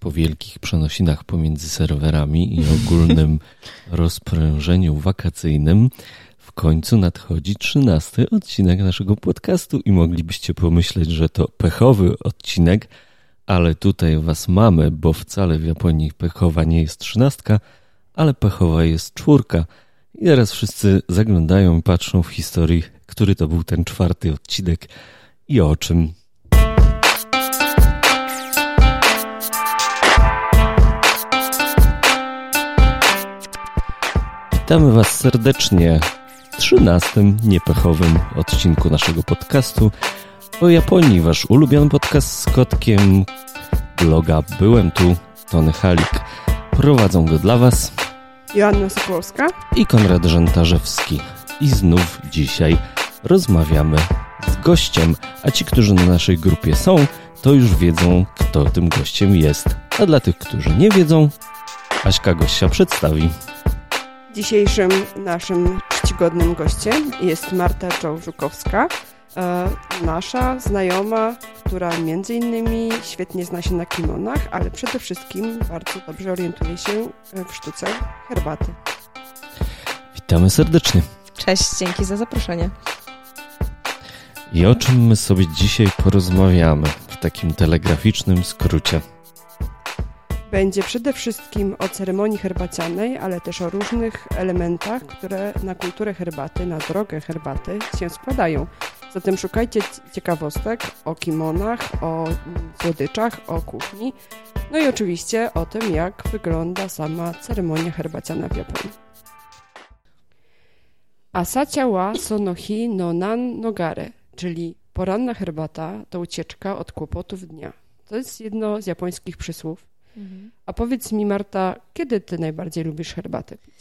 po wielkich przenosinach pomiędzy serwerami i ogólnym rozprężeniu wakacyjnym w końcu nadchodzi trzynasty odcinek naszego podcastu i moglibyście pomyśleć, że to pechowy odcinek, ale tutaj was mamy, bo wcale w Japonii pechowa nie jest trzynastka, ale pechowa jest czwórka. I teraz wszyscy zaglądają i patrzą w historii, który to był ten czwarty odcinek i o czym. Witamy Was serdecznie w trzynastym niepechowym odcinku naszego podcastu o Japonii. Wasz ulubiony podcast z kotkiem bloga Byłem tu, Tony Halik. Prowadzą go dla Was Joanna Sokołowska i Konrad Żantarzewski. I znów dzisiaj rozmawiamy z gościem, a ci, którzy na naszej grupie są, to już wiedzą, kto tym gościem jest. A dla tych, którzy nie wiedzą, Aśka gościa przedstawi. Dzisiejszym naszym czcigodnym gościem jest Marta Czołżukowska, e, nasza znajoma, która między innymi świetnie zna się na kimonach, ale przede wszystkim bardzo dobrze orientuje się w sztuce herbaty. Witamy serdecznie. Cześć, dzięki za zaproszenie. I o czym my sobie dzisiaj porozmawiamy w takim telegraficznym skrócie? Będzie przede wszystkim o ceremonii herbacianej, ale też o różnych elementach, które na kulturę herbaty, na drogę herbaty się składają. Zatem szukajcie ciekawostek o kimonach, o słodyczach, o kuchni, no i oczywiście o tym, jak wygląda sama ceremonia herbaciana w Japonii. Asacia wa sonohi no nan nogare, czyli poranna herbata to ucieczka od kłopotów dnia. To jest jedno z japońskich przysłów. Mhm. A powiedz mi, Marta, kiedy ty najbardziej lubisz herbatę pić?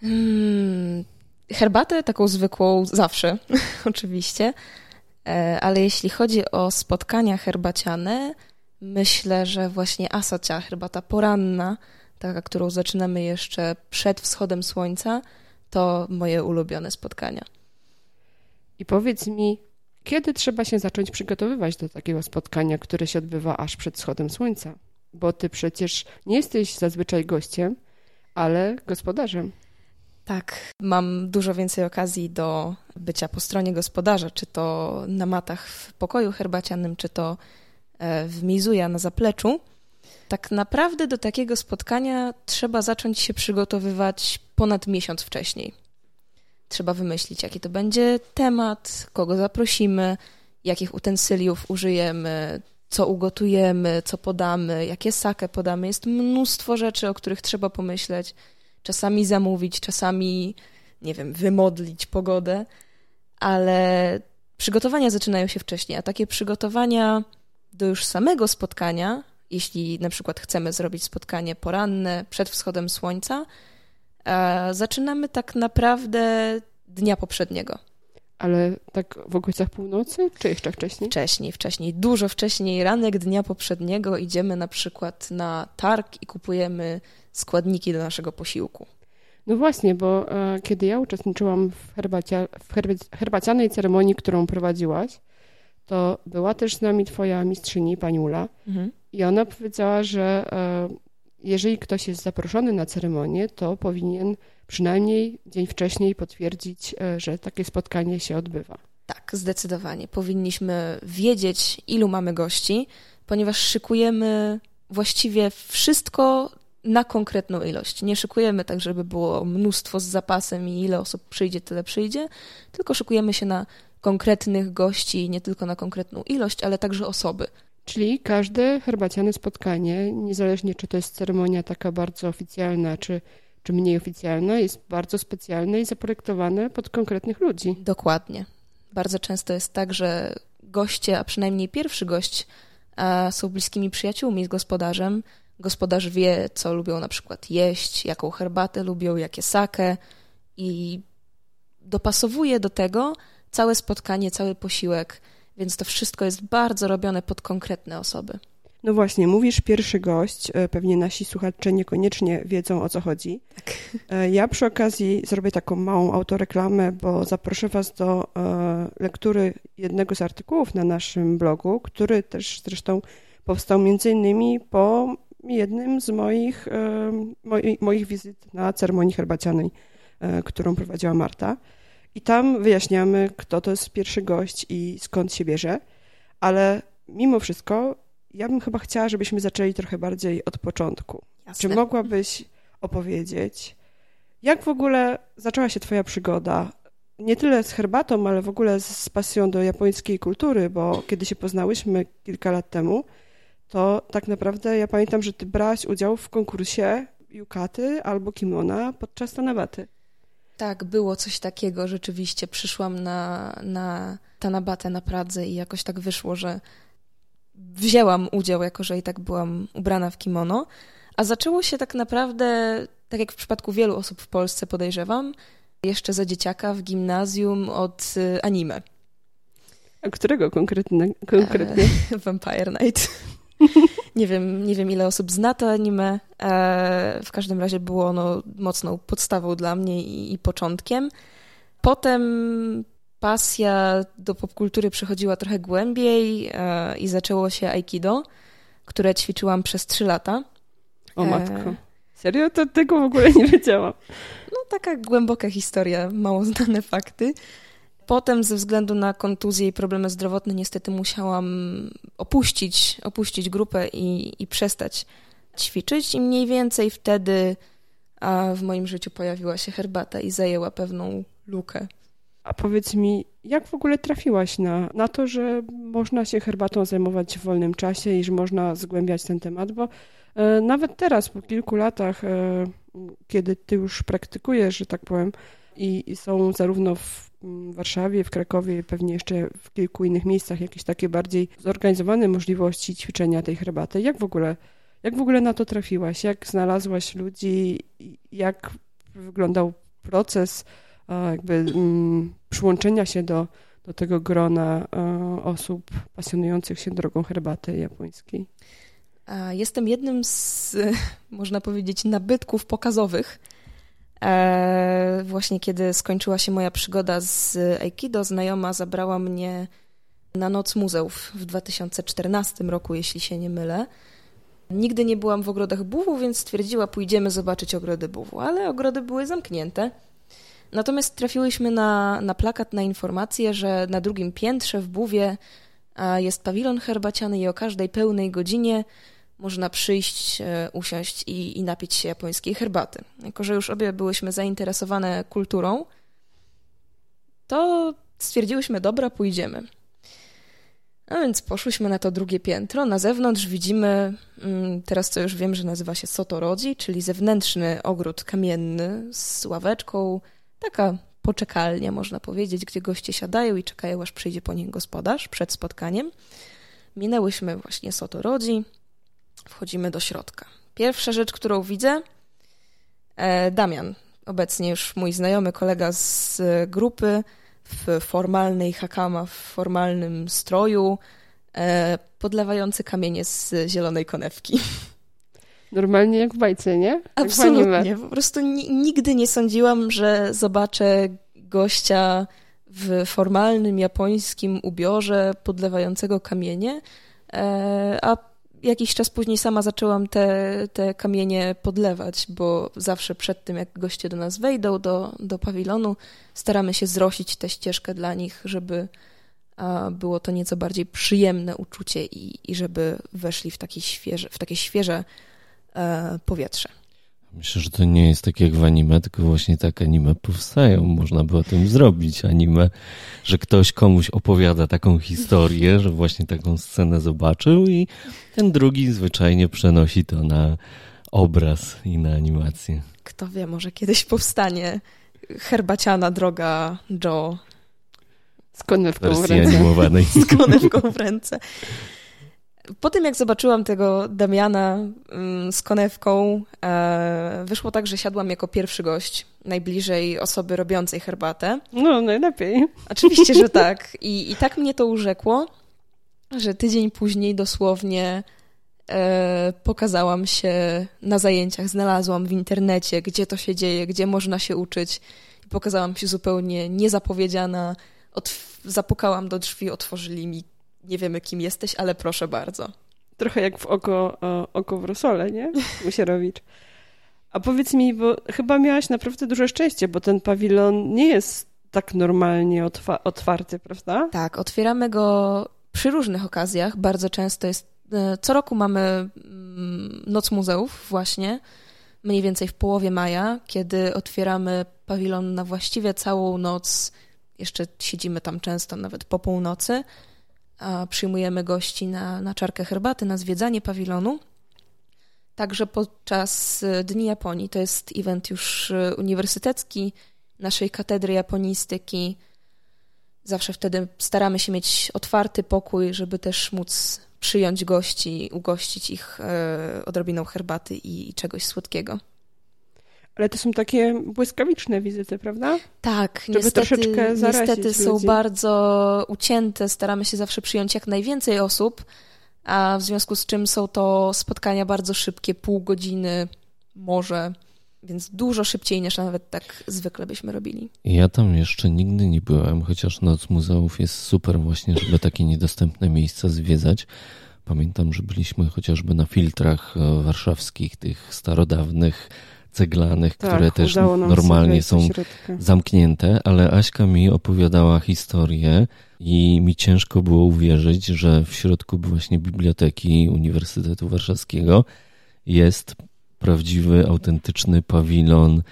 Hmm, herbatę taką zwykłą zawsze, oczywiście. E, ale jeśli chodzi o spotkania herbaciane, myślę, że właśnie asacia, herbata poranna, taka, którą zaczynamy jeszcze przed wschodem słońca, to moje ulubione spotkania. I powiedz mi, kiedy trzeba się zacząć przygotowywać do takiego spotkania, które się odbywa aż przed wschodem słońca? Bo ty przecież nie jesteś zazwyczaj gościem, ale gospodarzem. Tak, mam dużo więcej okazji do bycia po stronie gospodarza, czy to na matach w pokoju herbacianym, czy to e, w Mizuja na zapleczu. Tak naprawdę do takiego spotkania trzeba zacząć się przygotowywać ponad miesiąc wcześniej. Trzeba wymyślić, jaki to będzie temat, kogo zaprosimy, jakich utensyliów użyjemy, co ugotujemy, co podamy, jakie sakę podamy. Jest mnóstwo rzeczy, o których trzeba pomyśleć. Czasami zamówić, czasami, nie wiem, wymodlić pogodę, ale przygotowania zaczynają się wcześniej, a takie przygotowania do już samego spotkania, jeśli na przykład chcemy zrobić spotkanie poranne przed wschodem słońca, zaczynamy tak naprawdę dnia poprzedniego. Ale tak w okolicach północy, czy jeszcze wcześniej? Wcześniej, wcześniej, dużo wcześniej. Ranek dnia poprzedniego idziemy na przykład na targ i kupujemy składniki do naszego posiłku. No właśnie, bo e, kiedy ja uczestniczyłam w, herbacia, w herbacianej ceremonii, którą prowadziłaś, to była też z nami twoja mistrzyni, pani Ula, mhm. i ona powiedziała, że e, jeżeli ktoś jest zaproszony na ceremonię, to powinien przynajmniej dzień wcześniej potwierdzić, e, że takie spotkanie się odbywa. Tak, zdecydowanie. Powinniśmy wiedzieć, ilu mamy gości, ponieważ szykujemy właściwie wszystko na konkretną ilość. Nie szykujemy tak, żeby było mnóstwo z zapasem i ile osób przyjdzie, tyle przyjdzie, tylko szykujemy się na konkretnych gości, nie tylko na konkretną ilość, ale także osoby. Czyli każde herbaciane spotkanie, niezależnie czy to jest ceremonia taka bardzo oficjalna, czy, czy mniej oficjalna, jest bardzo specjalne i zaprojektowane pod konkretnych ludzi. Dokładnie. Bardzo często jest tak, że goście, a przynajmniej pierwszy gość, są bliskimi przyjaciółmi z gospodarzem. Gospodarz wie, co lubią na przykład jeść, jaką herbatę lubią, jakie sakę i dopasowuje do tego całe spotkanie, cały posiłek więc to wszystko jest bardzo robione pod konkretne osoby. No właśnie, mówisz pierwszy gość, e, pewnie nasi słuchacze niekoniecznie wiedzą o co chodzi. Tak. E, ja przy okazji zrobię taką małą autoreklamę, bo zaproszę Was do e, lektury jednego z artykułów na naszym blogu, który też zresztą powstał między innymi po jednym z moich, moich wizyt na ceremonii herbacianej, którą prowadziła Marta. I tam wyjaśniamy, kto to jest pierwszy gość i skąd się bierze. Ale mimo wszystko, ja bym chyba chciała, żebyśmy zaczęli trochę bardziej od początku. Jasne. Czy mogłabyś opowiedzieć, jak w ogóle zaczęła się Twoja przygoda? Nie tyle z herbatą, ale w ogóle z pasją do japońskiej kultury, bo kiedy się poznałyśmy kilka lat temu, to tak naprawdę ja pamiętam, że Ty brałaś udział w konkursie yukaty albo kimona podczas Tanabaty. Tak, było coś takiego rzeczywiście. Przyszłam na, na Tanabatę na Pradze i jakoś tak wyszło, że wzięłam udział, jako że i tak byłam ubrana w kimono. A zaczęło się tak naprawdę, tak jak w przypadku wielu osób w Polsce podejrzewam, jeszcze za dzieciaka w gimnazjum od y, anime. A którego konkretnie? konkretnie? Vampire Night. nie, wiem, nie wiem, ile osób zna to anime. E, w każdym razie było ono mocną podstawą dla mnie i, i początkiem. Potem pasja do popkultury przechodziła trochę głębiej e, i zaczęło się aikido, które ćwiczyłam przez trzy lata. O matko. Serio? To tego w ogóle nie wiedziałam. No taka głęboka historia, mało znane fakty. Potem ze względu na kontuzję i problemy zdrowotne niestety musiałam opuścić, opuścić grupę i, i przestać ćwiczyć i mniej więcej wtedy w moim życiu pojawiła się herbata i zajęła pewną lukę. A powiedz mi, jak w ogóle trafiłaś na, na to, że można się herbatą zajmować w wolnym czasie i że można zgłębiać ten temat? Bo e, nawet teraz, po kilku latach, e, kiedy ty już praktykujesz, że tak powiem, i, są zarówno w Warszawie, w Krakowie, pewnie jeszcze w kilku innych miejscach jakieś takie bardziej zorganizowane możliwości ćwiczenia tej herbaty. Jak w ogóle, jak w ogóle na to trafiłaś? Jak znalazłaś ludzi? Jak wyglądał proces jakby mm, przyłączenia się do, do tego grona osób pasjonujących się drogą herbaty japońskiej? Jestem jednym z, można powiedzieć, nabytków pokazowych. E, właśnie kiedy skończyła się moja przygoda z Aikido, znajoma zabrała mnie na Noc Muzeów w 2014 roku, jeśli się nie mylę. Nigdy nie byłam w ogrodach Buwu, więc stwierdziła, pójdziemy zobaczyć ogrody Buwu, ale ogrody były zamknięte. Natomiast trafiłyśmy na, na plakat, na informację, że na drugim piętrze w Buwie jest pawilon herbaciany i o każdej pełnej godzinie można przyjść, e, usiąść i, i napić się japońskiej herbaty. Jako, że już obie byłyśmy zainteresowane kulturą, to stwierdziłyśmy, dobra, pójdziemy. A więc poszłyśmy na to drugie piętro. Na zewnątrz widzimy, mm, teraz to już wiem, że nazywa się Sotorodzi, czyli zewnętrzny ogród kamienny z ławeczką, taka poczekalnia, można powiedzieć, gdzie goście siadają i czekają, aż przyjdzie po nich gospodarz przed spotkaniem. Minęłyśmy właśnie Sotorodzi, wchodzimy do środka. Pierwsza rzecz, którą widzę, e, Damian, obecnie już mój znajomy kolega z grupy, w formalnej hakama, w formalnym stroju, e, podlewający kamienie z zielonej konewki. Normalnie jak w bajce, nie? Absolutnie. Po prostu nigdy nie sądziłam, że zobaczę gościa w formalnym japońskim ubiorze podlewającego kamienie, e, a jakiś czas później sama zaczęłam te, te kamienie podlewać, bo zawsze przed tym, jak goście do nas wejdą do, do pawilonu, staramy się zrosić tę ścieżkę dla nich, żeby było to nieco bardziej przyjemne uczucie i, i żeby weszli w takie świeże, w takie świeże e, powietrze. Myślę, że to nie jest tak jak w anime, tylko właśnie tak anime powstają. Można by o tym zrobić anime, że ktoś komuś opowiada taką historię, że właśnie taką scenę zobaczył i ten drugi zwyczajnie przenosi to na obraz i na animację. Kto wie, może kiedyś powstanie herbaciana droga Joe. Z konewką w ręce. animowanej. Z konewką w ręce. Po tym, jak zobaczyłam tego Damiana mm, z konewką, e, wyszło tak, że siadłam jako pierwszy gość, najbliżej osoby robiącej herbatę. No, najlepiej. Oczywiście, że tak. I, i tak mnie to urzekło, że tydzień później dosłownie e, pokazałam się na zajęciach, znalazłam w internecie, gdzie to się dzieje, gdzie można się uczyć. I pokazałam się zupełnie niezapowiedziana. Otw zapukałam do drzwi, otworzyli mi nie wiemy kim jesteś, ale proszę bardzo. Trochę jak w oko, oko w rosole, nie? Musierowicz. A powiedz mi, bo chyba miałaś naprawdę duże szczęście, bo ten pawilon nie jest tak normalnie otwa otwarty, prawda? Tak, otwieramy go przy różnych okazjach. Bardzo często jest. E, co roku mamy mm, Noc Muzeów, właśnie, mniej więcej w połowie maja, kiedy otwieramy pawilon na właściwie całą noc. Jeszcze siedzimy tam często, nawet po północy. Przyjmujemy gości na, na czarkę herbaty, na zwiedzanie pawilonu. Także podczas e, Dni Japonii, to jest event już e, uniwersytecki naszej katedry japonistyki. Zawsze wtedy staramy się mieć otwarty pokój, żeby też móc przyjąć gości, ugościć ich e, odrobiną herbaty i czegoś słodkiego. Ale to są takie błyskawiczne wizyty, prawda? Tak, Żeby niestety, niestety są bardzo ucięte. Staramy się zawsze przyjąć jak najwięcej osób, a w związku z czym są to spotkania bardzo szybkie, pół godziny, może, więc dużo szybciej niż nawet tak zwykle byśmy robili. Ja tam jeszcze nigdy nie byłem, chociaż Noc Muzeów jest super właśnie, żeby takie niedostępne miejsca zwiedzać. Pamiętam, że byliśmy chociażby na filtrach e, warszawskich, tych starodawnych, ceglanych, tak, które też normalnie są zamknięte, ale Aśka mi opowiadała historię i mi ciężko było uwierzyć, że w środku właśnie Biblioteki Uniwersytetu Warszawskiego jest prawdziwy, autentyczny pawilon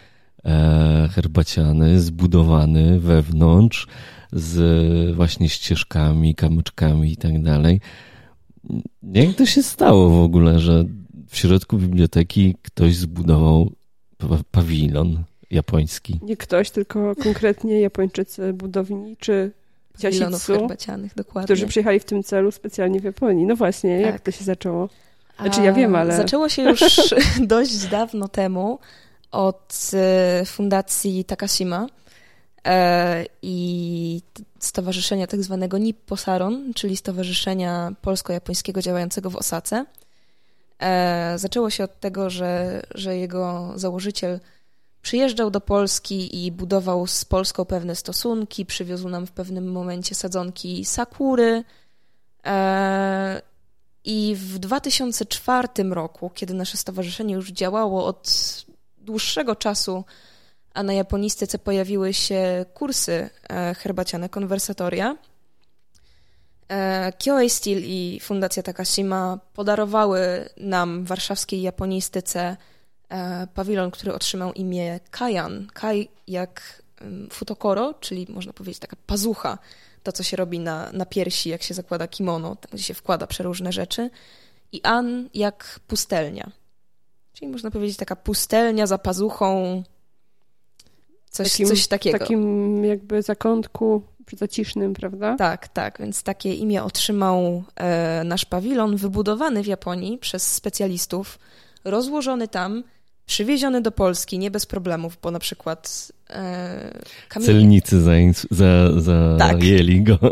e, herbaciany, zbudowany wewnątrz z właśnie ścieżkami, kamyczkami i tak dalej. Jak to się stało w ogóle, że w środku biblioteki ktoś zbudował pawilon japoński? Nie ktoś, tylko konkretnie Japończycy budowniczy ciasitsu, którzy przyjechali w tym celu specjalnie w Japonii. No właśnie, tak. jak to się zaczęło? Znaczy ja wiem, ale... Zaczęło się już dość dawno temu od e, fundacji Takashima e, i stowarzyszenia tak zwanego Nippo Saron, czyli Stowarzyszenia Polsko-Japońskiego działającego w Osace. E, zaczęło się od tego, że, że jego założyciel przyjeżdżał do Polski i budował z Polską pewne stosunki, przywiózł nam w pewnym momencie sadzonki sakury. I w 2004 roku, kiedy nasze stowarzyszenie już działało od dłuższego czasu, a na japonistyce pojawiły się kursy e, herbaciane, konwersatoria, e, Kyoei Steel i Fundacja Takashima podarowały nam warszawskiej japonistyce e, pawilon, który otrzymał imię Kajan. Kai jak futokoro, czyli można powiedzieć taka pazucha to, co się robi na, na piersi, jak się zakłada kimono, tam gdzie się wkłada przeróżne rzeczy. I An jak pustelnia. Czyli można powiedzieć taka pustelnia za pazuchą, coś, takim, coś takiego. W takim jakby zakątku zacisznym, prawda? Tak, tak. Więc takie imię otrzymał e, nasz pawilon, wybudowany w Japonii przez specjalistów, rozłożony tam przywieziony do Polski nie bez problemów, bo na przykład e, Celnicy za, za, zajęli tak. go.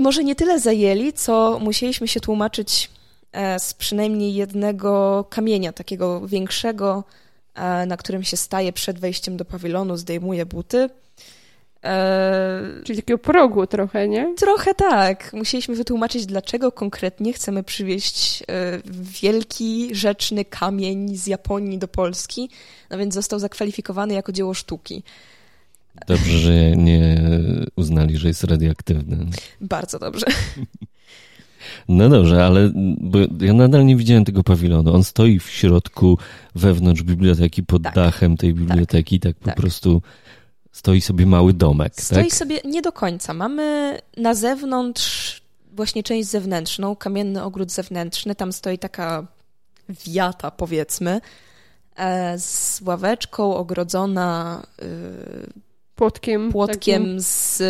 Może nie tyle zajęli, co musieliśmy się tłumaczyć e, z przynajmniej jednego kamienia, takiego większego, e, na którym się staje przed wejściem do pawilonu, zdejmuje buty E, Czyli takiego progu trochę, nie? Trochę tak. Musieliśmy wytłumaczyć, dlaczego konkretnie chcemy przywieźć e, wielki, rzeczny kamień z Japonii do Polski, no więc został zakwalifikowany jako dzieło sztuki. Dobrze, że nie uznali, że jest radioaktywny. Bardzo dobrze. No dobrze, ale bo ja nadal nie widziałem tego pawilonu. On stoi w środku, wewnątrz biblioteki, pod tak, dachem tej biblioteki, tak, tak po tak. prostu Stoi sobie mały domek, Stoi tak? sobie nie do końca. Mamy na zewnątrz właśnie część zewnętrzną, kamienny ogród zewnętrzny. Tam stoi taka wiata, powiedzmy, e, z ławeczką ogrodzona e, płotkiem, płotkiem takim. z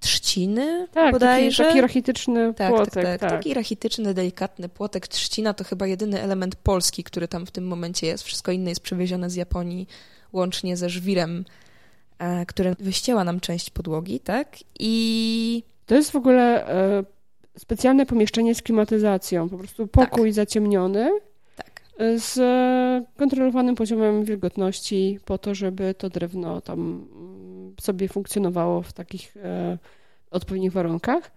trzciny tak, bodajże. Taki, taki rachityczny tak, płotek. Tak, tak, tak. Taki rachityczny, delikatny płotek. Trzcina to chyba jedyny element polski, który tam w tym momencie jest. Wszystko inne jest przywiezione z Japonii łącznie ze żwirem, e, który wyścięła nam część podłogi, tak? I... To jest w ogóle e, specjalne pomieszczenie z klimatyzacją, po prostu pokój tak. zaciemniony, tak. z kontrolowanym poziomem wilgotności po to, żeby to drewno tam mm, sobie funkcjonowało w takich e, odpowiednich warunkach.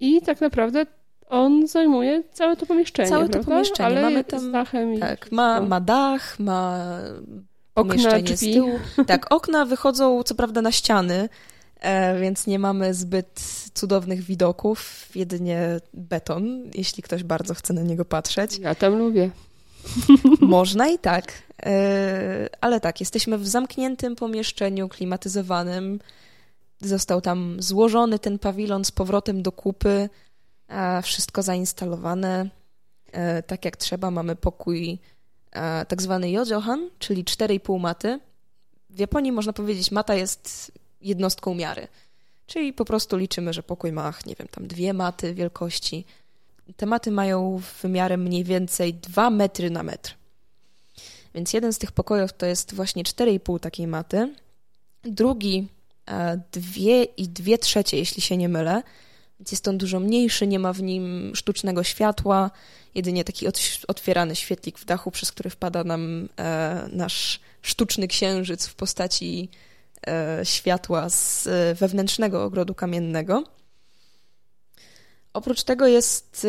I tak naprawdę on zajmuje całe to pomieszczenie. Całe prawda? to pomieszczenie. Ale Mamy tam. Dachem tak, ma, ma dach, ma okna, drzwi. z tyłu. Tak, okna wychodzą co prawda na ściany, e, więc nie mamy zbyt cudownych widoków, jedynie beton, jeśli ktoś bardzo chce na niego patrzeć. Ja tam lubię. Można i tak, e, ale tak, jesteśmy w zamkniętym pomieszczeniu klimatyzowanym. Został tam złożony ten pawilon z powrotem do kupy, wszystko zainstalowane e, tak jak trzeba. Mamy pokój tak zwany yojohan, czyli 4,5 maty. W Japonii można powiedzieć, mata jest jednostką miary. Czyli po prostu liczymy, że pokój ma, nie wiem, tam dwie maty wielkości. Te maty mają wymiarem mniej więcej 2 metry na metr. Więc jeden z tych pokojów to jest właśnie 4,5 takiej maty. Drugi e, dwie i dwie trzecie, jeśli się nie mylę. Więc jest on dużo mniejszy, nie ma w nim sztucznego światła, jedynie taki otwierany świetlik w dachu, przez który wpada nam e, nasz sztuczny księżyc w postaci e, światła z e, wewnętrznego ogrodu kamiennego. Oprócz tego jest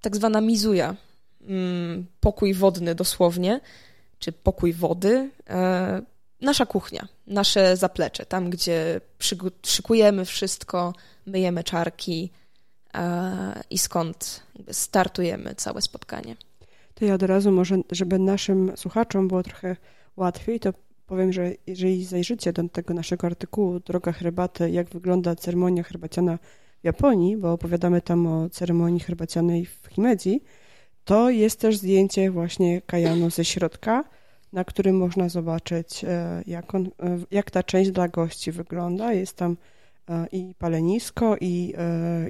tak zwana mizuja, mm, pokój wodny dosłownie, czy pokój wody, nasza kuchnia, nasze zaplecze, tam gdzie szykujemy wszystko, myjemy czarki i skąd startujemy całe spotkanie. To ja od razu może, żeby naszym słuchaczom było trochę łatwiej, to powiem, że jeżeli zajrzycie do tego naszego artykułu Droga herbaty, jak wygląda ceremonia herbaciana w Japonii, bo opowiadamy tam o ceremonii herbacianej w Himedzi, to jest też zdjęcie właśnie kajanu ze środka, na którym można zobaczyć, e, jak, on, e, jak ta część dla gości wygląda. Jest tam i palenisko, i,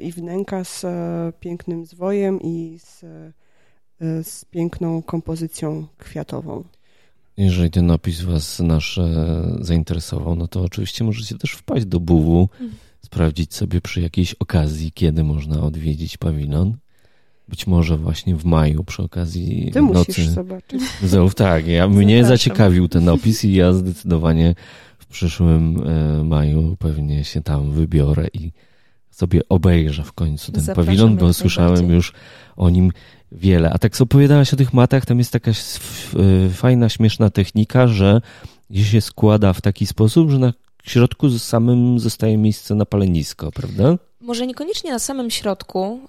i wnęka z pięknym zwojem i z, z piękną kompozycją kwiatową. Jeżeli ten opis Was nasz zainteresował, no to oczywiście możecie też wpaść do buwu, mhm. sprawdzić sobie przy jakiejś okazji, kiedy można odwiedzić pawilon. Być może właśnie w maju przy okazji Ty nocy musisz zobaczyć. muzeów. Tak, ja, mnie zaciekawił ten opis i ja zdecydowanie przyszłym e, maju pewnie się tam wybiorę i sobie obejrzę w końcu ten Zapraszam pawilon, bo słyszałem już o nim wiele. A tak co opowiadałaś o tych matach, tam jest taka e, fajna, śmieszna technika, że je się składa w taki sposób, że na środku samym zostaje miejsce na palenisko, prawda? Może niekoniecznie na samym środku,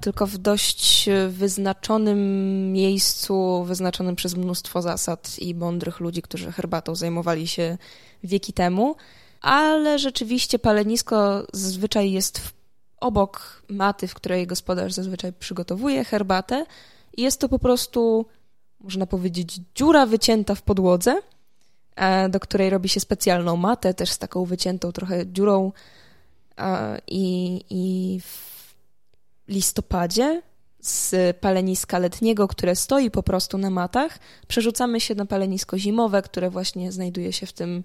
tylko w dość wyznaczonym miejscu, wyznaczonym przez mnóstwo zasad i mądrych ludzi, którzy herbatą zajmowali się wieki temu, ale rzeczywiście palenisko zazwyczaj jest obok maty, w której gospodarz zazwyczaj przygotowuje herbatę. Jest to po prostu, można powiedzieć, dziura wycięta w podłodze, do której robi się specjalną matę, też z taką wyciętą trochę dziurą i, i w listopadzie z paleniska letniego, które stoi po prostu na matach, przerzucamy się na palenisko zimowe, które właśnie znajduje się w tym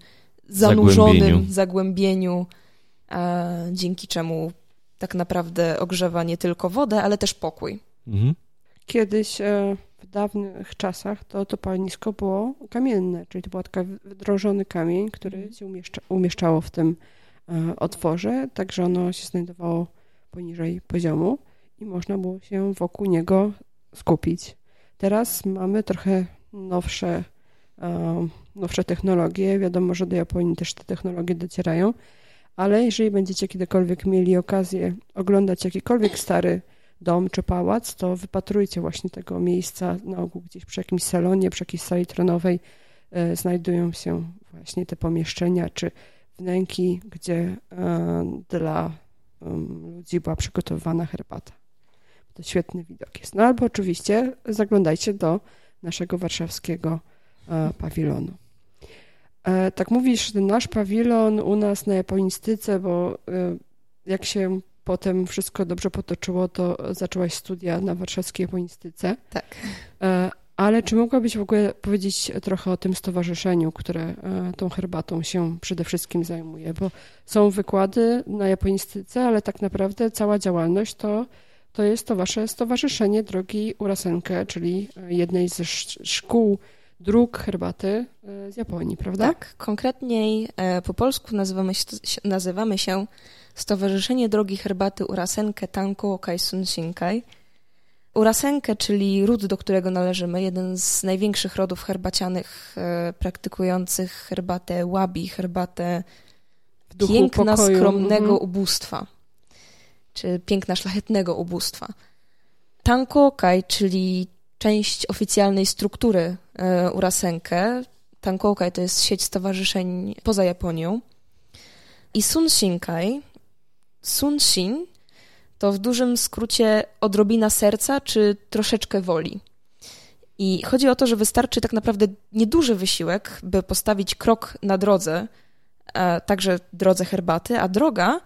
zanurzonym zagłębieniu, zagłębieniu dzięki czemu tak naprawdę ogrzewa nie tylko wodę, ale też pokój. Mhm. Kiedyś e, w dawnych czasach to, to palenisko było kamienne, czyli to był taki wdrożony kamień, który mhm. się umieszcza, umieszczało w tym E, otworze, także ono się znajdowało poniżej poziomu i można było się wokół niego skupić. Teraz mamy trochę nowsze, e, nowsze technologie. Wiadomo, że do Japonii też te technologie docierają, ale jeżeli będziecie kiedykolwiek mieli okazję oglądać jakikolwiek stary dom czy pałac, to wypatrujcie właśnie tego miejsca na ogół gdzieś przy jakimś salonie, przy jakiejś sali tronowej e, znajdują się właśnie te pomieszczenia, czy wnęki, gdzie e, dla ludzi była przygotowywana herbata. To świetny widok jest. No albo oczywiście zaglądajcie do naszego warszawskiego e, pawilonu. E, tak mówisz, ten nasz pawilon u nas na japonistyce, bo jak się potem wszystko dobrze potoczyło, to zaczęłaś studia na warszawskiej japonistyce. Tak. Ale czy mogłabyś w ogóle powiedzieć trochę o tym stowarzyszeniu, które e, tą herbatą się przede wszystkim zajmuje? Bo są wykłady na japonistyce, ale tak naprawdę cała działalność to, to jest to wasze stowarzyszenie Drogi Urasenkę, czyli jednej ze szkół dróg herbaty e, z Japonii, prawda? Tak, konkretniej e, po polsku nazywamy się, nazywamy się Stowarzyszenie Drogi Herbaty Urasenke Tanko Kaisun Shinkai. Urasenke, czyli ród, do którego należymy, jeden z największych rodów herbacianych e, praktykujących herbatę wabi, herbatę piękna, pokoju. skromnego mhm. ubóstwa, czy piękna, szlachetnego ubóstwa. Tankokai, czyli część oficjalnej struktury e, Urasenke. Tankokai to jest sieć stowarzyszeń poza Japonią. I Sunshinkai, Sunshin to w dużym skrócie odrobina serca czy troszeczkę woli. I chodzi o to, że wystarczy tak naprawdę nieduży wysiłek, by postawić krok na drodze, a także drodze herbaty, a droga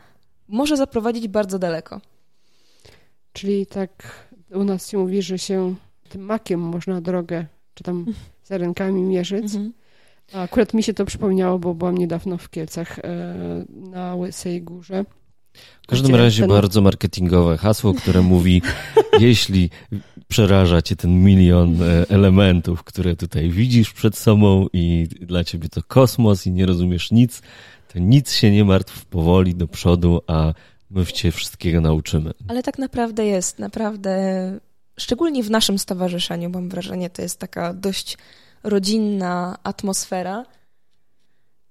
może zaprowadzić bardzo daleko. Czyli tak u nas się mówi, że się tym makiem można drogę, czy tam rękami mierzyć. Mhm. A akurat mi się to przypomniało, bo byłam niedawno w Kielcach e, na Łysej Górze. W każdym razie ten... bardzo marketingowe hasło, które mówi, jeśli przeraża cię ten milion e, elementów, które tutaj widzisz przed sobą i dla ciebie to kosmos i nie rozumiesz nic, to nic się nie martw powoli do przodu, a my cię wszystkiego nauczymy. Ale tak naprawdę jest, naprawdę, szczególnie w naszym stowarzyszeniu, mam wrażenie, to jest taka dość rodzinna atmosfera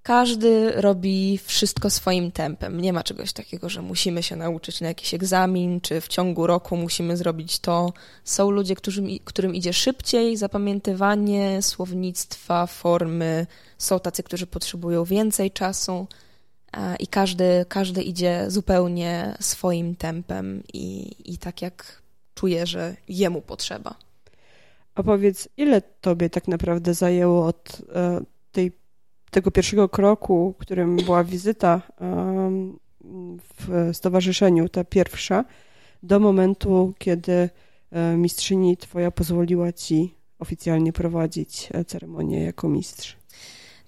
każdy robi wszystko swoim tempem. Nie ma czegoś takiego, że musimy się nauczyć na jakiś egzamin, czy w ciągu roku musimy zrobić to. Są ludzie, którym, którym idzie szybciej zapamiętywanie słownictwa, formy. Są tacy, którzy potrzebują więcej czasu. I każdy, każdy idzie zupełnie swoim tempem i, i tak jak czuje, że jemu potrzeba. A powiedz, ile tobie tak naprawdę zajęło od e, tej tego pierwszego kroku, którym była wizyta w stowarzyszeniu, ta pierwsza, do momentu, kiedy e, mistrzyni twoja pozwoliła ci oficjalnie prowadzić e, ceremonię jako mistrz?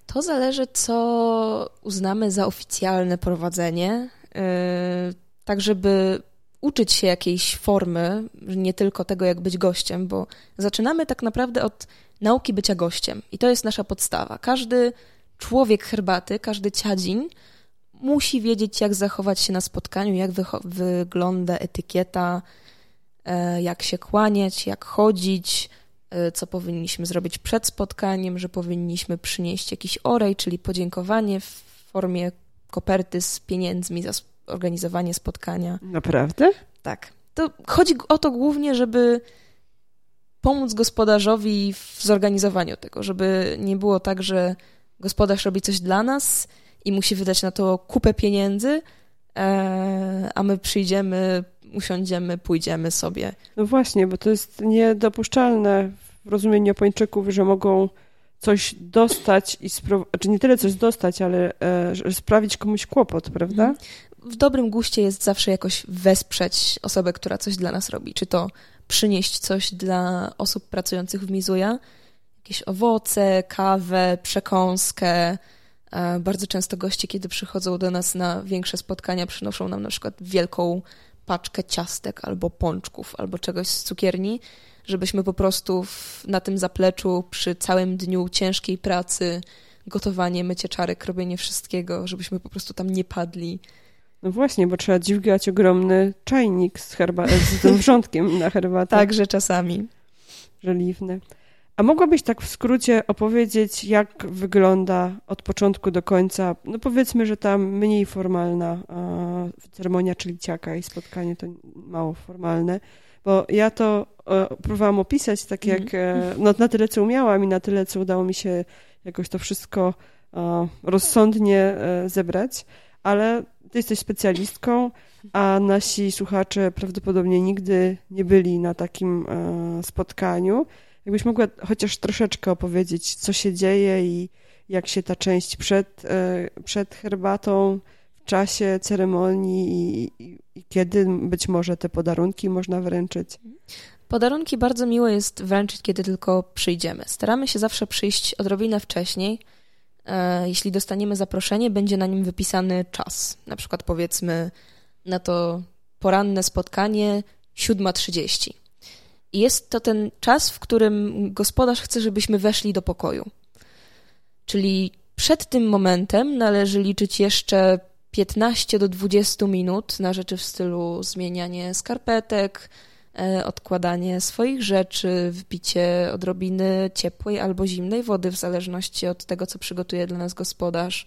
To zależy, co uznamy za oficjalne prowadzenie, e, tak żeby uczyć się jakiejś formy, nie tylko tego, jak być gościem, bo zaczynamy tak naprawdę od nauki bycia gościem i to jest nasza podstawa. Każdy człowiek herbaty, każdy ciadzin musi wiedzieć, jak zachować się na spotkaniu, jak wygląda etykieta, e, jak się kłaniać, jak chodzić, e, co powinniśmy zrobić przed spotkaniem, że powinniśmy przynieść jakiś orej, czyli podziękowanie w formie koperty z pieniędzmi za organizowanie spotkania. Naprawdę? Tak. To chodzi o to głównie, żeby pomóc gospodarzowi w zorganizowaniu tego, żeby nie było tak, że gospodarz robi coś dla nas i musi wydać na to kupę pieniędzy, e, a my przyjdziemy, usiądziemy, pójdziemy sobie. No właśnie, bo to jest niedopuszczalne w rozumieniu Japończyków, że mogą coś dostać i spro... znaczy nie tyle coś dostać, ale e, sprawić komuś kłopot, prawda? Mhm. W dobrym guście jest zawsze jakoś wesprzeć osobę, która coś dla nas robi. Czy to przynieść coś dla osób pracujących w Mizuya, jakieś owoce, kawę, przekąskę. E, bardzo często goście, kiedy przychodzą do nas na większe spotkania, przynoszą nam na przykład wielką paczkę ciastek albo pączków, albo czegoś z cukierni, żebyśmy po prostu w, na tym zapleczu przy całym dniu ciężkiej pracy, gotowanie, mycie czarek, robienie wszystkiego, żebyśmy po prostu tam nie padli. No właśnie, bo trzeba dźwigać ogromny czajnik z, herba- z tym wrzątkiem na herbatę. Także czasami. Żeliwny. A mogłabyś tak w skrócie opowiedzieć, jak wygląda od początku do końca, no powiedzmy, że ta mniej formalna e, ceremonia, czyli ciaka i spotkanie to mało formalne, bo ja to e, próbowałam opisać tak jak, e, no na tyle co umiałam i na tyle co udało mi się jakoś to wszystko rozsądnie zebrać, ale ty jesteś specjalistką, a nasi słuchacze prawdopodobnie nigdy nie byli na takim spotkaniu. Jakbyś mogła chociaż troszeczkę opowiedzieć, co się dzieje i jak się ta część przed, e, przed herbatą, w czasie ceremonii i, i, i kiedy być może te podarunki można wręczyć? Podarunki bardzo miło jest wręczyć, kiedy tylko przyjdziemy. Staramy się zawsze przyjść odrobinę wcześniej. E, jeśli dostaniemy zaproszenie, będzie na nim wypisany czas. Na przykład powiedzmy na to poranne spotkanie 7.30. Jest to ten czas, w którym gospodarz chce, żebyśmy weszli do pokoju. Czyli przed tym momentem należy liczyć jeszcze 15 do 20 minut na rzeczy w stylu zmienianie skarpetek, e, odkładanie swoich rzeczy, wbicie odrobiny ciepłej albo zimnej wody, w zależności od tego, co przygotuje dla nas gospodarz.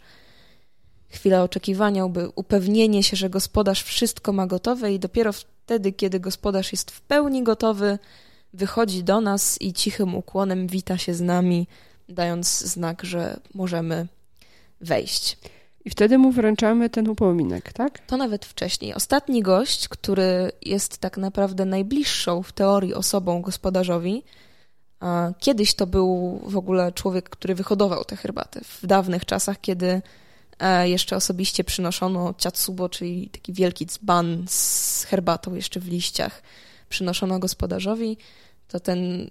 Chwila oczekiwania, by upewnienie się, że gospodarz wszystko ma gotowe, i dopiero wtedy, kiedy gospodarz jest w pełni gotowy, wychodzi do nas i cichym ukłonem wita się z nami, dając znak, że możemy wejść. I wtedy mu wręczamy ten upominek, tak? To nawet wcześniej. Ostatni gość, który jest tak naprawdę najbliższą w teorii osobą gospodarzowi, kiedyś to był w ogóle człowiek, który wyhodował te herbaty. W dawnych czasach, kiedy jeszcze osobiście przynoszono ciatsubo, czyli taki wielki dzban z herbatą jeszcze w liściach, przynoszono gospodarzowi, to ten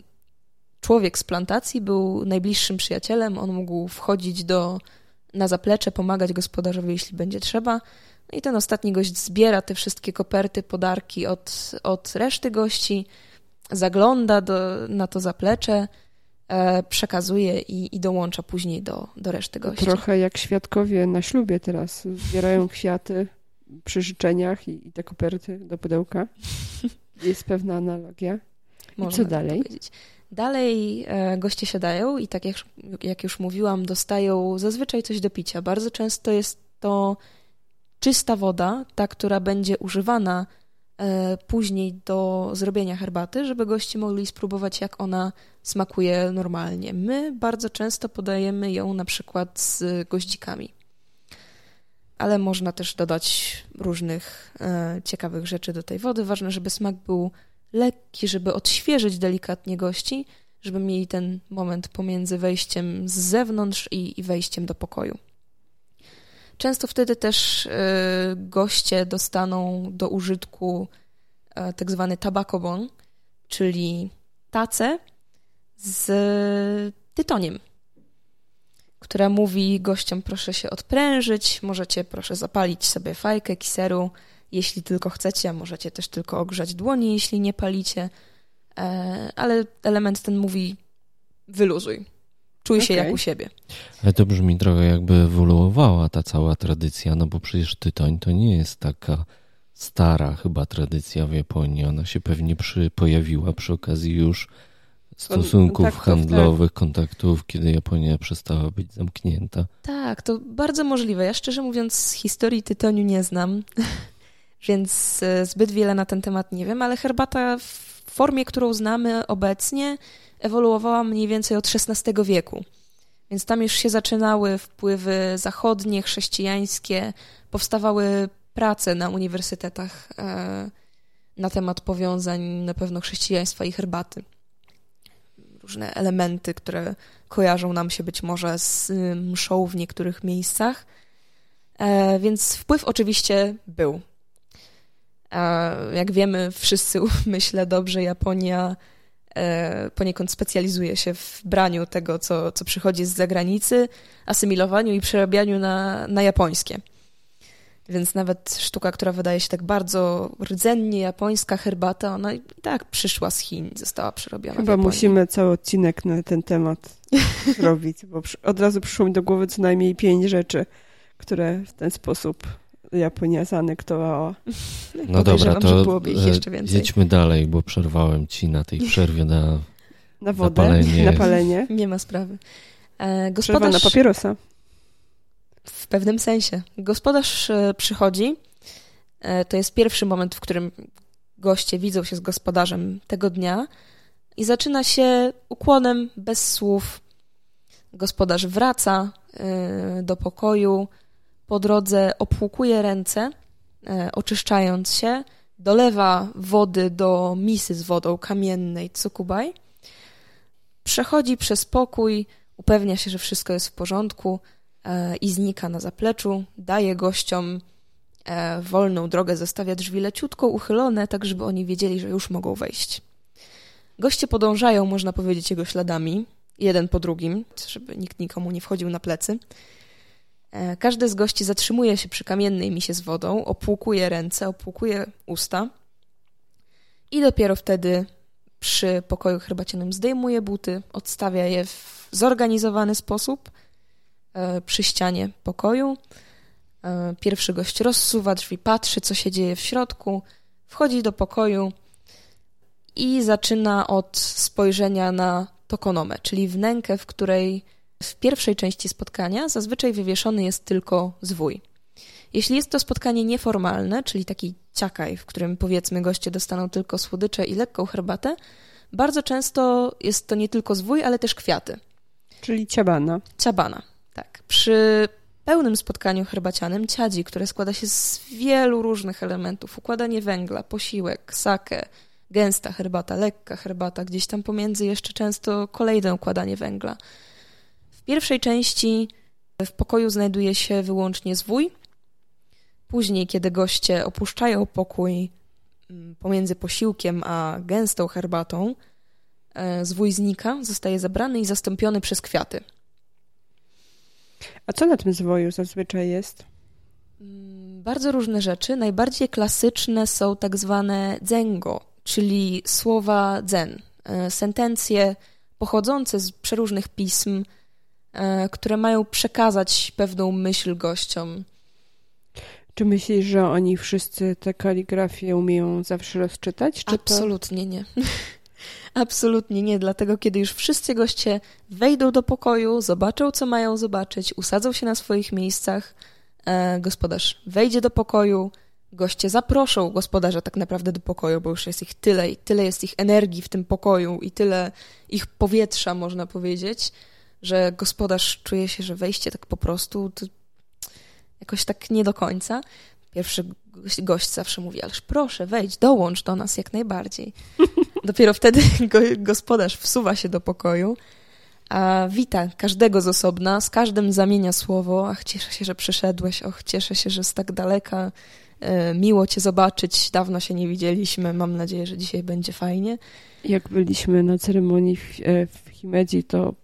człowiek z plantacji był najbliższym przyjacielem. On mógł wchodzić do na zaplecze, pomagać gospodarzowi, jeśli będzie trzeba. No i ten ostatni gość zbiera te wszystkie koperty, podarki od, od reszty gości, zagląda do, na to zaplecze, e, przekazuje i, i dołącza później do, do reszty gości. Trochę jak świadkowie na ślubie teraz. Zbierają kwiaty przy życzeniach i, i te koperty do pudełka. Jest pewna analogia. I co dalej? Powiedzieć. Dalej e, goście siadają i tak jak, jak już mówiłam, dostają zazwyczaj coś do picia. Bardzo często jest to czysta woda, ta, która będzie używana e, później do zrobienia herbaty, żeby goście mogli spróbować, jak ona smakuje normalnie. My bardzo często podajemy ją na przykład z goździkami. Ale można też dodać różnych e, ciekawych rzeczy do tej wody. Ważne, żeby smak był lekki, żeby odświeżyć delikatnie gości, żeby mieli ten moment pomiędzy wejściem z zewnątrz i, i wejściem do pokoju. Często wtedy też y, goście dostaną do użytku y, tak zwany tabakobon, czyli tacę z tytoniem, która mówi gościom proszę się odprężyć, możecie proszę zapalić sobie fajkę kiseru, jeśli tylko chcecie, a możecie też tylko ogrzać dłonie, jeśli nie palicie. E, ale element ten mówi wyluzuj. Czuj się okay. jak u siebie. Ale to brzmi trochę jakby ewoluowała ta cała tradycja, no bo przecież tytoń to nie jest taka stara chyba tradycja w Japonii. Ona się pewnie przy, pojawiła przy okazji już stosunków kontaktów, handlowych, tak. kontaktów, kiedy Japonia przestała być zamknięta. Tak, to bardzo możliwe. Ja szczerze mówiąc historii tytoniu nie znam. więc e, zbyt wiele na ten temat nie wiem, ale herbata w formie, którą znamy obecnie, ewoluowała mniej więcej od XVI wieku. Więc tam już się zaczynały wpływy zachodnie, chrześcijańskie, powstawały prace na uniwersytetach e, na temat powiązań na pewno chrześcijaństwa i herbaty. Różne elementy, które kojarzą nam się być może z mszą w niektórych miejscach. E, więc wpływ oczywiście był. A jak wiemy, wszyscy, myślę dobrze, Japonia e, poniekąd specjalizuje się w braniu tego, co, co przychodzi z zagranicy, asymilowaniu i przerabianiu na, na japońskie. Więc nawet sztuka, która wydaje się tak bardzo rdzennie japońska, herbata, ona i tak przyszła z Chin, została przerobiona. Chyba musimy cały odcinek na ten temat zrobić, bo od razu przyszło mi do głowy co najmniej pięć rzeczy, które w ten sposób Japonia zaanektowała. No dobra, to e, jedźmy dalej, bo przerwałem ci na tej przerwie na, na wodę, napalenie. na palenie. Nie ma sprawy. E, gospodarz... Przerwa na papierosa. W pewnym sensie. Gospodarz e, przychodzi. E, to jest pierwszy moment, w którym goście widzą się z gospodarzem tego dnia i zaczyna się ukłonem bez słów. Gospodarz wraca do pokoju, po drodze opłukuje ręce, e, oczyszczając się, dolewa wody do misy z wodą kamiennej Tsukubaj, przechodzi przez pokój, upewnia się, że wszystko jest w porządku e, i znika na zapleczu, daje gościom e, wolną drogę, zostawia drzwi leciutko uchylone, tak żeby oni wiedzieli, że już mogą wejść. Goście podążają, można powiedzieć, jego śladami, jeden po drugim, żeby nikt nikomu nie wchodził na plecy. E, każdy z gości zatrzymuje się przy kamiennej misie z wodą, opłukuje ręce, opłukuje usta i dopiero wtedy przy pokoju herbacianym zdejmuje buty, odstawia je w zorganizowany sposób e, przy ścianie pokoju. E, pierwszy gość rozsuwa drzwi, patrzy, co się dzieje w środku, wchodzi do pokoju i zaczyna od spojrzenia na tokonomę, czyli wnękę, w której w pierwszej części spotkania zazwyczaj wywieszony jest tylko zwój. Jeśli jest to spotkanie nieformalne, czyli taki ciakaj, w którym powiedzmy goście dostaną tylko słodycze i lekką herbatę, bardzo często jest to nie tylko zwój, ale też kwiaty. Czyli ciabana. Ciabana, tak. Przy pełnym spotkaniu herbacianym ciadzi, które składa się z wielu różnych elementów, układanie węgla, posiłek, sake, gęsta herbata, lekka herbata, gdzieś tam pomiędzy jeszcze często kolejne układanie węgla. W pierwszej części w pokoju znajduje się wyłącznie zwój, Później, kiedy goście opuszczają pokój mm, pomiędzy posiłkiem a gęstą herbatą, e, zwój znika, zostaje zabrany i zastąpiony przez kwiaty. A co na tym zwoju zazwyczaj jest? Mm, bardzo różne rzeczy. Najbardziej klasyczne są tak zwane dzengo, czyli słowa dzen, e, sentencje pochodzące z przeróżnych pism, które mają przekazać pewną myśl gościom. Czy myślisz, że oni wszyscy tę kaligrafię umieją zawsze rozczytać? Czy Absolutnie to... nie. Absolutnie nie, dlatego kiedy już wszyscy goście wejdą do pokoju, zobaczą, co mają zobaczyć, usadzą się na swoich miejscach, e, gospodarz wejdzie do pokoju, goście zaproszą gospodarza tak naprawdę do pokoju, bo już jest ich tyle i tyle jest ich energii w tym pokoju i tyle ich powietrza, można powiedzieć, że gospodarz czuje się, że wejście tak po prostu jakoś tak nie do końca. Pierwszy gość zawsze mówi, ależ proszę, wejdź, dołącz do nas jak najbardziej. Dopiero wtedy go, gospodarz wsuwa się do pokoju, a wita każdego z osobna, z każdym zamienia słowo, ach, cieszę się, że przyszedłeś, och, cieszę się, że z tak daleka, e, miło cię zobaczyć, dawno się nie widzieliśmy, mam nadzieję, że dzisiaj będzie fajnie. Jak byliśmy na ceremonii w, e, w Himedzi, to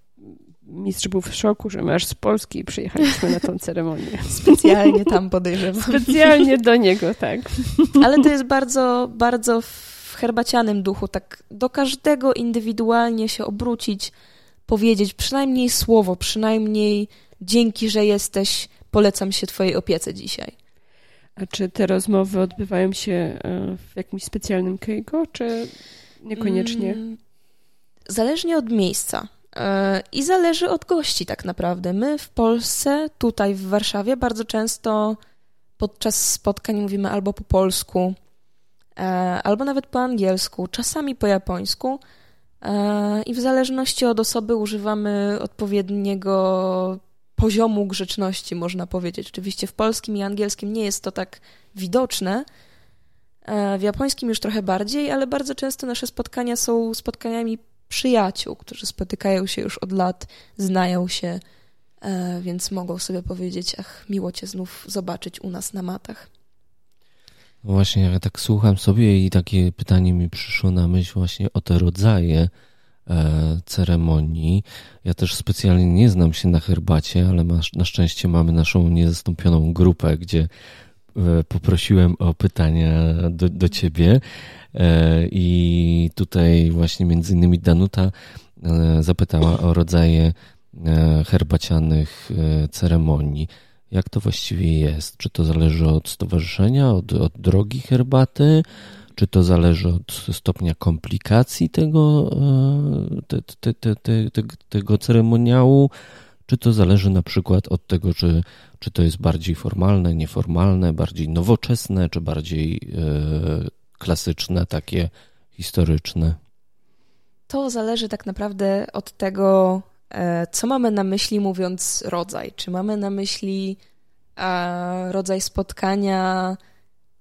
mistrz był w szoku, że my aż z Polski i przyjechaliśmy na tą ceremonię. Specjalnie tam podejrzewam. Specjalnie do niego, tak. Ale to jest bardzo, bardzo w herbacianym duchu, tak do każdego indywidualnie się obrócić, powiedzieć przynajmniej słowo, przynajmniej dzięki, że jesteś, polecam się twojej opiece dzisiaj. A czy te rozmowy odbywają się e, w jakimś specjalnym keigo, czy niekoniecznie? Mm, zależnie od miejsca. E, I zależy od gości, tak naprawdę. My w Polsce, tutaj w Warszawie, bardzo często podczas spotkań mówimy albo po polsku, e, albo nawet po angielsku, czasami po japońsku. E, I w zależności od osoby używamy odpowiedniego poziomu grzeczności, można powiedzieć. Oczywiście w polskim i angielskim nie jest to tak widoczne. W japońskim już trochę bardziej, ale bardzo często nasze spotkania są spotkaniami przyjaciół, którzy spotykają się już od lat, znają się, e, więc mogą sobie powiedzieć, ach, miło cię znów zobaczyć u nas na matach. Właśnie, ja tak słucham sobie i takie pytanie mi przyszło na myśl właśnie o te rodzaje e, ceremonii. Ja też specjalnie nie znam się na herbacie, ale na szczęście mamy naszą niezastąpioną grupę, gdzie poprosiłem o pytania do, do ciebie. E, I tutaj właśnie między innymi Danuta e, zapytała o rodzaje e, herbacianych ceremonii. Jak to właściwie jest? Czy to zależy od stowarzyszenia, od, od drogi herbaty? Czy to zależy od stopnia komplikacji tego, te, te, te, tego ceremoniału? Czy to zależy na przykład od tego, czy, czy to jest bardziej formalne, nieformalne, bardziej nowoczesne, czy bardziej klasyczne, takie historyczne? To zależy tak naprawdę od tego, e, co mamy na myśli mówiąc rodzaj. Czy mamy na myśli rodzaj spotkania,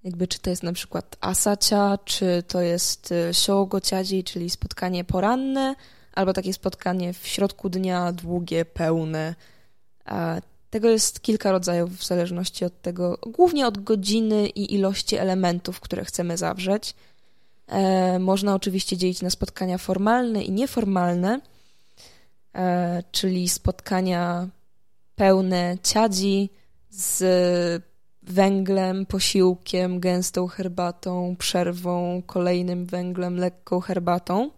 jakby czy to jest na przykład asacia, czy to jest e, shogociadzi, czyli spotkanie poranne, albo takie spotkanie w środku dnia, długie, pełne. Tego jest kilka rodzajów w zależności od tego, głównie od godziny i ilości elementów, które chcemy zawrzeć. E, można oczywiście dzielić na spotkania formalne i nieformalne, e, czyli spotkania pełne ciadzi z węglem, posiłkiem, gęstą herbatą, przerwą, kolejnym węglem, lekką herbatą.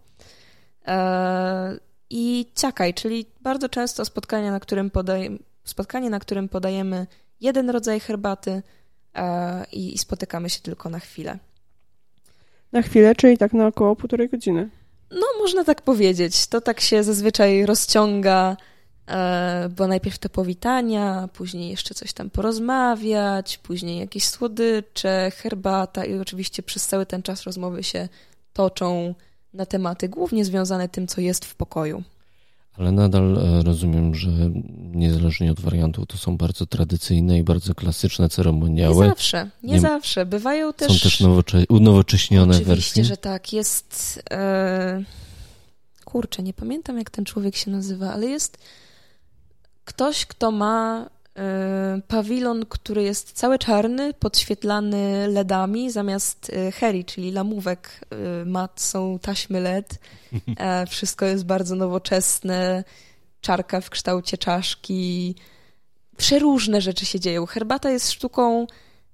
E, I ciakaj, czyli bardzo często spotkanie, na którym podajemy, spotkanie, na którym podajemy jeden rodzaj herbaty e, i spotykamy się tylko na chwilę. Na chwilę, czyli tak na około półtorej godziny. No, można tak powiedzieć. To tak się zazwyczaj rozciąga, e, bo najpierw te powitania, później jeszcze coś tam porozmawiać, później jakieś słodycze, herbata i oczywiście przez cały ten czas rozmowy się toczą na tematy głównie związane tym, co jest w pokoju. Ale nadal e, rozumiem, że niezależnie od wariantu to są bardzo tradycyjne i bardzo klasyczne ceremoniały. Nie zawsze, nie, nie zawsze. Bywają też... Są też nowocze... unowocześnione Oczywiście, wersje? Oczywiście, że tak. Jest... E... Kurczę, nie pamiętam jak ten człowiek się nazywa, ale jest ktoś, kto ma pawilon, który jest cały czarny, podświetlany LEDami, zamiast e, heri, czyli lamówek e, mat są taśmy LED. Wszystko jest bardzo nowoczesne, czarka w kształcie czaszki. Przeróżne rzeczy się dzieją. Herbata jest sztuką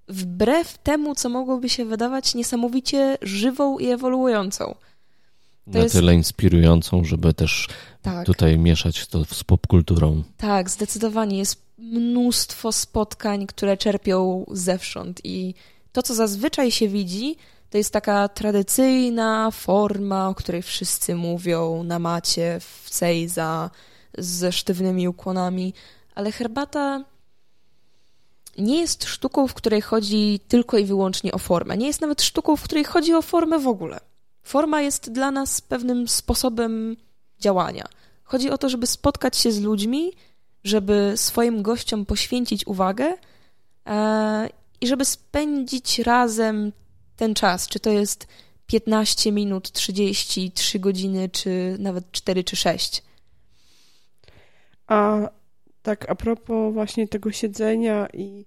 wbrew temu, co mogłoby się wydawać niesamowicie żywą i ewoluującą. To na jest... tyle inspirującą, żeby też tak. tutaj mieszać to z popkulturą. Tak, zdecydowanie. Jest mnóstwo spotkań, które czerpią zewsząd i to, co zazwyczaj się widzi, to jest taka tradycyjna forma, o której wszyscy mówią na macie, w cejza, ze sztywnymi ukłonami, ale herbata nie jest sztuką, w której chodzi tylko i wyłącznie o formę. Nie jest nawet sztuką, w której chodzi o formę w ogóle. Forma jest dla nas pewnym sposobem działania. Chodzi o to, żeby spotkać się z ludźmi, żeby swoim gościom poświęcić uwagę e, i żeby spędzić razem ten czas, czy to jest 15 minut, 30, 3 godziny, czy nawet 4 czy 6. A tak a propos właśnie tego siedzenia i,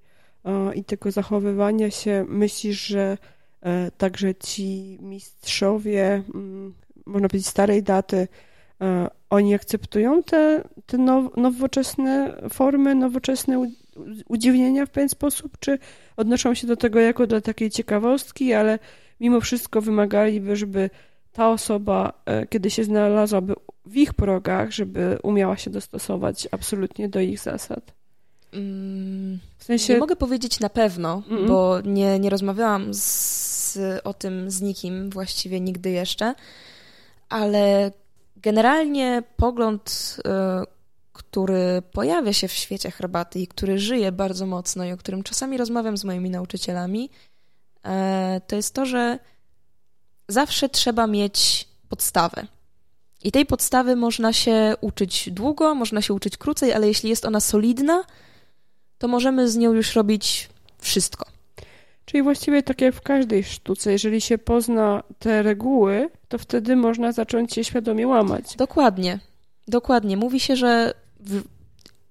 i tego zachowywania się, myślisz, że e, także ci mistrzowie, mm, można powiedzieć starej daty, E, oni akceptują te, te now, nowoczesne formy, nowoczesne udziwnienia w pewien sposób, czy odnoszą się do tego jako do takiej ciekawostki, ale mimo wszystko wymagaliby, żeby ta osoba, e, kiedy się znalazłaby w ich progach, żeby umiała się dostosować absolutnie do ich zasad? Mm, w sensie... Nie mogę powiedzieć na pewno, mm -mm. bo nie, nie rozmawiałam z, o tym z nikim właściwie nigdy jeszcze, ale Generalnie pogląd, e, który pojawia się w świecie herbaty i który żyje bardzo mocno i o którym czasami rozmawiam z moimi nauczycielami, e, to jest to, że zawsze trzeba mieć podstawę. I tej podstawy można się uczyć długo, można się uczyć krócej, ale jeśli jest ona solidna, to możemy z nią już robić wszystko. Czyli właściwie tak jak w każdej sztuce, jeżeli się pozna te reguły, to wtedy można zacząć je świadomie łamać. Dokładnie. Dokładnie. Mówi się, że w,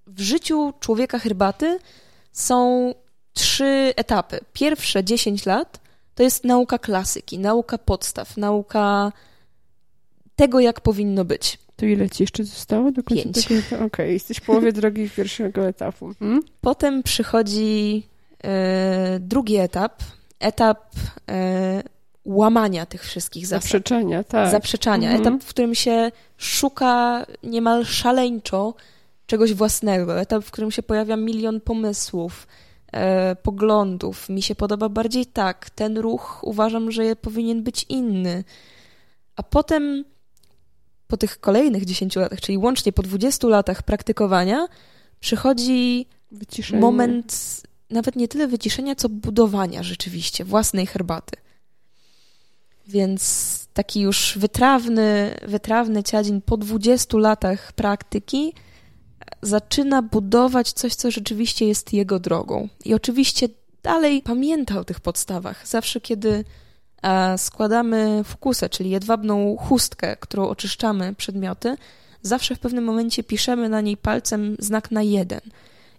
w życiu człowieka herbaty są trzy etapy. Pierwsze 10 lat to jest nauka klasyki, nauka podstaw, nauka tego, jak powinno być. To ile ci jeszcze zostało do końca Pięć. Okej, okay, jesteś w połowie drogi pierwszego etapu. Hmm? Potem przychodzi drugi etap, etap e, łamania tych wszystkich zasad. Zaprzeczania, tak. Zaprzeczania. Mhm. Etap, w którym się szuka niemal szaleńczo czegoś własnego. Etap, w którym się pojawia milion pomysłów, e, poglądów. Mi się podoba bardziej tak. Ten ruch uważam, że powinien być inny. A potem po tych kolejnych 10 latach, czyli łącznie po 20 latach praktykowania, przychodzi Wyciszenie. moment nawet nie tyle wyciszenia, co budowania rzeczywiście własnej herbaty. Więc taki już wytrawny, wytrawny ciadzin po 20 latach praktyki zaczyna budować coś, co rzeczywiście jest jego drogą. I oczywiście dalej pamięta o tych podstawach. Zawsze, kiedy e, składamy wkusę, czyli jedwabną chustkę, którą oczyszczamy przedmioty, zawsze w pewnym momencie piszemy na niej palcem znak na jeden.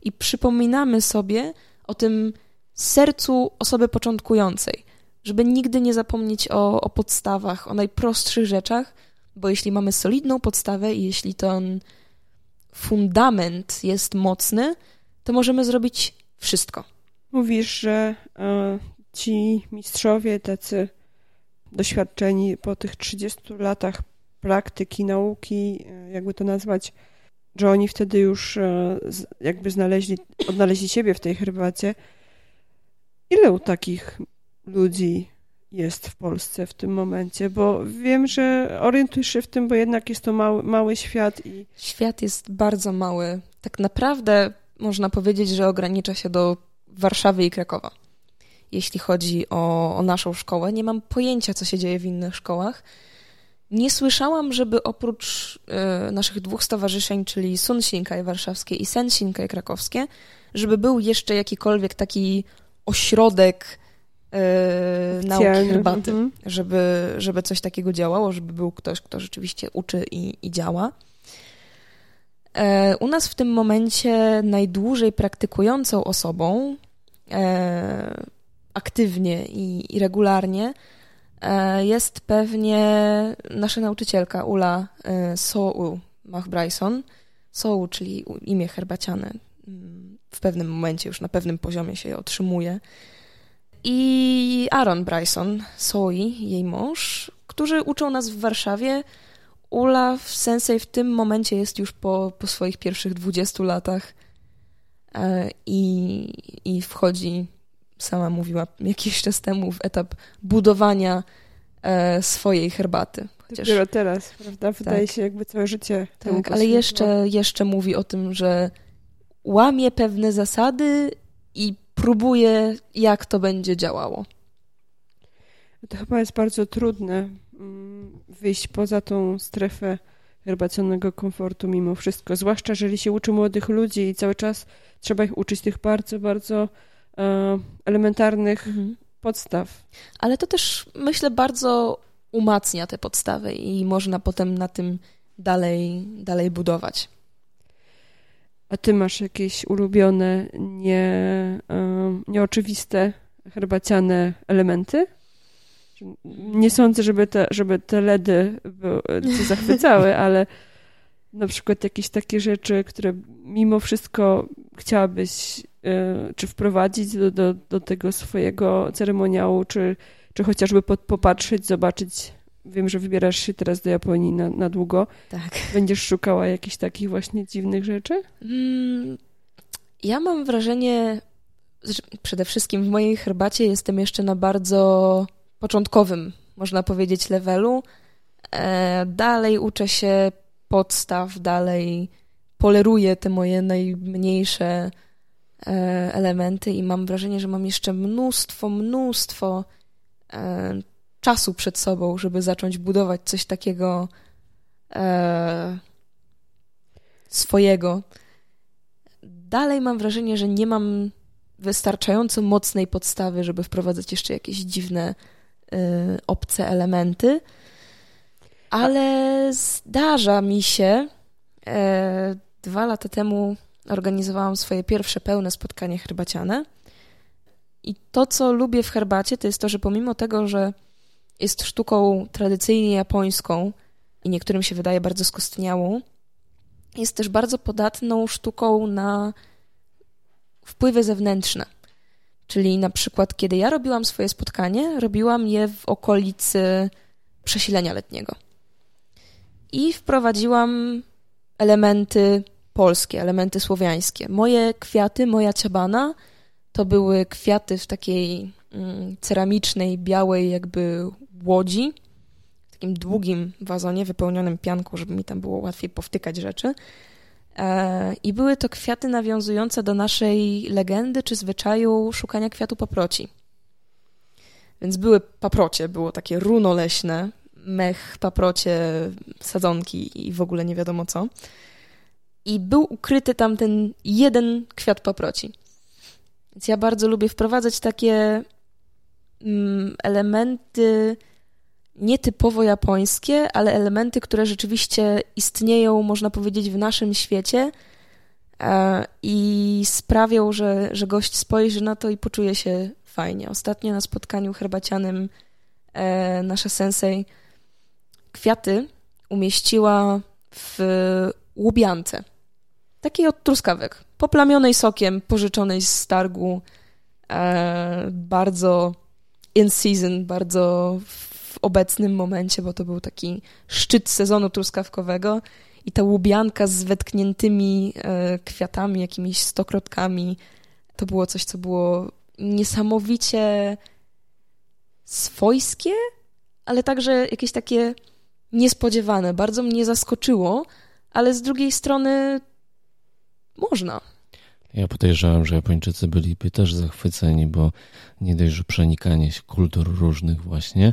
I przypominamy sobie, o tym sercu osoby początkującej, żeby nigdy nie zapomnieć o, o podstawach, o najprostszych rzeczach, bo jeśli mamy solidną podstawę i jeśli ten fundament jest mocny, to możemy zrobić wszystko. Mówisz, że e, ci mistrzowie tacy doświadczeni po tych 30 latach praktyki, nauki, e, jakby to nazwać, że oni wtedy już e, jakby znaleźli, odnaleźli siebie w tej herbacie. Ile takich ludzi jest w Polsce w tym momencie? Bo wiem, że orientujesz się w tym, bo jednak jest to mały, mały świat. I... Świat jest bardzo mały. Tak naprawdę można powiedzieć, że ogranicza się do Warszawy i Krakowa. Jeśli chodzi o, o naszą szkołę, nie mam pojęcia, co się dzieje w innych szkołach. Nie słyszałam, żeby oprócz y, naszych dwóch stowarzyszeń, czyli Sun Shinkai warszawskie i Sen Shinkai krakowskie, żeby był jeszcze jakikolwiek taki ośrodek y, nauki herbaty, -hmm. żeby, żeby coś takiego działało, żeby był ktoś, kto rzeczywiście uczy i, i działa. E, u nas w tym momencie najdłużej praktykującą osobą e, aktywnie i, i regularnie e, jest pewnie nasza nauczycielka Ula Soul Mach-Bryson. Soul, czyli imię herbaciane. Mm, w pewnym momencie już na pewnym poziomie się je otrzymuje. I Aaron Bryson, Soi, jej mąż, którzy uczą nas w Warszawie Ula w Sensei w tym momencie jest już po, po swoich pierwszych 20 latach e, i, i wchodzi, sama mówiła jakiś czas temu, w etap budowania e, swojej herbaty. Chociaż, Dopiero teraz, prawda? Wydaje tak. się jakby całe życie Tak, ale jeszcze, jeszcze mówi o tym, że łamie pewne zasady i próbuje, jak to będzie działało. To chyba jest bardzo trudne, Mm, wyjść poza tą strefę herbacionnego komfortu mimo wszystko. Zwłaszcza, jeżeli się uczy młodych ludzi i cały czas trzeba ich uczyć tych bardzo, bardzo elementarnych mhm. podstaw. Ale to też, myślę, bardzo umacnia te podstawy i można potem na tym dalej, dalej budować. A ty masz jakieś ulubione, nie, e, nieoczywiste herbaciane elementy? Nie sądzę, żeby te, żeby te LEDy cię zachwycały, ale na przykład jakieś takie rzeczy, które mimo wszystko chciałabyś e, czy wprowadzić do, do, do tego swojego ceremoniału, czy, czy chociażby pod, popatrzeć, zobaczyć. Wiem, że wybierasz się teraz do Japonii na, na długo. Tak. Będziesz szukała jakichś takich właśnie dziwnych rzeczy? Mm, ja mam wrażenie, że przede wszystkim w mojej herbacie jestem jeszcze na bardzo początkowym, można powiedzieć, levelu. E, dalej uczę się podstaw, dalej poleruję te moje najmniejsze elementy i mam wrażenie, że mam jeszcze mnóstwo, mnóstwo e, czasu przed sobą, żeby zacząć budować coś takiego swojego. Dalej mam wrażenie, że nie mam wystarczająco mocnej podstawy, żeby wprowadzać jeszcze jakieś dziwne obce elementy, ale zdarza mi się. E, dwa lata temu organizowałam swoje pierwsze pełne spotkanie herbaciane. I to, co lubię w herbacie, to jest to, że pomimo tego, że jest sztuką tradycyjnie japońską i niektórym się wydaje bardzo skostniałą, jest też bardzo podatną sztuką na wpływy zewnętrzne. Czyli na przykład, kiedy ja robiłam swoje spotkanie, robiłam je w okolicy przesilenia letniego. I wprowadziłam elementy polskie, elementy słowiańskie. Moje kwiaty, moja ciabana to były kwiaty w takiej mm, ceramicznej, białej jakby łodzi, w takim długim wazonie wypełnionym pianką, żeby mi tam było łatwiej powtykać rzeczy. E, I były to kwiaty nawiązujące do naszej legendy czy zwyczaju szukania kwiatu paproci. Więc były paprocie, było takie runo leśne, mech, paprocie, sadzonki i w ogóle nie wiadomo co. I był ukryty tam ten jeden kwiat paproci. Więc ja bardzo lubię wprowadzać takie mm, elementy nietypowo japońskie, ale elementy, które rzeczywiście istnieją, można powiedzieć, w naszym świecie e, i sprawią, że, że gość spojrzy na to i poczuje się fajnie. Ostatnio na spotkaniu herbacianym e, nasza sensei kwiaty umieściła w łubiance. Takiej od truskawek, poplamionej sokiem, pożyczonej z targu, e, bardzo in season, bardzo w obecnym momencie, bo to był taki szczyt sezonu truskawkowego. I ta łubianka z wetkniętymi e, kwiatami, jakimiś stokrotkami, to było coś, co było niesamowicie swojskie, ale także jakieś takie niespodziewane. Bardzo mnie zaskoczyło, ale z drugiej strony można. Ja podejrzewam, że Japończycy byliby też zachwyceni, bo nie dość, że przenikanie się kultur różnych właśnie,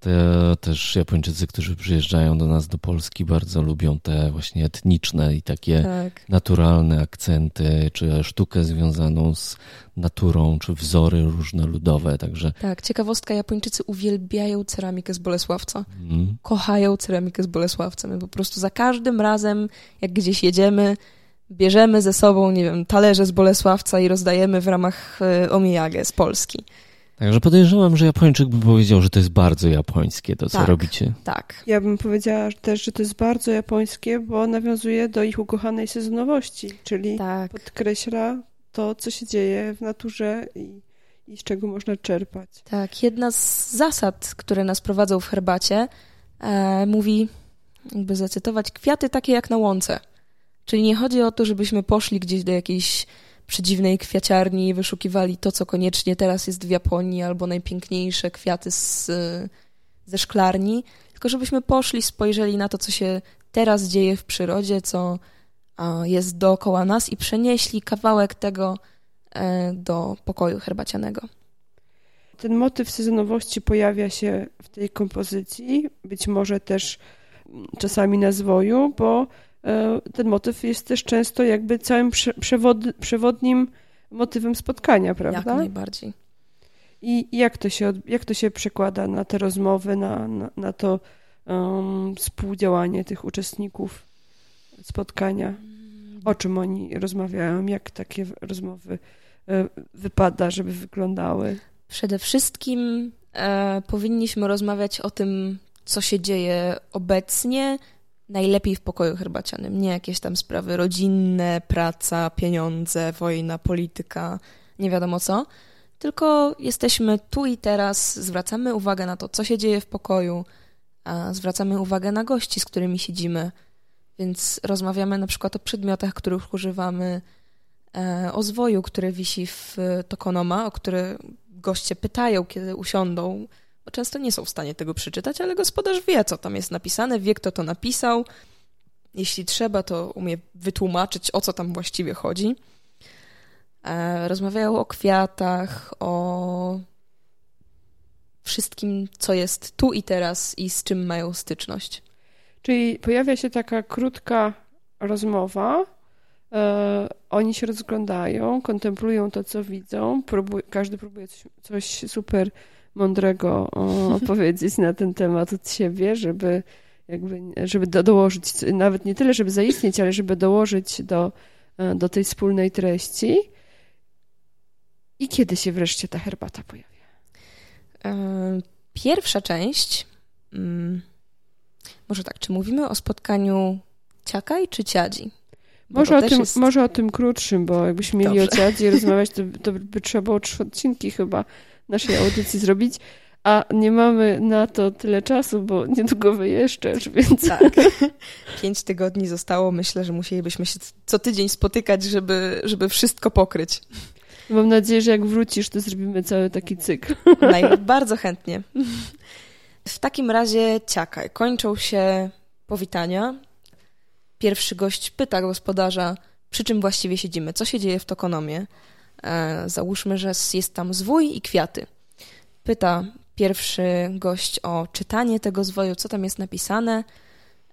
te też Japończycy, którzy przyjeżdżają do nas do Polski, bardzo lubią te właśnie etniczne i takie tak. naturalne akcenty, czy sztukę związaną z naturą, czy wzory różne ludowe, także... Tak, ciekawostka, Japończycy uwielbiają ceramikę z Bolesławca. Mm. Kochają ceramikę z Bolesławca. My po prostu za każdym razem, jak gdzieś jedziemy, bierzemy ze sobą, nie wiem, talerze z Bolesławca i rozdajemy w ramach e, omijage z Polski. Także podejrzewam, że Japończyk by powiedział, że to jest bardzo japońskie to, co tak, robicie. Tak. Ja bym powiedziała też, że to jest bardzo japońskie, bo nawiązuje do ich ukochanej sezonowości, czyli tak. podkreśla to, co się dzieje w naturze i, i z czego można czerpać. Tak, jedna z zasad, które nas prowadzą w herbacie, e, mówi, jakby zacytować, kwiaty takie jak na łące. Czyli nie chodzi o to, żebyśmy poszli gdzieś do jakiejś przedziwnej kwiaciarni wyszukiwali to, co koniecznie teraz jest w Japonii, albo najpiękniejsze kwiaty z, ze szklarni, tylko żebyśmy poszli, spojrzeli na to, co się teraz dzieje w przyrodzie, co jest dookoła nas i przenieśli kawałek tego e, do pokoju herbacianego. Ten motyw sezonowości pojawia się w tej kompozycji, być może też czasami na zwoju, bo ten motyw jest też często jakby całym przewod, przewodnim motywem spotkania, prawda? Jak najbardziej. I jak to się, jak to się przekłada na te rozmowy, na, na, na to um, współdziałanie tych uczestników spotkania? O czym oni rozmawiają? Jak takie rozmowy e, wypada, żeby wyglądały? Przede wszystkim e, powinniśmy rozmawiać o tym, co się dzieje obecnie, najlepiej w pokoju herbacianym. Nie jakieś tam sprawy rodzinne, praca, pieniądze, wojna, polityka, nie wiadomo co. Tylko jesteśmy tu i teraz, zwracamy uwagę na to, co się dzieje w pokoju, a zwracamy uwagę na gości, z którymi siedzimy. Więc rozmawiamy na przykład o przedmiotach, których używamy, e, o zwoju, który wisi w Tokonoma, o który goście pytają, kiedy usiądą często nie są w stanie tego przeczytać, ale gospodarz wie, co tam jest napisane, wie, kto to napisał. Jeśli trzeba, to umie wytłumaczyć, o co tam właściwie chodzi. E, rozmawiają o kwiatach, o wszystkim, co jest tu i teraz i z czym mają styczność. Czyli pojawia się taka krótka rozmowa. E, oni się rozglądają, kontemplują to, co widzą. Próbuj, każdy próbuje coś, coś super mądrego opowiedzieć na ten temat od siebie, żeby jakby, żeby do, dołożyć, nawet nie tyle, żeby zaistnieć, ale żeby dołożyć do, e, do tej wspólnej treści. I kiedy się wreszcie ta herbata pojawia? E, pierwsza część, mm, może tak, czy mówimy o spotkaniu ciakaj czy ciadzi? może o, tym, jest... może o tym krótszym, bo jakbyśmy mieli Dobrze. o ciadzi rozmawiać, to, to by trzeba było trzy odcinki chyba naszej audycji zrobić, a nie mamy na to tyle czasu, bo niedługo wyjeżdżasz, więc... Tak. Pięć tygodni zostało. Myślę, że musielibyśmy się co tydzień spotykać, żeby, żeby wszystko pokryć. Mam nadzieję, że jak wrócisz, to zrobimy cały taki cykl. Naj, bardzo chętnie. W takim razie ciakaj. Kończą się powitania. Pierwszy gość pyta gospodarza, przy czym właściwie siedzimy, co się dzieje w Tokonomie. E, załóżmy, że jest tam zwój i kwiaty. Pyta pierwszy gość o czytanie tego zwoju, co tam jest napisane.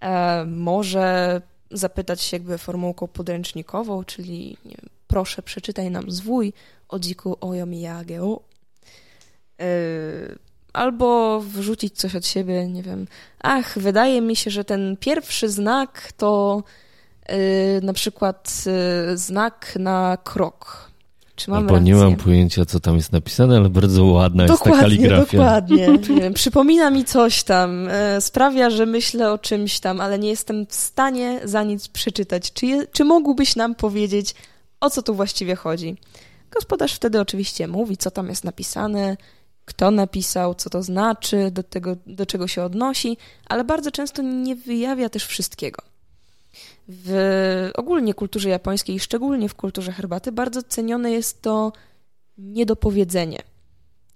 E, może zapytać się jakby formułką podręcznikową, czyli wiem, proszę przeczytaj nam zwój o dziku Oyomiyage. E, albo wrzucić coś od siebie, nie wiem. Ach, wydaje mi się, że ten pierwszy znak to na przykład znak na krok. Czy mam Albo rację? nie mam pojęcia, co tam jest napisane, ale bardzo ładna dokładnie, jest ta kaligrafia. Dokładnie, dokładnie. Przypomina mi coś tam, e, sprawia, że myślę o czymś tam, ale nie jestem w stanie za nic przeczytać. Czy, je, czy mógłbyś nam powiedzieć, o co tu właściwie chodzi? Gospodarz wtedy oczywiście mówi, co tam jest napisane kto napisał, co to znaczy, do, tego, do czego się odnosi, ale bardzo często nie wyjawia też wszystkiego. W ogólnie kulturze japońskiej, szczególnie w kulturze herbaty, bardzo cenione jest to niedopowiedzenie.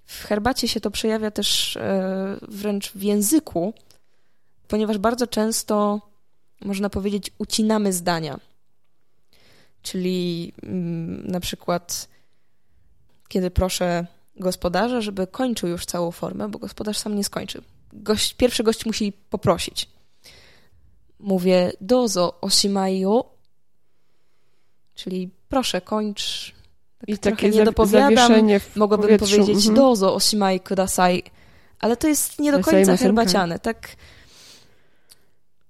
W herbacie się to przejawia też e, wręcz w języku, ponieważ bardzo często, można powiedzieć, ucinamy zdania. Czyli mm, na przykład, kiedy proszę gospodarza, żeby kończył już całą formę, bo gospodarz sam nie skończy. Gość, pierwszy gość musi poprosić. Mówię dozo oshimai o, czyli proszę, kończ. Tak I takie nie dopowiadam. Mogłabym powiedzieć mhm. dozo oshimai kudasai, ale to jest nie do końca herbaciane. Tak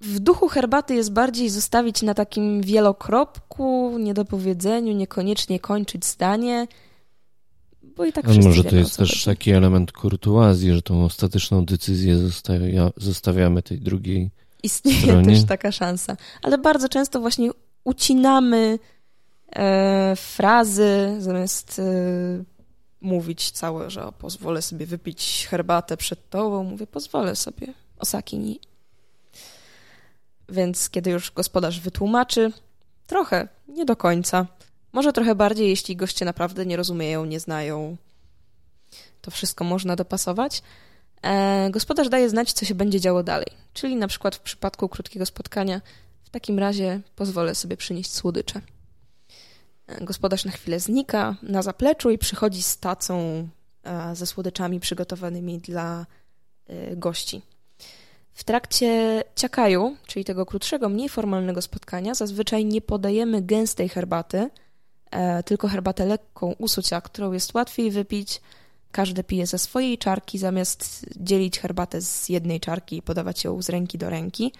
w duchu herbaty jest bardziej zostawić na takim wielokropku, niedopowiedzeniu, niekoniecznie kończyć zdanie, bo i tak A może to jest też taki element kurtuazji, że tą ostateczną decyzję zostawia, zostawiamy tej drugiej Istnieje stronie. też taka szansa. Ale bardzo często właśnie ucinamy e, frazy, zamiast e, mówić całe, że o, pozwolę sobie wypić herbatę przed tobą, mówię, pozwolę sobie, osaki Więc kiedy już gospodarz wytłumaczy, trochę, nie do końca, może trochę bardziej, jeśli goście naprawdę nie rozumieją, nie znają. To wszystko można dopasować. E, gospodarz daje znać, co się będzie działo dalej. Czyli na przykład w przypadku krótkiego spotkania, w takim razie pozwolę sobie przynieść słodycze. E, gospodarz na chwilę znika na zapleczu i przychodzi z tacą e, ze słodyczami przygotowanymi dla gości. W trakcie ciakaju, czyli tego krótszego, mniej formalnego spotkania, zazwyczaj nie podajemy gęstej herbaty, tylko herbatę lekką usucia, którą jest łatwiej wypić. Każdy pije ze swojej czarki, zamiast dzielić herbatę z jednej czarki i podawać ją z ręki do ręki.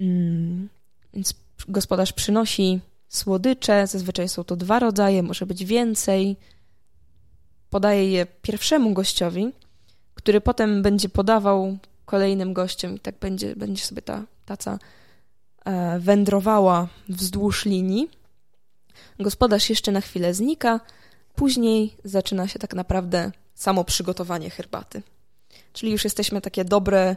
Mm, więc gospodarz przynosi słodycze, zazwyczaj są to dwa rodzaje, może być więcej. Podaje je pierwszemu gościowi, który potem będzie podawał kolejnym gościom i tak będzie, będzie sobie ta taca e, wędrowała wzdłuż linii. Gospodarz jeszcze na chwilę znika, później zaczyna się tak naprawdę samo przygotowanie herbaty. Czyli już jesteśmy takie dobre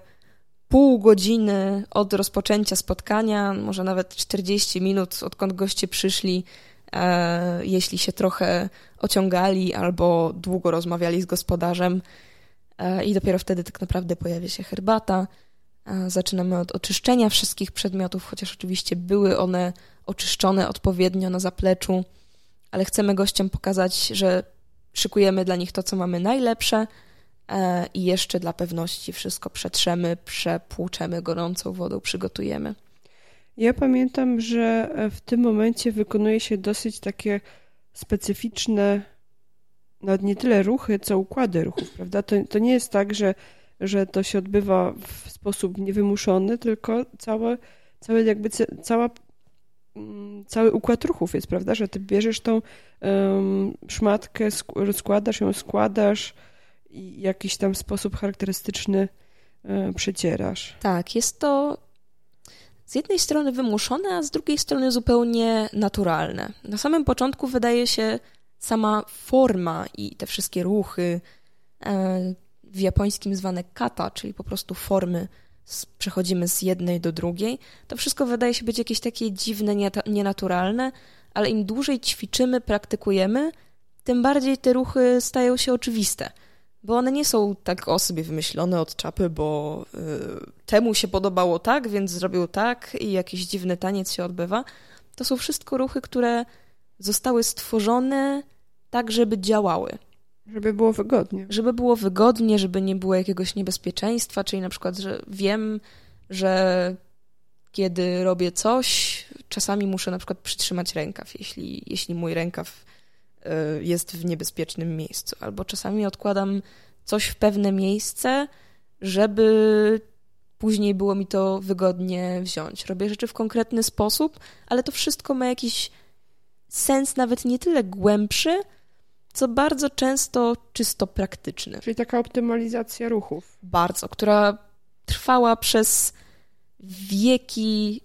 pół godziny od rozpoczęcia spotkania, może nawet 40 minut, odkąd goście przyszli, e, jeśli się trochę ociągali albo długo rozmawiali z gospodarzem. E, I dopiero wtedy tak naprawdę pojawia się herbata. E, zaczynamy od oczyszczenia wszystkich przedmiotów, chociaż oczywiście były one oczyszczone odpowiednio na zapleczu, ale chcemy gościom pokazać, że szykujemy dla nich to, co mamy najlepsze e, i jeszcze dla pewności wszystko przetrzemy, przepłuczemy gorącą wodą, przygotujemy. Ja pamiętam, że w tym momencie wykonuje się dosyć takie specyficzne, nawet nie tyle ruchy, co układy ruchów, prawda? To, to nie jest tak, że, że to się odbywa w sposób niewymuszony, tylko całe, całe jakby cała cały układ ruchów jest, prawda? Że ty bierzesz tą um, szmatkę, rozkładasz ją, składasz i jakiś tam sposób charakterystyczny um, przecierasz. Tak, jest to z jednej strony wymuszone, a z drugiej strony zupełnie naturalne. Na samym początku wydaje się sama forma i te wszystkie ruchy, e, w japońskim zwane kata, czyli po prostu formy przechodzimy z jednej do drugiej, to wszystko wydaje się być jakieś takie dziwne, nienaturalne, ale im dłużej ćwiczymy, praktykujemy, tym bardziej te ruchy stają się oczywiste. Bo one nie są tak o sobie wymyślone od czapy, bo y, temu się podobało tak, więc zrobił tak i jakiś dziwny taniec się odbywa. To są wszystko ruchy, które zostały stworzone tak, żeby działały. Żeby było wygodnie. Żeby było wygodnie, żeby nie było jakiegoś niebezpieczeństwa, czyli na przykład, że wiem, że kiedy robię coś, czasami muszę na przykład przytrzymać rękaw, jeśli, jeśli mój rękaw y, jest w niebezpiecznym miejscu. Albo czasami odkładam coś w pewne miejsce, żeby później było mi to wygodnie wziąć. Robię rzeczy w konkretny sposób, ale to wszystko ma jakiś sens nawet nie tyle głębszy, co bardzo często czysto praktyczny. Czyli taka optymalizacja ruchów. Bardzo, która trwała przez wieki,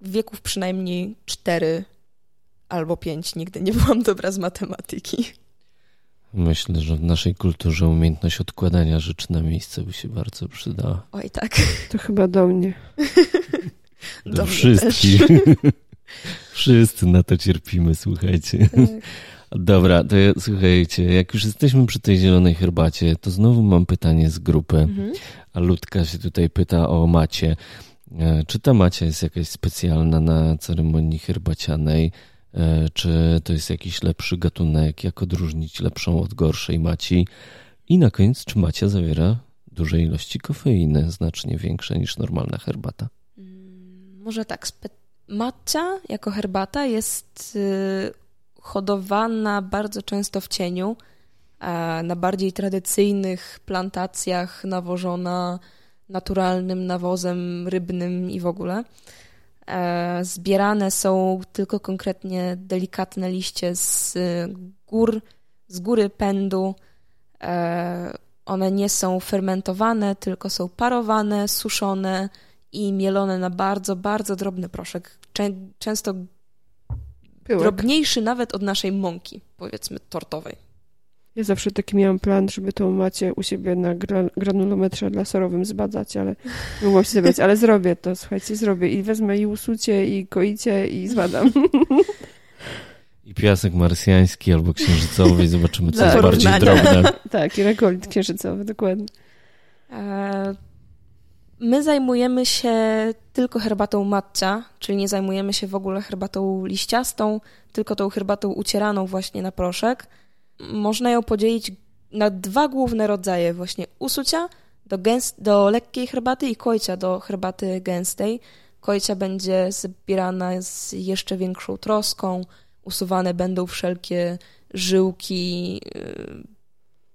wieków przynajmniej cztery albo pięć. Nigdy nie byłam dobra z matematyki. Myślę, że w naszej kulturze umiejętność odkładania rzeczy na miejsce by się bardzo przydała. Oj, tak. To chyba do mnie. Do, do wszystkich. Wszyscy na to cierpimy, słuchajcie. Tak. Dobra, to ja, słuchajcie, jak już jesteśmy przy tej zielonej herbacie, to znowu mam pytanie z grupy. Mhm. A Ludka się tutaj pyta o macie. E, czy ta macia jest jakaś specjalna na ceremonii herbacianej? E, czy to jest jakiś lepszy gatunek? Jak odróżnić lepszą od gorszej maci? I na koniec, czy macia zawiera duże ilości kofeiny, znacznie większe niż normalna herbata? Mm, może tak. Matcha jako herbata jest y, hodowana bardzo często w cieniu, na bardziej tradycyjnych plantacjach nawożona naturalnym nawozem rybnym i w ogóle. E, zbierane są tylko konkretnie delikatne liście z gór, z góry pędu. E, one nie są fermentowane, tylko są parowane, suszone i mielone na bardzo, bardzo drobny proszek. Często Pyłek. drobniejszy nawet od naszej mąki, powiedzmy, tortowej. Ja zawsze taki miałam plan, żeby tą macie u siebie na granulometrze laserowym zbadać, ale nie mogłam się zebrać, ale zrobię to, słuchajcie, zrobię i wezmę i usucie, i koicie, i zbadam. I piasek marsjański albo księżycowy i zobaczymy, co tak. jest bardziej drobne. tak, i rekolit księżycowy, dokładnie. E, my zajmujemy się tylko herbatą matcha, czyli nie zajmujemy się w ogóle herbatą liściastą, tylko tą herbatą ucieraną właśnie na proszek można ją podzielić na dwa główne rodzaje właśnie usucia do, do lekkiej herbaty i kojcia do herbaty gęstej. Kojcia będzie zbierana z jeszcze większą troską, usuwane będą wszelkie żyłki, y,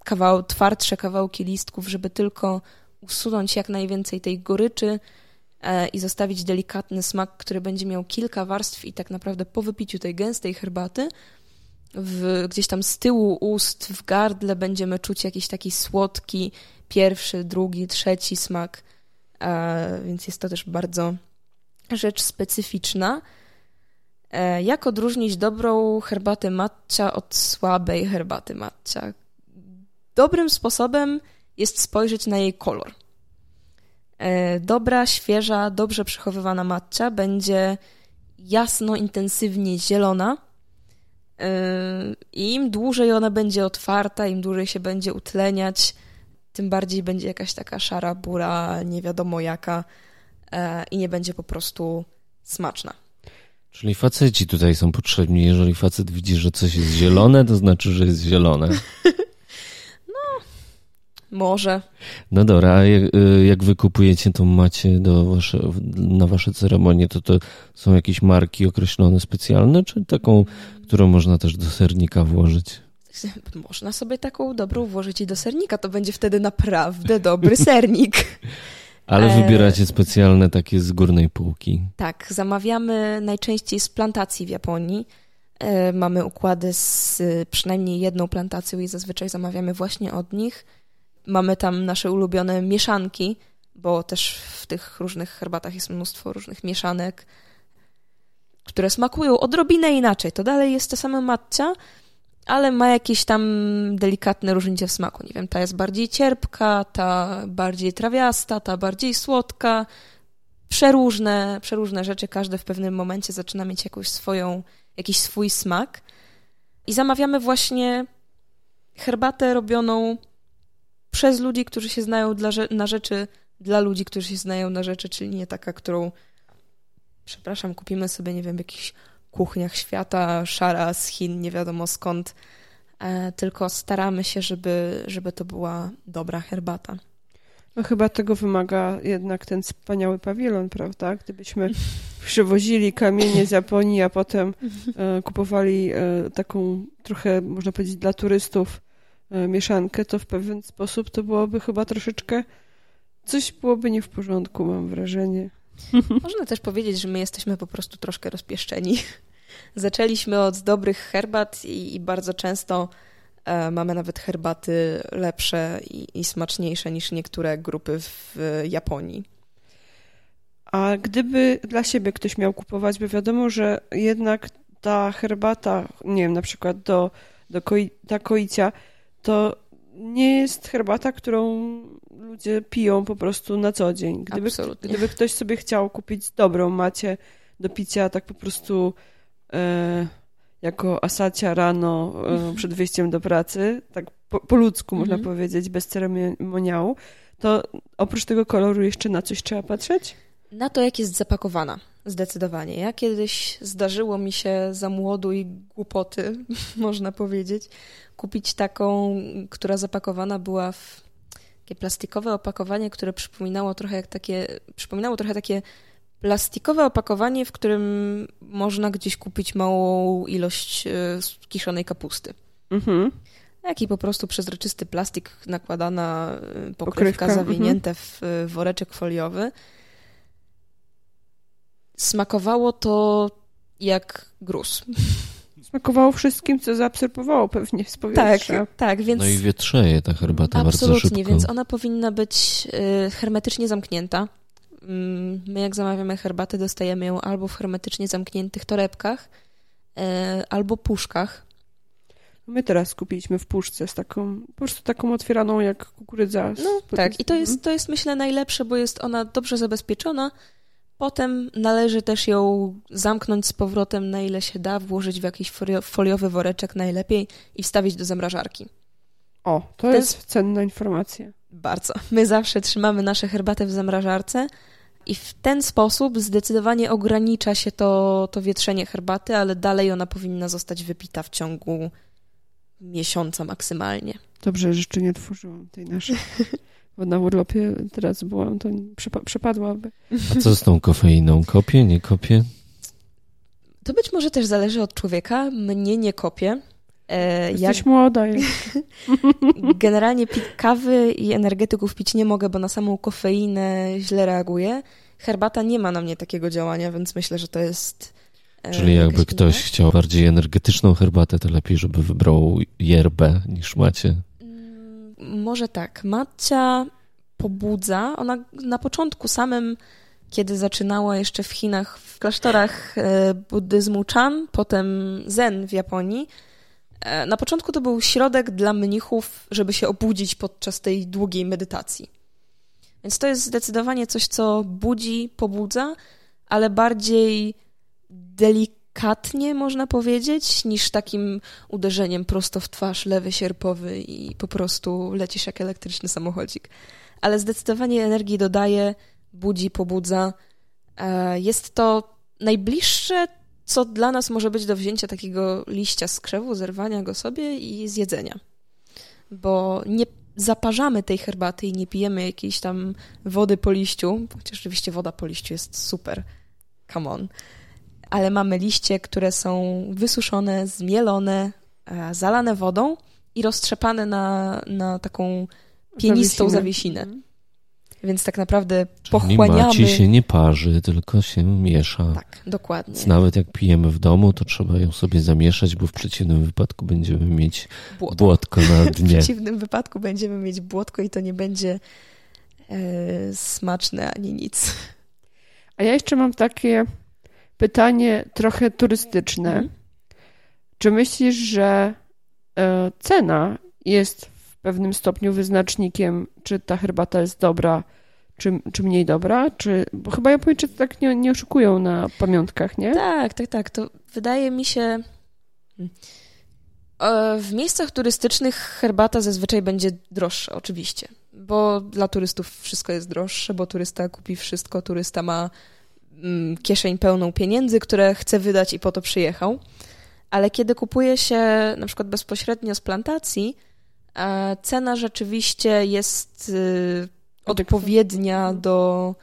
kawał, twardsze kawałki listków, żeby tylko usunąć jak najwięcej tej goryczy e, i zostawić delikatny smak, który będzie miał kilka warstw i tak naprawdę po wypiciu tej gęstej herbaty w, gdzieś tam z tyłu ust, w gardle będziemy czuć jakiś taki słodki pierwszy, drugi, trzeci smak. E, więc jest to też bardzo rzecz specyficzna. E, jak odróżnić dobrą herbatę matcha od słabej herbaty matcha? Dobrym sposobem jest spojrzeć na jej kolor. E, dobra, świeża, dobrze przechowywana matcha będzie jasno, intensywnie zielona, im dłużej ona będzie otwarta, im dłużej się będzie utleniać, tym bardziej będzie jakaś taka szara, bura, nie wiadomo jaka e, i nie będzie po prostu smaczna. Czyli faceci tutaj są potrzebni. Jeżeli facet widzi, że coś jest zielone, to znaczy, że jest zielone. Może. No dobra, a jak, y, jak wy kupujecie tą macie do wasze, na wasze ceremonie, to to są jakieś marki określone specjalne, czy taką, którą można też do sernika włożyć? Można sobie taką dobrą włożyć i do sernika, to będzie wtedy naprawdę dobry sernik. Ale e, wybieracie specjalne takie z górnej półki. Tak, zamawiamy najczęściej z plantacji w Japonii. E, mamy układy z przynajmniej jedną plantacją i zazwyczaj zamawiamy właśnie od nich. Mamy tam nasze ulubione mieszanki, bo też w tych różnych herbatach jest mnóstwo różnych mieszanek, które smakują odrobinę inaczej. To dalej jest to same matcha, ale ma jakieś tam delikatne różnice w smaku. Nie wiem, ta jest bardziej cierpka, ta bardziej trawiasta, ta bardziej słodka. Przeróżne, przeróżne rzeczy, każde w pewnym momencie zaczyna mieć jakąś swoją, jakiś swój smak. I zamawiamy właśnie herbatę robioną przez ludzi, którzy się znają dla, na rzeczy, dla ludzi, którzy się znają na rzeczy, czyli nie taka, którą przepraszam, kupimy sobie, nie wiem, w jakichś kuchniach świata, szara z Chin, nie wiadomo skąd, e, tylko staramy się, żeby, żeby to była dobra herbata. No chyba tego wymaga jednak ten wspaniały pawilon, prawda? Gdybyśmy przywozili kamienie z Japonii, a potem e, kupowali e, taką trochę, można powiedzieć, dla turystów mieszankę, to w pewien sposób to byłoby chyba troszeczkę coś byłoby nie w porządku, mam wrażenie. Można też powiedzieć, że my jesteśmy po prostu troszkę rozpieszczeni. Zaczęliśmy od dobrych herbat i, i bardzo często e, mamy nawet herbaty lepsze i, i, smaczniejsze niż niektóre grupy w Japonii. A gdyby dla siebie ktoś miał kupować, by wiadomo, że jednak ta herbata, nie wiem, na przykład do, do koi, ta koicia to nie jest herbata, którą ludzie piją po prostu na co dzień. Gdyby, Absolutnie. gdyby ktoś sobie chciał kupić dobrą macie do picia tak po prostu e, jako asacia rano e, przed wyjściem do pracy, tak po, po ludzku można Mhm. powiedzieć, bez ceremoniału, to oprócz tego koloru jeszcze na coś trzeba patrzeć? Na to, jak jest zapakowana. Zdecydowanie. Ja kiedyś zdarzyło mi się za młodu i głupoty, można powiedzieć, kupić taką, która zapakowana była w takie plastikowe opakowanie, które przypominało trochę jak takie, przypominało trochę takie plastikowe opakowanie, w którym można gdzieś kupić małą ilość e, kiszonej kapusty. Mhm. Taki po prostu przezroczysty plastik, nakładana e, pokrywka, Pokrywka, mhm. zawinięte w e, woreczek foliowy. Smakowało to jak gruz. Smakowało wszystkim, co zaabsorbowało pewnie z Tak, powietrza. tak, więc No i wietrzeje ta herbata bardzo szybko. absolutnie, więc ona powinna być e, hermetycznie zamknięta. Mm, My jak zamawiamy herbatę, dostajemy ją albo w hermetycznie zamkniętych torebkach, e, albo puszkach. My teraz kupiliśmy w puszce z taką, po prostu taką otwieraną jak kukurydza. No tak, i to jest, to jest myślę najlepsze, bo jest ona dobrze zabezpieczona. Potem należy też ją zamknąć z powrotem na ile się da, włożyć w jakiś folio- foliowy woreczek najlepiej i wstawić do zamrażarki. O, to jest cenna informacja. Bardzo. My zawsze trzymamy nasze herbaty w zamrażarce i w ten sposób zdecydowanie ogranicza się to, to wietrzenie herbaty, ale dalej ona powinna zostać wypita w ciągu miesiąca maksymalnie. Dobrze, że jeszcze nie tworzyłam tej naszej. Bo na urlopie teraz byłam, to przepa- przepadłaby. A co z tą kofeiną? Kopie, nie kopie? To być może też zależy od człowieka. Mnie nie kopie. E, ja Jesteś młoda. jak- generalnie kawy i energetyków pić nie mogę, bo na samą kofeinę źle reaguję. Herbata nie ma na mnie takiego działania, więc myślę, że to jest. e, Czyli jakby ktoś inna. chciał bardziej energetyczną herbatę, to lepiej, żeby wybrał yerbę niż macie. Może tak. Matcia pobudza. Ona na początku samym, kiedy zaczynała jeszcze w Chinach, w klasztorach e, buddyzmu Chan, potem Zen w Japonii. e, Na początku to był środek dla mnichów, żeby się obudzić podczas tej długiej medytacji. Więc to jest zdecydowanie coś, co budzi, pobudza, ale bardziej delikatnie, można powiedzieć, niż takim uderzeniem prosto w twarz, lewy sierpowy i po prostu lecisz jak elektryczny samochodzik. Ale zdecydowanie energii dodaje, budzi, pobudza. E, Jest to najbliższe, co dla nas może być do wzięcia takiego liścia z krzewu, zerwania go sobie i zjedzenia. Bo nie zaparzamy tej herbaty i nie pijemy jakiejś tam wody po liściu, chociaż oczywiście woda po liściu jest super. Come on. Ale mamy liście, które są wysuszone, zmielone, e, zalane wodą i roztrzepane na, na taką pienistą zawiesinę. Mhm. Więc tak naprawdę Czyli pochłaniamy. maci się nie parzy, tylko się miesza. Tak, dokładnie. Więc nawet jak pijemy w domu, to trzeba ją sobie zamieszać, bo w przeciwnym wypadku będziemy mieć Błoto. błotko na W dnie. przeciwnym wypadku będziemy mieć błotko i to nie będzie e, smaczne ani nic. A ja jeszcze mam takie pytanie trochę turystyczne. Mhm. Czy myślisz, że e, cena jest w pewnym stopniu wyznacznikiem, czy ta herbata jest dobra, czy, czy mniej dobra? Czy, bo chyba Japończycy tak nie, nie oszukują na pamiątkach, nie? Tak, tak, tak. To wydaje mi się. E, W miejscach turystycznych herbata zazwyczaj będzie droższa, oczywiście. Bo dla turystów wszystko jest droższe, bo turysta kupi wszystko, turysta ma kieszeń pełną pieniędzy, które chce wydać i po to przyjechał. Ale kiedy kupuje się na przykład bezpośrednio z plantacji, e, cena rzeczywiście jest y, odpowiednia do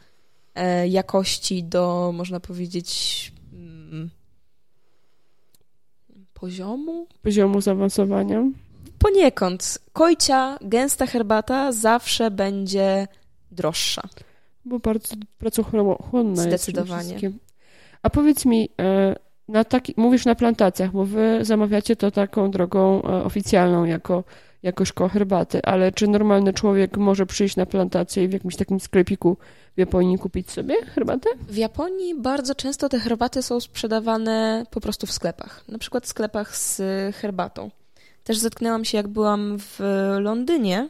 e, jakości, do można powiedzieć mm, poziomu. Poziomu zaawansowania. Poniekąd kojcia, gęsta herbata zawsze będzie droższa. Bo bardzo pracochłonna jest. Zdecydowanie. A powiedz mi, e, na taki, mówisz na plantacjach, bo wy zamawiacie to taką drogą e, oficjalną jako, jako szkoła herbaty, ale czy normalny człowiek może przyjść na plantację i w jakimś takim sklepiku w Japonii kupić sobie herbatę? W Japonii bardzo często te herbaty są sprzedawane po prostu w sklepach. Na przykład w sklepach z herbatą. Też zetknęłam się, jak byłam w Londynie.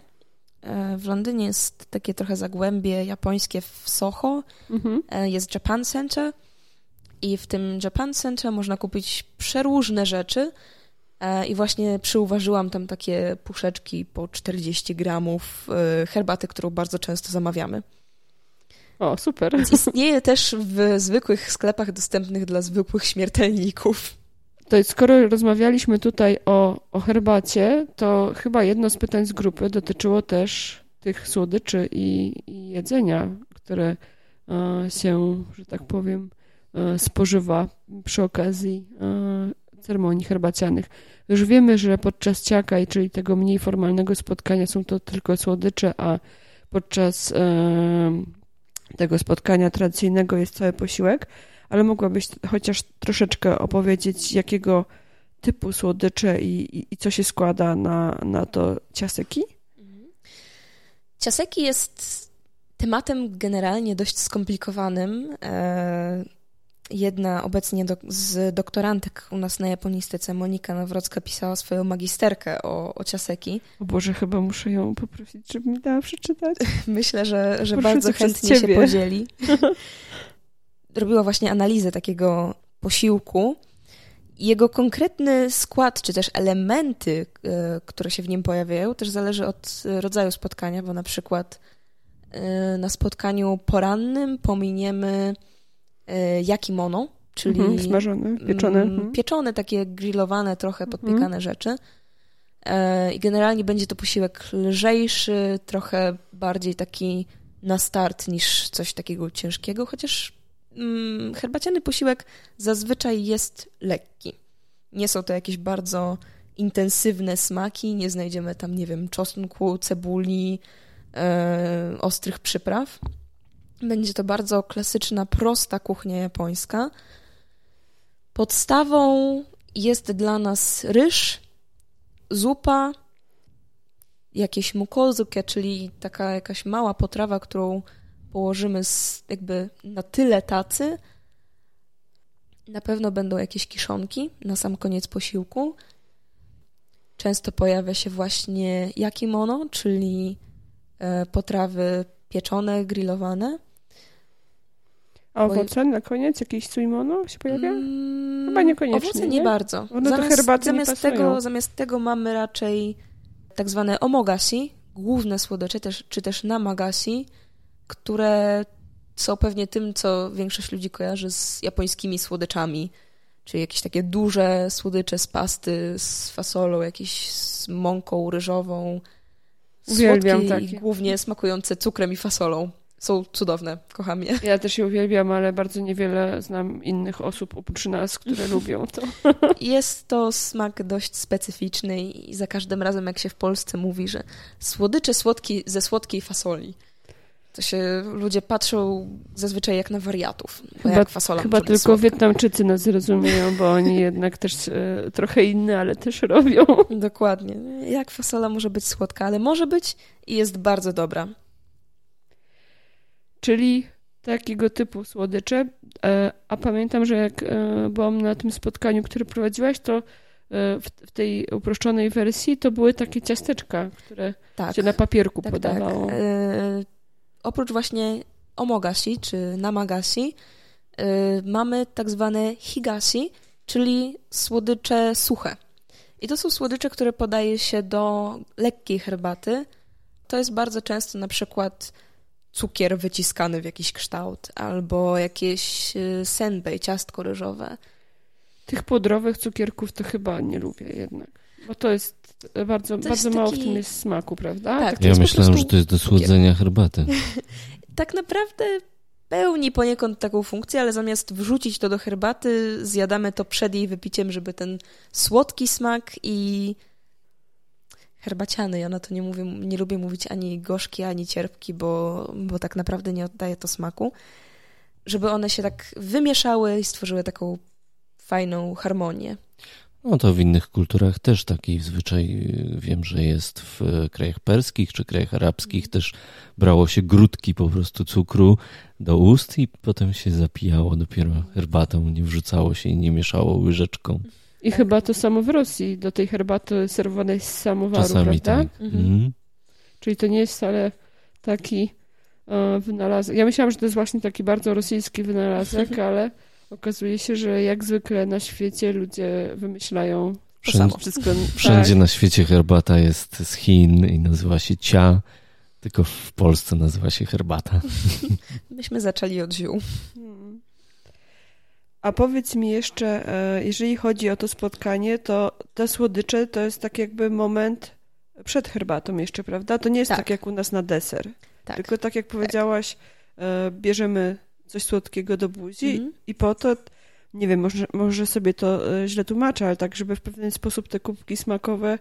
E, w Londynie jest takie trochę zagłębie japońskie w Soho. Mhm. E, jest Japan Center i w tym Japan Center można kupić przeróżne rzeczy. E, I właśnie przyuważyłam tam takie puszeczki po 40 gramów herbaty, którą bardzo często zamawiamy. O, super. Istnieje też w zwykłych sklepach dostępnych dla zwykłych śmiertelników. To skoro rozmawialiśmy tutaj o, o herbacie, to chyba jedno z pytań z grupy dotyczyło też tych słodyczy i, i jedzenia, które e, się, że tak powiem, e, spożywa przy okazji e, ceremonii herbacianych. Już wiemy, że podczas ciakaj, czyli tego mniej formalnego spotkania, są to tylko słodycze, a podczas tego spotkania tradycyjnego jest cały posiłek, ale mogłabyś chociaż troszeczkę opowiedzieć, jakiego typu słodycze i, i, i co się składa na, na to ciaseki? Ciaseki jest tematem generalnie dość skomplikowanym. E, jedna obecnie do, z doktorantek u nas na japonistyce, Monika Nawrocka, pisała swoją magisterkę o, o ciaseki. O Boże, chyba muszę ją poprosić, żeby mi dała przeczytać. Myślę, że, że bardzo chętnie się podzieli. Robiła właśnie analizę takiego posiłku. Jego konkretny skład, czy też elementy, e, które się w nim pojawiają, też zależy od rodzaju spotkania, bo na przykład e, na spotkaniu porannym pominiemy E, yakimono, czyli mhm, smażone, pieczone. Mhm. Pieczone, takie grillowane, trochę podpiekane mhm. rzeczy. E, I generalnie będzie to posiłek lżejszy, trochę bardziej taki na start niż coś takiego ciężkiego, chociaż mm, herbaciany posiłek zazwyczaj jest lekki. Nie są to jakieś bardzo intensywne smaki, nie znajdziemy tam, nie wiem, czosnku, cebuli, e, ostrych przypraw. Będzie to bardzo klasyczna, prosta kuchnia japońska. Podstawą jest dla nas ryż, zupa, jakieś mukozuke, czyli taka jakaś mała potrawa, którą położymy z, jakby na tyle tacy. Na pewno będą jakieś kiszonki na sam koniec posiłku. Często pojawia się właśnie yakimono, czyli e, potrawy pieczone, grillowane. A owoce na koniec? Jakieś suimono się pojawia? Mm, Chyba niekoniecznie. Owoce nie, nie bardzo. One zamiast, do zamiast tego, zamiast tego mamy raczej tak zwane omogasi, główne słodycze, też, czy też namagasi, które są pewnie tym, co większość ludzi kojarzy z japońskimi słodyczami. Czyli jakieś takie duże słodycze z pasty, z fasolą, jakieś z mąką ryżową. Uwielbiam Słodkie takie. i głównie smakujące cukrem i fasolą są cudowne, kocham je. Ja też je uwielbiam, ale bardzo niewiele znam innych osób oprócz nas, które lubią to. Jest to smak dość specyficzny i za każdym razem, jak się w Polsce mówi, że słodycze słodki, ze słodkiej fasoli, to się ludzie patrzą zazwyczaj jak na wariatów. Chyba, jak fasola chyba tylko słodka. Wietnamczycy nas zrozumieją, bo oni jednak też e, trochę inne, ale też robią. Dokładnie. Jak fasola może być słodka, ale może być i jest bardzo dobra czyli takiego typu słodycze. E, a pamiętam, że jak e, byłam na tym spotkaniu, które prowadziłaś, to e, w tej uproszczonej wersji to były takie ciasteczka, które tak, się na papierku tak, tak. podawało. Tak. Oprócz właśnie omogasi czy namagasi e, mamy tak zwane higashi, czyli słodycze suche. I to są słodycze, które podaje się do lekkiej herbaty. To jest bardzo często na przykład cukier wyciskany w jakiś kształt, albo jakieś y, senbei, ciastko ryżowe. Tych pudrowych cukierków to chyba nie lubię jednak, bo to jest bardzo, to bardzo jest mało taki... w tym jest smaku, prawda? Tak, tak ja myślałem, że to jest do słodzenia herbaty. tak naprawdę pełni poniekąd taką funkcję, ale zamiast wrzucić to do herbaty, zjadamy to przed jej wypiciem, żeby ten słodki smak i herbaciany. Ja na to nie, mówię, nie lubię mówić ani gorzki, ani cierpki, bo, bo tak naprawdę nie oddaje to smaku. Żeby one się tak wymieszały i stworzyły taką fajną harmonię. No to w innych kulturach też taki zwyczaj wiem, że jest w krajach perskich czy krajach arabskich też brało się grudki po prostu cukru do ust i potem się zapijało dopiero herbatą, nie wrzucało się i nie mieszało łyżeczką. I tak. chyba to samo w Rosji. Do tej herbaty serwowane jest samowaru, Czasami prawda? tak. Mhm. mhm. Czyli to nie jest wcale taki e, wynalazek. Ja myślałam, że to jest właśnie taki bardzo rosyjski wynalazek, ale okazuje się, że jak zwykle na świecie ludzie wymyślają Wszędzie, wszystko. Wszędzie tak. na świecie herbata jest z Chin i nazywa się cia, tylko w Polsce nazywa się herbata. Myśmy zaczęli od ziół. A powiedz mi jeszcze, e, jeżeli chodzi o to spotkanie, to te słodycze to jest tak jakby moment przed herbatą jeszcze, prawda? To nie jest tak, tak jak u nas na deser. Tak. Tylko tak jak powiedziałaś, tak. bierzemy coś słodkiego do buzi mhm. i po to, nie wiem, może, może sobie to e, źle tłumaczę, ale tak, żeby w pewien sposób te kubki smakowe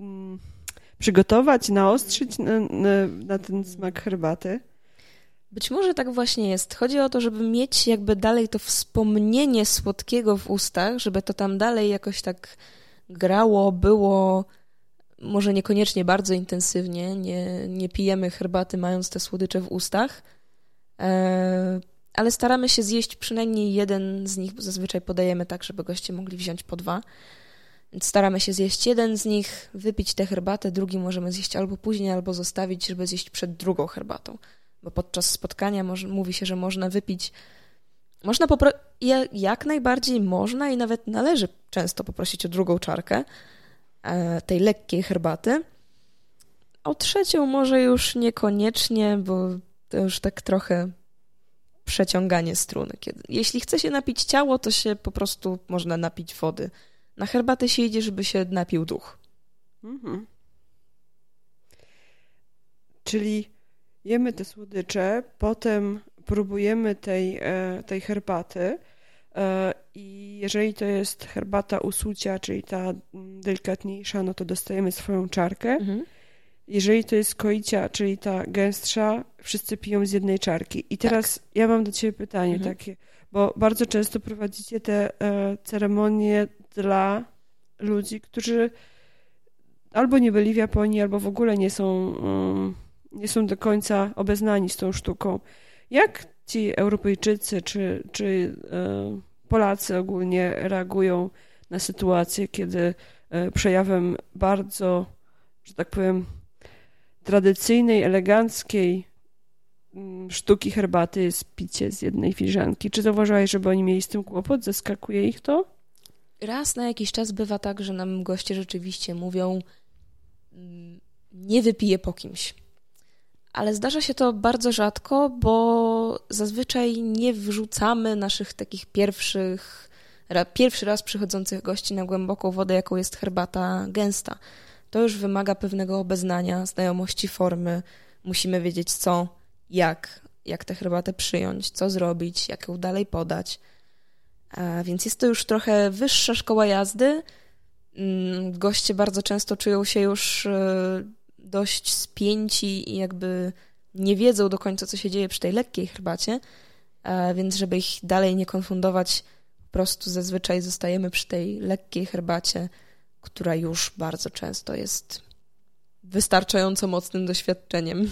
mm, przygotować, naostrzyć na, na, na ten smak herbaty. Być może tak właśnie jest. Chodzi o to, żeby mieć jakby dalej to wspomnienie słodkiego w ustach, żeby to tam dalej jakoś tak grało, było może niekoniecznie bardzo intensywnie, nie, nie pijemy herbaty mając te słodycze w ustach, ale staramy się zjeść przynajmniej jeden z nich, bo zazwyczaj podajemy tak, żeby goście mogli wziąć po dwa. Staramy się zjeść jeden z nich, wypić tę herbatę, drugi możemy zjeść albo później, albo zostawić, żeby zjeść przed drugą herbatą bo podczas spotkania może, mówi się, że można wypić. Można popro- jak najbardziej można i nawet należy często poprosić o drugą czarkę e, tej lekkiej herbaty. O trzecią może już niekoniecznie, bo to już tak trochę przeciąganie struny. Kiedy, jeśli chce się napić ciało, to się po prostu można napić wody. Na herbatę się idzie, żeby się napił duch. Mhm. Czyli jemy te słodycze, potem próbujemy tej, e, tej herbaty e, i jeżeli to jest herbata usucia, czyli ta delikatniejsza, no to dostajemy swoją czarkę. Mhm. Jeżeli to jest koicia, czyli ta gęstsza, wszyscy piją z jednej czarki. I teraz tak. ja mam do Ciebie pytanie mhm. takie, bo bardzo często prowadzicie te e, ceremonie dla ludzi, którzy albo nie byli w Japonii, albo w ogóle nie są um, nie są do końca obeznani z tą sztuką. Jak ci Europejczycy czy, czy e, Polacy ogólnie reagują na sytuację, kiedy e, przejawem bardzo, że tak powiem, tradycyjnej, eleganckiej mm, sztuki herbaty jest picie z jednej filiżanki. Czy zauważyłeś, żeby oni mieli z tym kłopot? Zaskakuje ich to? Raz na jakiś czas bywa tak, że nam goście rzeczywiście mówią mm, nie wypiję po kimś ale zdarza się to bardzo rzadko, bo zazwyczaj nie wrzucamy naszych takich pierwszych, pierwszy raz przychodzących gości na głęboką wodę, jaką jest herbata gęsta. To już wymaga pewnego obeznania, znajomości formy. Musimy wiedzieć co, jak, jak tę herbatę przyjąć, co zrobić, jak ją dalej podać. A więc jest to już trochę wyższa szkoła jazdy. Mm, goście bardzo często czują się już e, dość spięci i jakby nie wiedzą do końca, co się dzieje przy tej lekkiej herbacie, więc żeby ich dalej nie konfundować, po prostu zazwyczaj zostajemy przy tej lekkiej herbacie, która już bardzo często jest wystarczająco mocnym doświadczeniem.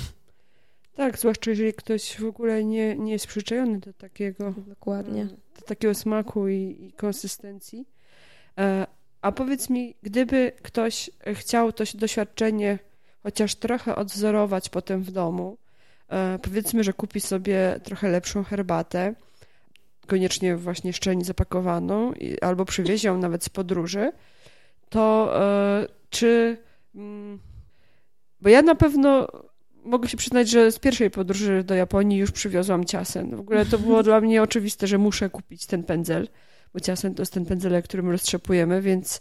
Tak, zwłaszcza jeżeli ktoś w ogóle nie, nie jest przyczajony do takiego, Dokładnie. do takiego smaku i, i konsystencji. E, a powiedz mi, gdyby ktoś chciał to doświadczenie chociaż trochę odzorować potem w domu. E, powiedzmy, że kupi sobie trochę lepszą herbatę, koniecznie właśnie szczelnie zapakowaną, albo przywiezie ją nawet z podróży, to e, czy. Mm, bo ja na pewno mogę się przyznać, że z pierwszej podróży do Japonii już przywiozłam ciasen. W ogóle to było dla mnie oczywiste, że muszę kupić ten pędzel, bo ciasen to jest ten pędzel, którym roztrzepujemy, więc,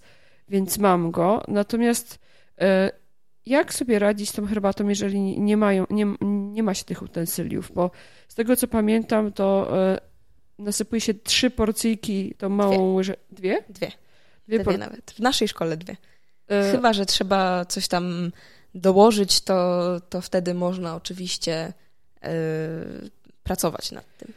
więc mam go. Natomiast e, jak sobie radzić z tą herbatą, jeżeli nie, mają, nie, nie ma się tych utensyliów? Bo z tego co pamiętam, to e, nasypuje się trzy porcyjki, tą małą łyżę. Dwie? Dwie. Dwie, dwie nawet. W naszej szkole dwie. E... Chyba, że trzeba coś tam dołożyć, to, to wtedy można oczywiście e, pracować nad tym.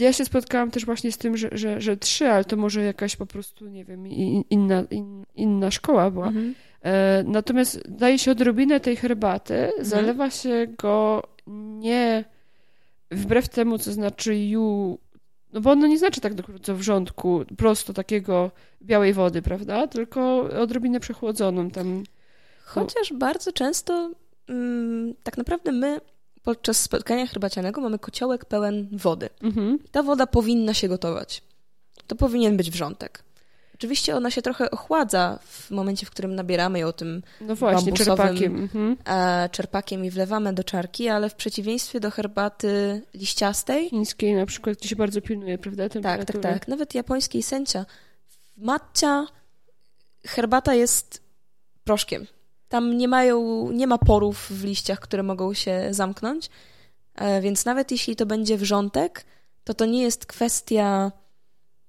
Ja się spotkałam też właśnie z tym, że, że, że trzy, ale to może jakaś po prostu, nie wiem, inna, in, inna szkoła była. Mhm. E, natomiast daje się odrobinę tej herbaty, mhm. zalewa się go nie wbrew temu, co znaczy ju no bo ono nie znaczy tak do końca wrzątku, prosto takiego białej wody, prawda? Tylko odrobinę przechłodzoną tam. Chociaż bardzo często mm, tak naprawdę my podczas spotkania herbacianego mamy kociołek pełen wody. Mhm. Ta woda powinna się gotować. To powinien być wrzątek. Oczywiście ona się trochę ochładza w momencie, w którym nabieramy ją tym no właśnie, czerpakiem. Mhm. E, czerpakiem i wlewamy do czarki, ale w przeciwieństwie do herbaty liściastej... Chińskiej na przykład, gdzie się bardzo pilnuje, prawda? Tak, tak, tak. Nawet japońskiej sencia. W matcia herbata jest proszkiem. Tam nie, mają, nie ma porów w liściach, które mogą się zamknąć, e, więc nawet jeśli to będzie wrzątek, to to nie jest kwestia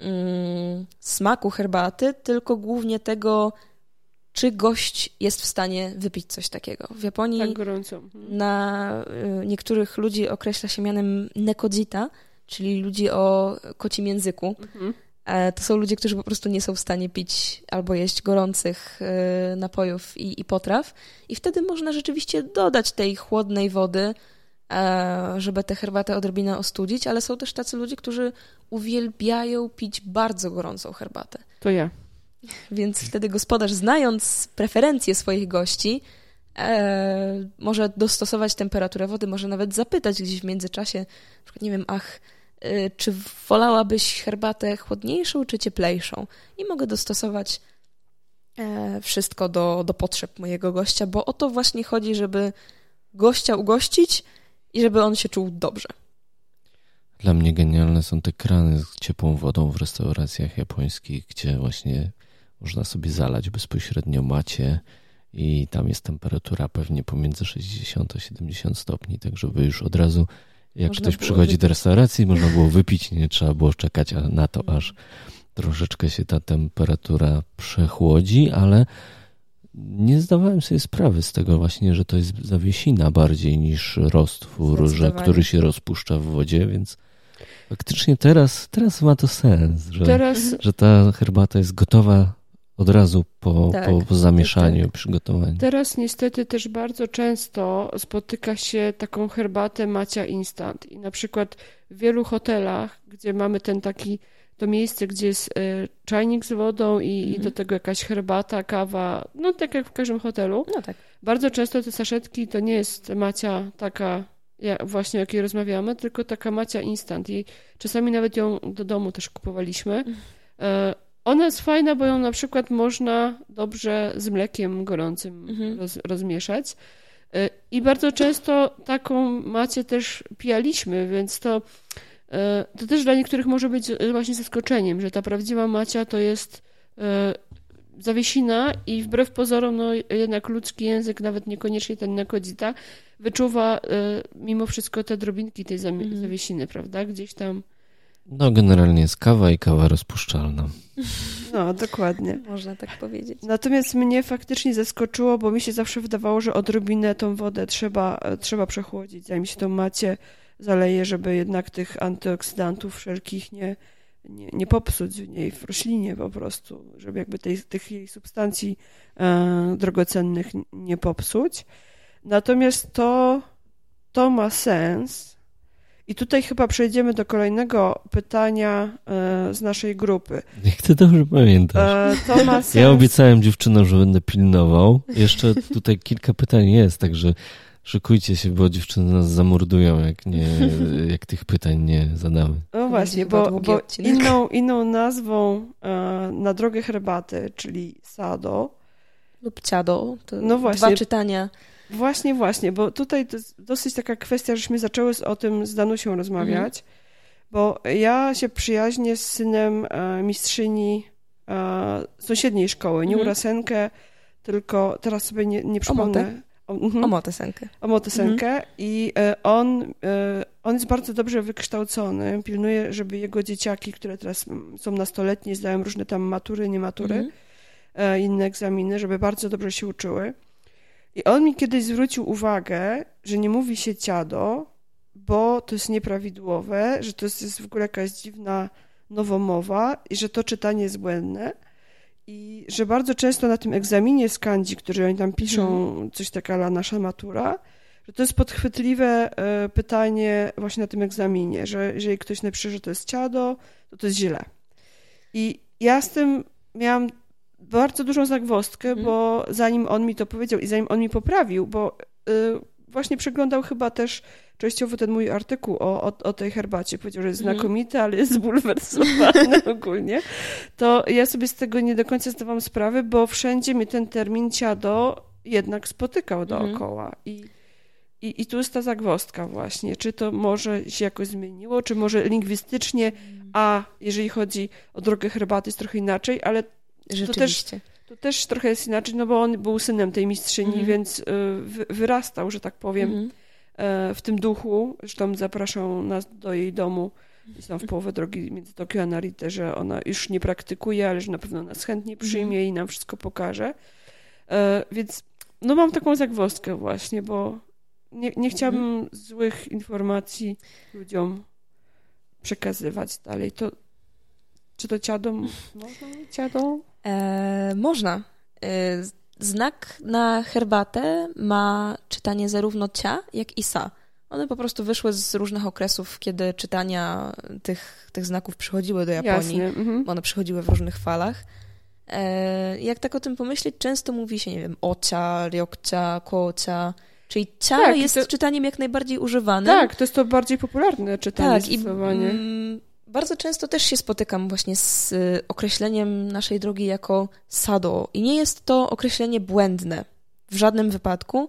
mm, smaku herbaty, tylko głównie tego, czy gość jest w stanie wypić coś takiego. W Japonii tak gorąco. Mhm. na y, niektórych ludzi określa się mianem nekodzita, czyli ludzi o kocim języku. Mhm. E, to są ludzie, którzy po prostu nie są w stanie pić albo jeść gorących y, napojów i, i potraw. I wtedy można rzeczywiście dodać tej chłodnej wody, żeby tę herbatę odrobinę ostudzić, ale są też tacy ludzie, którzy uwielbiają pić bardzo gorącą herbatę. To ja. Więc wtedy gospodarz, znając preferencje swoich gości, e, może dostosować temperaturę wody, może nawet zapytać gdzieś w międzyczasie, na przykład, nie wiem, ach, e, czy wolałabyś herbatę chłodniejszą czy cieplejszą? I mogę dostosować e, wszystko do, do potrzeb mojego gościa, bo o to właśnie chodzi, żeby gościa ugościć, i żeby on się czuł dobrze. Dla mnie genialne są te krany z ciepłą wodą w restauracjach japońskich, gdzie właśnie można sobie zalać bezpośrednio macie i tam jest temperatura pewnie pomiędzy 60 a 70 stopni, tak żeby już od razu jak można ktoś przychodzi wypić. do restauracji, można było wypić, nie trzeba było czekać na to, aż troszeczkę się ta temperatura przechłodzi, ale nie zdawałem sobie sprawy z tego właśnie, że to jest zawiesina bardziej niż roztwór, że, który się rozpuszcza w wodzie, więc faktycznie teraz, teraz ma to sens, że, teraz... że ta herbata jest gotowa od razu po, tak, po, po zamieszaniu, tak. przygotowaniu. Teraz niestety też bardzo często spotyka się taką herbatę macia instant i na przykład w wielu hotelach, gdzie mamy ten taki to miejsce, gdzie jest y, czajnik z wodą i, mhm. i, do mhm. tego jakaś herbata, kawa, no tak jak w każdym hotelu. No tak. Bardzo często te saszetki to nie jest macia taka ja, właśnie o jakiej rozmawiamy, tylko taka macia instant i czasami nawet ją do domu też kupowaliśmy. Mhm. E, ona jest fajna, bo ją na przykład można dobrze z mlekiem gorącym mhm. roz, rozmieszać. E, I bardzo często taką macie też pijaliśmy, więc to E, to też dla niektórych może być e, właśnie zaskoczeniem, że ta prawdziwa macia to jest e, zawiesina i wbrew pozorom, no jednak ludzki język, nawet niekoniecznie ten nekodzita, wyczuwa mimo wszystko te drobinki tej mhm. zawiesiny, prawda? Gdzieś tam. No, generalnie jest kawa i kawa rozpuszczalna. No, dokładnie. Można tak powiedzieć. Natomiast mnie faktycznie zaskoczyło, bo mi się zawsze wydawało, że odrobinę tą wodę trzeba, trzeba przechłodzić, zanim się tą macie zaleje, żeby jednak tych antyoksydantów wszelkich nie, nie, nie popsuć w niej, w roślinie po prostu, żeby jakby tej, tych jej substancji e, drogocennych nie popsuć. Natomiast to, to ma sens. I tutaj chyba przejdziemy do kolejnego pytania e, z naszej grupy. Jak ty dobrze pamiętasz. E, to ma sens. Ja obiecałem dziewczynom, że będę pilnował. Jeszcze tutaj kilka pytań jest, także Szykujcie się, bo dziewczyny nas zamordują, jak, nie, jak tych pytań nie zadamy. No właśnie, bo, bo inną, inną nazwą e, na drogę herbaty, czyli sado. Lub ciado, to no właśnie, dwa czytania. Właśnie, właśnie, bo tutaj to jest dosyć taka kwestia, żeśmy zaczęły o tym z Danusią rozmawiać, mhm. bo ja się przyjaźnię z synem e, mistrzyni e, sąsiedniej szkoły, nie mhm. Urasenkę, tylko teraz sobie nie, nie przypomnę. O, mhm. o motosenkę. O motosenkę mhm. i e, on, e, on jest bardzo dobrze wykształcony, pilnuje, żeby jego dzieciaki, które teraz są nastoletnie, zdają różne tam matury, nie matury, mhm. E, inne egzaminy, żeby bardzo dobrze się uczyły. I on mi kiedyś zwrócił uwagę, że nie mówi się ciado, bo to jest nieprawidłowe, że to jest w ogóle jakaś dziwna nowomowa i że to czytanie jest błędne. I że bardzo często na tym egzaminie z Kandzi, który oni tam piszą, mhm. coś taka nasza matura, że to jest podchwytliwe e, pytanie właśnie na tym egzaminie, że jeżeli ktoś napisze, że to jest ciado, to to jest źle. I ja z tym miałam bardzo dużą zagwostkę, mm. bo zanim on mi to powiedział i zanim on mi poprawił, bo y, właśnie przeglądał chyba też częściowo ten mój artykuł o, o, o tej herbacie. Powiedział, że jest mhm. znakomity, ale jest zbulwersowany ogólnie. To ja sobie z tego nie do końca zdawałam sprawy, bo wszędzie mi ten termin ciado jednak spotykał mhm. dookoła. I, i, I tu jest ta zagwostka właśnie. Czy to może się jakoś zmieniło, czy może lingwistycznie, mhm. a jeżeli chodzi o drogę herbaty jest trochę inaczej, ale to też, to też trochę jest inaczej, no bo on był synem tej mistrzyni, mm. więc y, wyrastał, że tak powiem, mm. W tym duchu. Zresztą zapraszał nas do jej domu. Jest tam w połowę drogi między Tokio a Narite, że ona już nie praktykuje, ale że na pewno nas chętnie przyjmie mm. i nam wszystko pokaże. E, więc no mam taką zagwozdkę właśnie, bo nie, nie chciałabym złych informacji ludziom przekazywać dalej. To, czy to ciadą można ciadą? E, można. E, znak na herbatę ma czytanie zarówno cia, jak i sa. One po prostu wyszły z różnych okresów, kiedy czytania tych, tych znaków przychodziły do Japonii. Mhm. One przychodziły w różnych falach. E, jak tak o tym pomyśleć, często mówi się, nie wiem, ocia, ryokcia, kocia. Czyli cia tak, jest to... czytaniem jak najbardziej używanym. Tak, to jest to bardziej popularne czytanie tak, zdecydowanie. I, bardzo często też się spotykam właśnie z y, określeniem naszej drogi jako sado. I nie jest to określenie błędne w żadnym wypadku.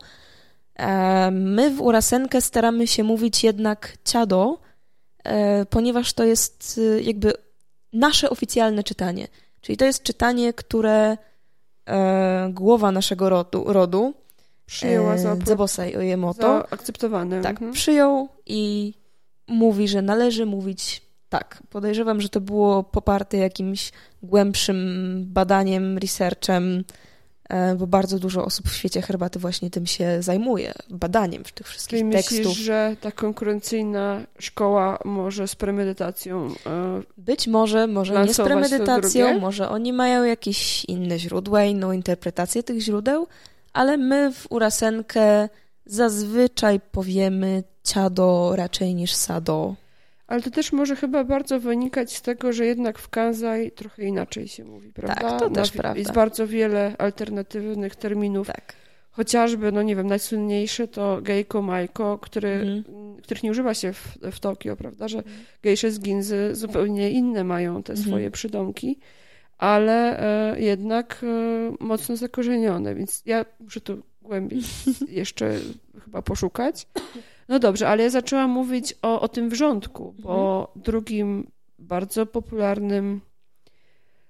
E, my w Urasenkę staramy się mówić jednak ciado, e, ponieważ to jest y, jakby nasze oficjalne czytanie. Czyli to jest czytanie, które e, głowa naszego rodu, rodu przyjęła za Zabosai Ojemoto. Zaakceptowane. Tak, mhm. przyjął i mówi, że należy mówić tak, podejrzewam, że to było poparte jakimś głębszym badaniem, researchem, e, bo bardzo dużo osób w świecie herbaty właśnie tym się zajmuje, badaniem tych wszystkich Czyli tekstów. myślisz, że ta konkurencyjna szkoła może z premedytacją e, Być może, może nie z premedytacją, może oni mają jakieś inne źródła, inną interpretację tych źródeł, ale my w Urasenkę zazwyczaj powiemy ciado raczej niż sado. Ale to też może chyba bardzo wynikać z tego, że jednak w Kanzai trochę inaczej się mówi, prawda? Tak, to też Na, prawda. Jest bardzo wiele alternatywnych terminów. Tak. Chociażby, no nie wiem, najsłynniejsze to Geiko Maiko, który, mm. których nie używa się w, w Tokio, prawda? Że mm. gejsze z Ginzy zupełnie inne mają te mm. swoje przydomki, ale e, jednak e, mocno zakorzenione, więc ja muszę tu głębiej jeszcze chyba poszukać. No dobrze, ale ja zaczęłam mówić o, o tym wrzątku, bo mhm. drugim bardzo popularnym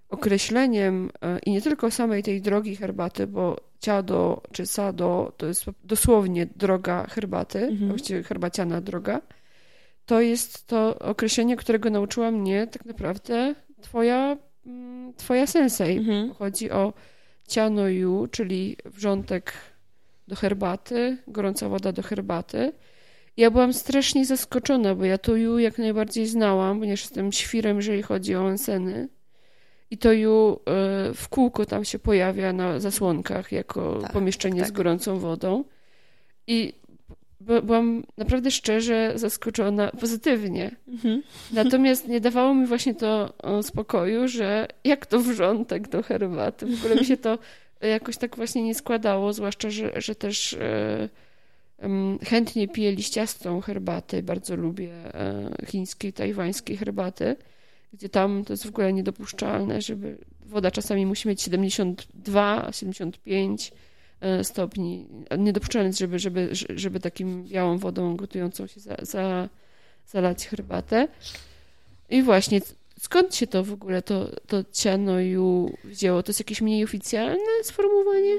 określeniem e, i nie tylko samej tej drogi herbaty, bo ciado czy sado to jest dosłownie droga herbaty, mhm. właściwie herbaciana droga, to jest to określenie, którego nauczyła mnie tak naprawdę twoja, mm, twoja sensei. Mhm. Chodzi o ciano-yu, czyli wrzątek do herbaty, gorąca woda do herbaty. Ja byłam strasznie zaskoczona, bo ja to Ju jak najbardziej znałam, ponieważ jestem świrem, jeżeli chodzi o onseny. I to Ju e, w kółko tam się pojawia na zasłonkach jako tak, pomieszczenie tak. z gorącą wodą. I byłam naprawdę szczerze zaskoczona pozytywnie. Mhm. Natomiast nie dawało mi właśnie to spokoju, że jak to wrzątek do herbaty. W ogóle mi się to jakoś tak właśnie nie składało, zwłaszcza, że, że też e, Chętnie piję liściastą herbatę, bardzo lubię e, chińskiej, tajwańskiej herbaty, gdzie tam to jest w ogóle niedopuszczalne, żeby woda czasami musi mieć 72, 75 e, stopni. Niedopuszczalne jest, żeby, żeby, żeby takim białą wodą gotującą się za, za, zalać herbatę. I właśnie, skąd się to w ogóle, to, to cianoju wzięło? To jest jakieś mniej oficjalne sformułowanie?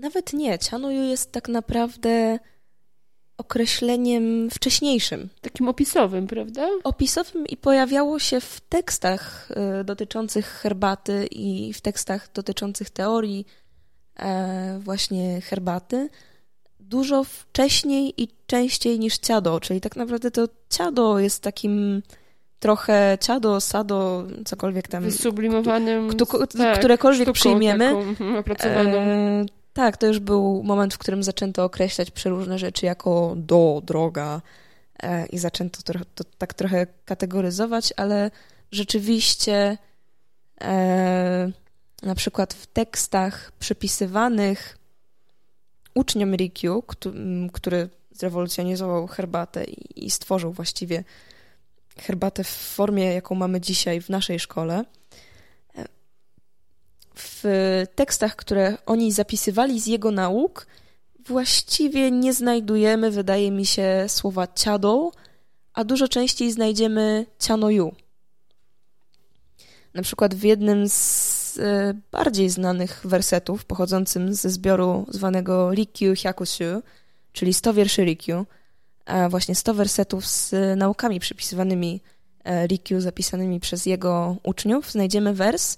Nawet nie. Cianoju jest tak naprawdę określeniem wcześniejszym. Takim opisowym, prawda? Opisowym i pojawiało się w tekstach y, dotyczących herbaty i w tekstach dotyczących teorii e, właśnie herbaty dużo wcześniej i częściej niż ciado, czyli tak naprawdę to ciado jest takim trochę ciado, sado, cokolwiek tam. Wysublimowanym. Kto, tak, którekolwiek przyjmiemy. Taką opracowaną. E, Tak, to już był moment, w którym zaczęto określać przeróżne rzeczy jako do, droga e, i zaczęto to, to, tak trochę kategoryzować, ale rzeczywiście e, na przykład w tekstach przypisywanych uczniom Rikyu, który zrewolucjonizował herbatę i stworzył właściwie herbatę w formie, jaką mamy dzisiaj w naszej szkole. W tekstach, które oni zapisywali z jego nauk, właściwie nie znajdujemy, wydaje mi się, słowa ciado, a dużo częściej znajdziemy cianoju. Na przykład w jednym z e, bardziej znanych wersetów, pochodzącym ze zbioru zwanego Rikyu Hyakushu, czyli 100 wierszy Rikyu, a właśnie 100 wersetów z naukami przypisywanymi e, Rikyu, zapisanymi przez jego uczniów, znajdziemy wers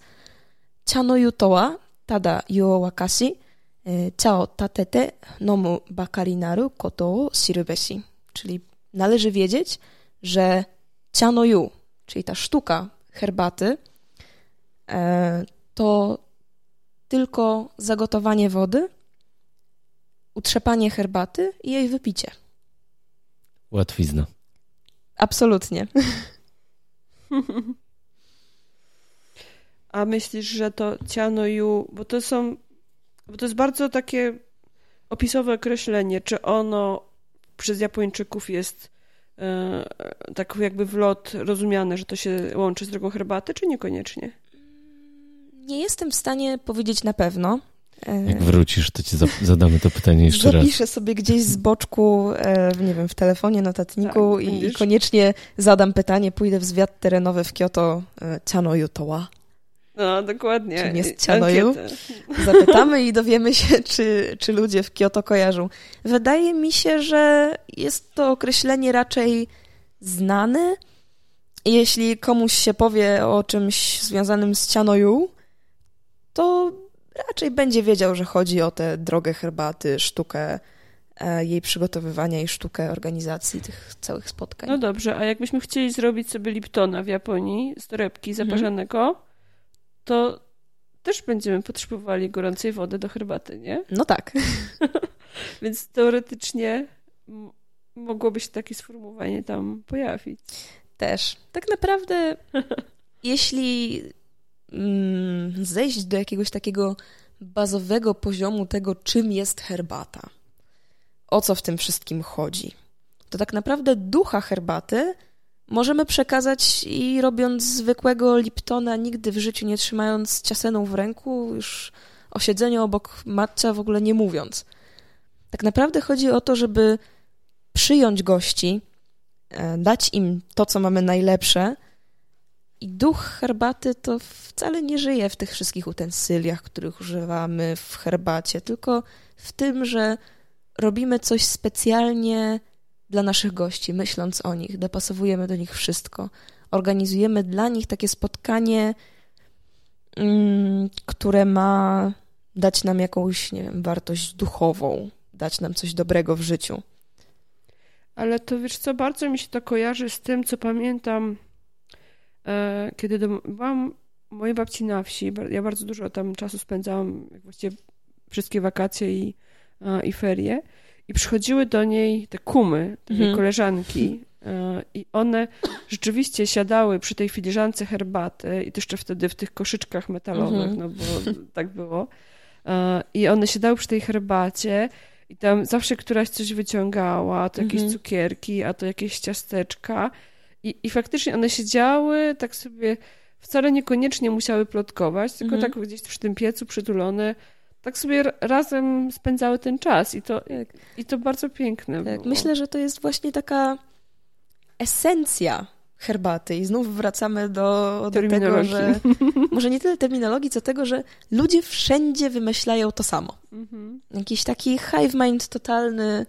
Chano yutowa tada yo wakashi e, chao tatete nomu bakari naru koto o shirubeshi. Czyli należy wiedzieć, że chano yu, czyli ta sztuka herbaty, e, to tylko zagotowanie wody, utrzepanie herbaty i jej wypicie. Łatwizna. Absolutnie. A myślisz, że to ciano yu, bo to są, bo to jest bardzo takie opisowe określenie, czy ono przez Japończyków jest e, tak jakby w lot rozumiane, że to się łączy z drogą herbaty, czy niekoniecznie? Nie jestem w stanie powiedzieć na pewno. Jak wrócisz, to ci zadamy to pytanie jeszcze Zapiszę raz. Zapiszę sobie gdzieś z boczku, e, nie wiem, w telefonie, notatniku tak, i, koniecznie zadam pytanie, pójdę w zwiat terenowy w Kyoto, e, Chano Yutowa. No, dokładnie. Czym jest Chanoyu? Zapytamy i dowiemy się, czy, czy ludzie w Kyoto kojarzą. Wydaje mi się, że jest to określenie raczej znane. Jeśli komuś się powie o czymś związanym z Chanoyu, to raczej będzie wiedział, że chodzi o tę drogę herbaty, sztukę e, jej przygotowywania i sztukę organizacji tych całych spotkań. No dobrze, a jakbyśmy chcieli zrobić sobie Liptona w Japonii z torebki mhm. To też będziemy potrzebowali gorącej wody do herbaty, nie? No tak. Więc teoretycznie mogłoby się takie sformułowanie tam pojawić. Też. Tak naprawdę, jeśli mm, zejść do jakiegoś takiego bazowego poziomu tego, czym jest herbata, o co w tym wszystkim chodzi, to tak naprawdę ducha herbaty możemy przekazać i robiąc zwykłego Liptona, nigdy w życiu nie trzymając ciaseną w ręku, już o siedzeniu obok matcha w ogóle nie mówiąc. Tak naprawdę chodzi o to, żeby przyjąć gości, e, dać im to, co mamy najlepsze. I duch herbaty to wcale nie żyje w tych wszystkich utensyliach, których używamy w herbacie, tylko w tym, że robimy coś specjalnie dla naszych gości, myśląc o nich, dopasowujemy do nich wszystko. Organizujemy dla nich takie spotkanie, mm, które ma dać nam jakąś, nie wiem, wartość duchową, dać nam coś dobrego w życiu. Ale to wiesz co, bardzo mi się to kojarzy z tym, co pamiętam, e, kiedy do, byłam mojej babci na wsi. Ja bardzo dużo tam czasu spędzałam, właściwie wszystkie wakacje i, e, i ferie. I przychodziły do niej te kumy, te mhm. koleżanki, e, i one rzeczywiście siadały przy tej filiżance herbaty i to jeszcze wtedy w tych koszyczkach metalowych, mhm. no bo tak było. E, I one siadały przy tej herbacie i tam zawsze któraś coś wyciągała, to jakieś mhm. cukierki, a to jakieś ciasteczka. I, I faktycznie one siedziały tak sobie, wcale niekoniecznie musiały plotkować, tylko mhm. tak gdzieś przy tym piecu przytulone, tak sobie razem spędzały ten czas i to, tak. i to bardzo piękne tak, było. Myślę, że to jest właśnie taka esencja herbaty i znów wracamy do, do tego, że może nie tyle terminologii, co tego, że ludzie wszędzie wymyślają to samo. Mhm. Jakiś taki hive mind totalny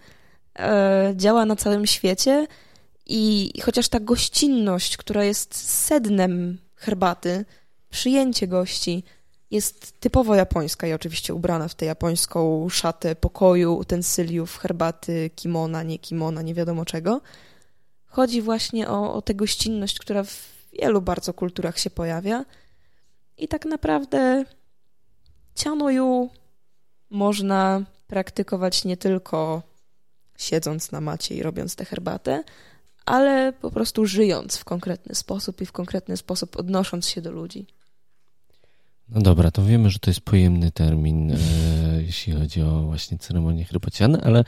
e, działa na całym świecie i chociaż ta gościnność, która jest sednem herbaty, przyjęcie gości, jest typowo japońska i oczywiście ubrana w tę japońską szatę pokoju, utensyliów, herbaty, kimona, nie kimona, nie wiadomo czego. Chodzi właśnie o, o tę gościnność, która w wielu bardzo kulturach się pojawia. I tak naprawdę Cianoju można praktykować nie tylko siedząc na macie i robiąc tę herbatę, ale po prostu żyjąc w konkretny sposób i w konkretny sposób odnosząc się do ludzi. No dobra, to wiemy, że to jest pojemny termin, e, jeśli chodzi o właśnie ceremonie herbaciane, ale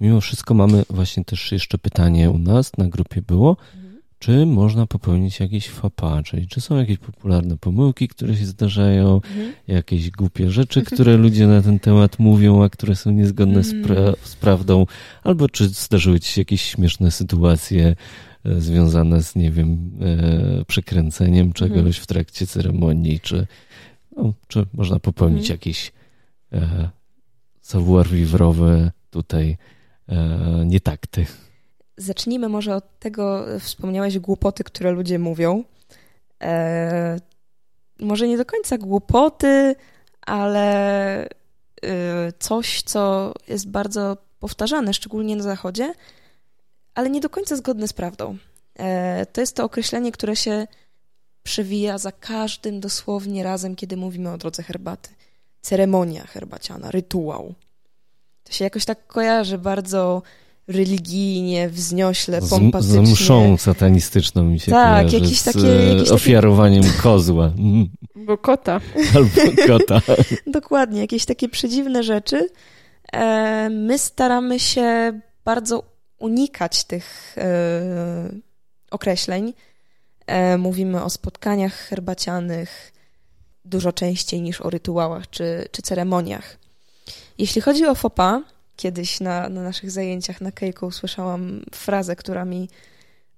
mimo wszystko mamy właśnie też jeszcze pytanie u nas na grupie było, mhm. czy można popełnić jakieś fapa, czyli czy są jakieś popularne pomyłki, które się zdarzają, mhm. jakieś głupie rzeczy, które ludzie na ten temat mówią, a które są niezgodne z, pra mhm. z prawdą, albo czy zdarzyły ci się jakieś śmieszne sytuacje, e, związane z, nie wiem, e, przekręceniem czegoś mhm. w trakcie ceremonii, czy no, czy można popełnić mhm. jakieś e, savoir-vivre'owe tutaj e, nietakty. Zacznijmy może od tego, wspomniałeś głupoty, które ludzie mówią. E, może nie do końca głupoty, ale e, coś, co jest bardzo powtarzane, szczególnie na Zachodzie, ale nie do końca zgodne z prawdą. E, to jest to określenie, które się przewija za każdym dosłownie razem, kiedy mówimy o drodze herbaty. Ceremonia herbaciana, rytuał. To się jakoś tak kojarzy bardzo religijnie, wzniośle, pompatycznie. Z mszą satanistyczną mi się tak, kojarzy, jakieś takie, jakieś ofiarowaniem takie... kozła. Bo kota. Albo kota. Dokładnie, jakieś takie przedziwne rzeczy. E, my staramy się bardzo unikać tych e, określeń, mówimy o spotkaniach herbacianych dużo częściej niż o rytuałach czy, czy ceremoniach. Jeśli chodzi o FOPA, kiedyś na, na naszych zajęciach na Keiko usłyszałam frazę, która mi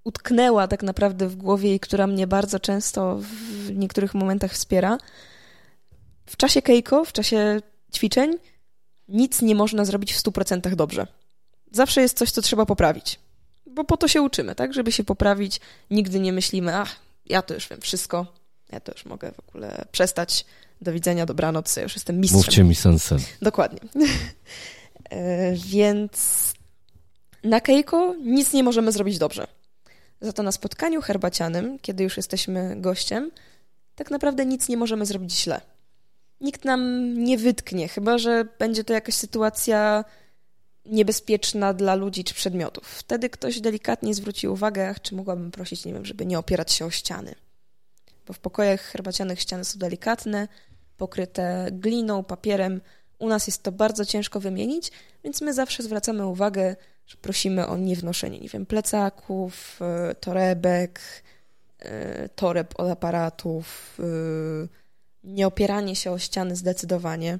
utknęła tak naprawdę w głowie i która mnie bardzo często w niektórych momentach wspiera. W czasie Keiko, w czasie ćwiczeń, nic nie można zrobić w 100% dobrze. Zawsze jest coś, co trzeba poprawić bo po to się uczymy, tak? Żeby się poprawić. Nigdy nie myślimy, ach, ja to już wiem wszystko, ja to już mogę w ogóle przestać. Do widzenia, dobranoc, ja już jestem mistrzem. Mówcie mi sensen. Dokładnie. E, więc na Keiko nic nie możemy zrobić dobrze. Za to na spotkaniu herbacianym, kiedy już jesteśmy gościem, tak naprawdę nic nie możemy zrobić źle. Nikt nam nie wytknie, chyba że będzie to jakaś sytuacja niebezpieczna dla ludzi czy przedmiotów. Wtedy ktoś delikatnie zwróci uwagę, czy mogłabym prosić, nie wiem, żeby nie opierać się o ściany. Bo w pokojach herbacianych ściany są delikatne, pokryte gliną, papierem. U nas jest to bardzo ciężko wymienić, więc my zawsze zwracamy uwagę, że prosimy o niewnoszenie, nie wiem, plecaków, e, torebek, e, toreb od aparatów, e, nie opieranie się o ściany zdecydowanie.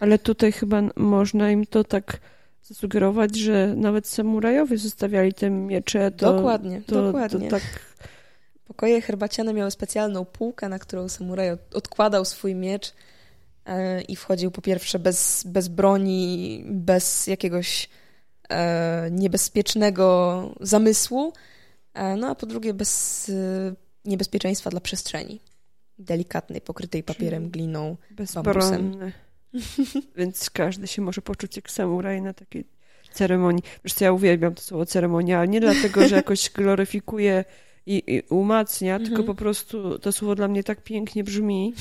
Ale tutaj chyba można im to tak zasugerować, że nawet samurajowie zostawiali te miecze. To, dokładnie, to, dokładnie. To tak... Pokoje herbaciane miały specjalną półkę, na którą samuraj odkładał swój miecz e, i wchodził po pierwsze bez, bez broni, bez jakiegoś e, niebezpiecznego zamysłu, e, no a po drugie bez niebezpieczeństwa dla przestrzeni delikatnej, pokrytej papierem, gliną, bambusem. Więc każdy się może poczuć jak samuraj na takiej ceremonii. Wiesz co, ja uwielbiam to słowo ceremonia, ale nie dlatego, że jakoś gloryfikuje i, i umacnia, mhm. tylko po prostu to słowo dla mnie tak pięknie brzmi.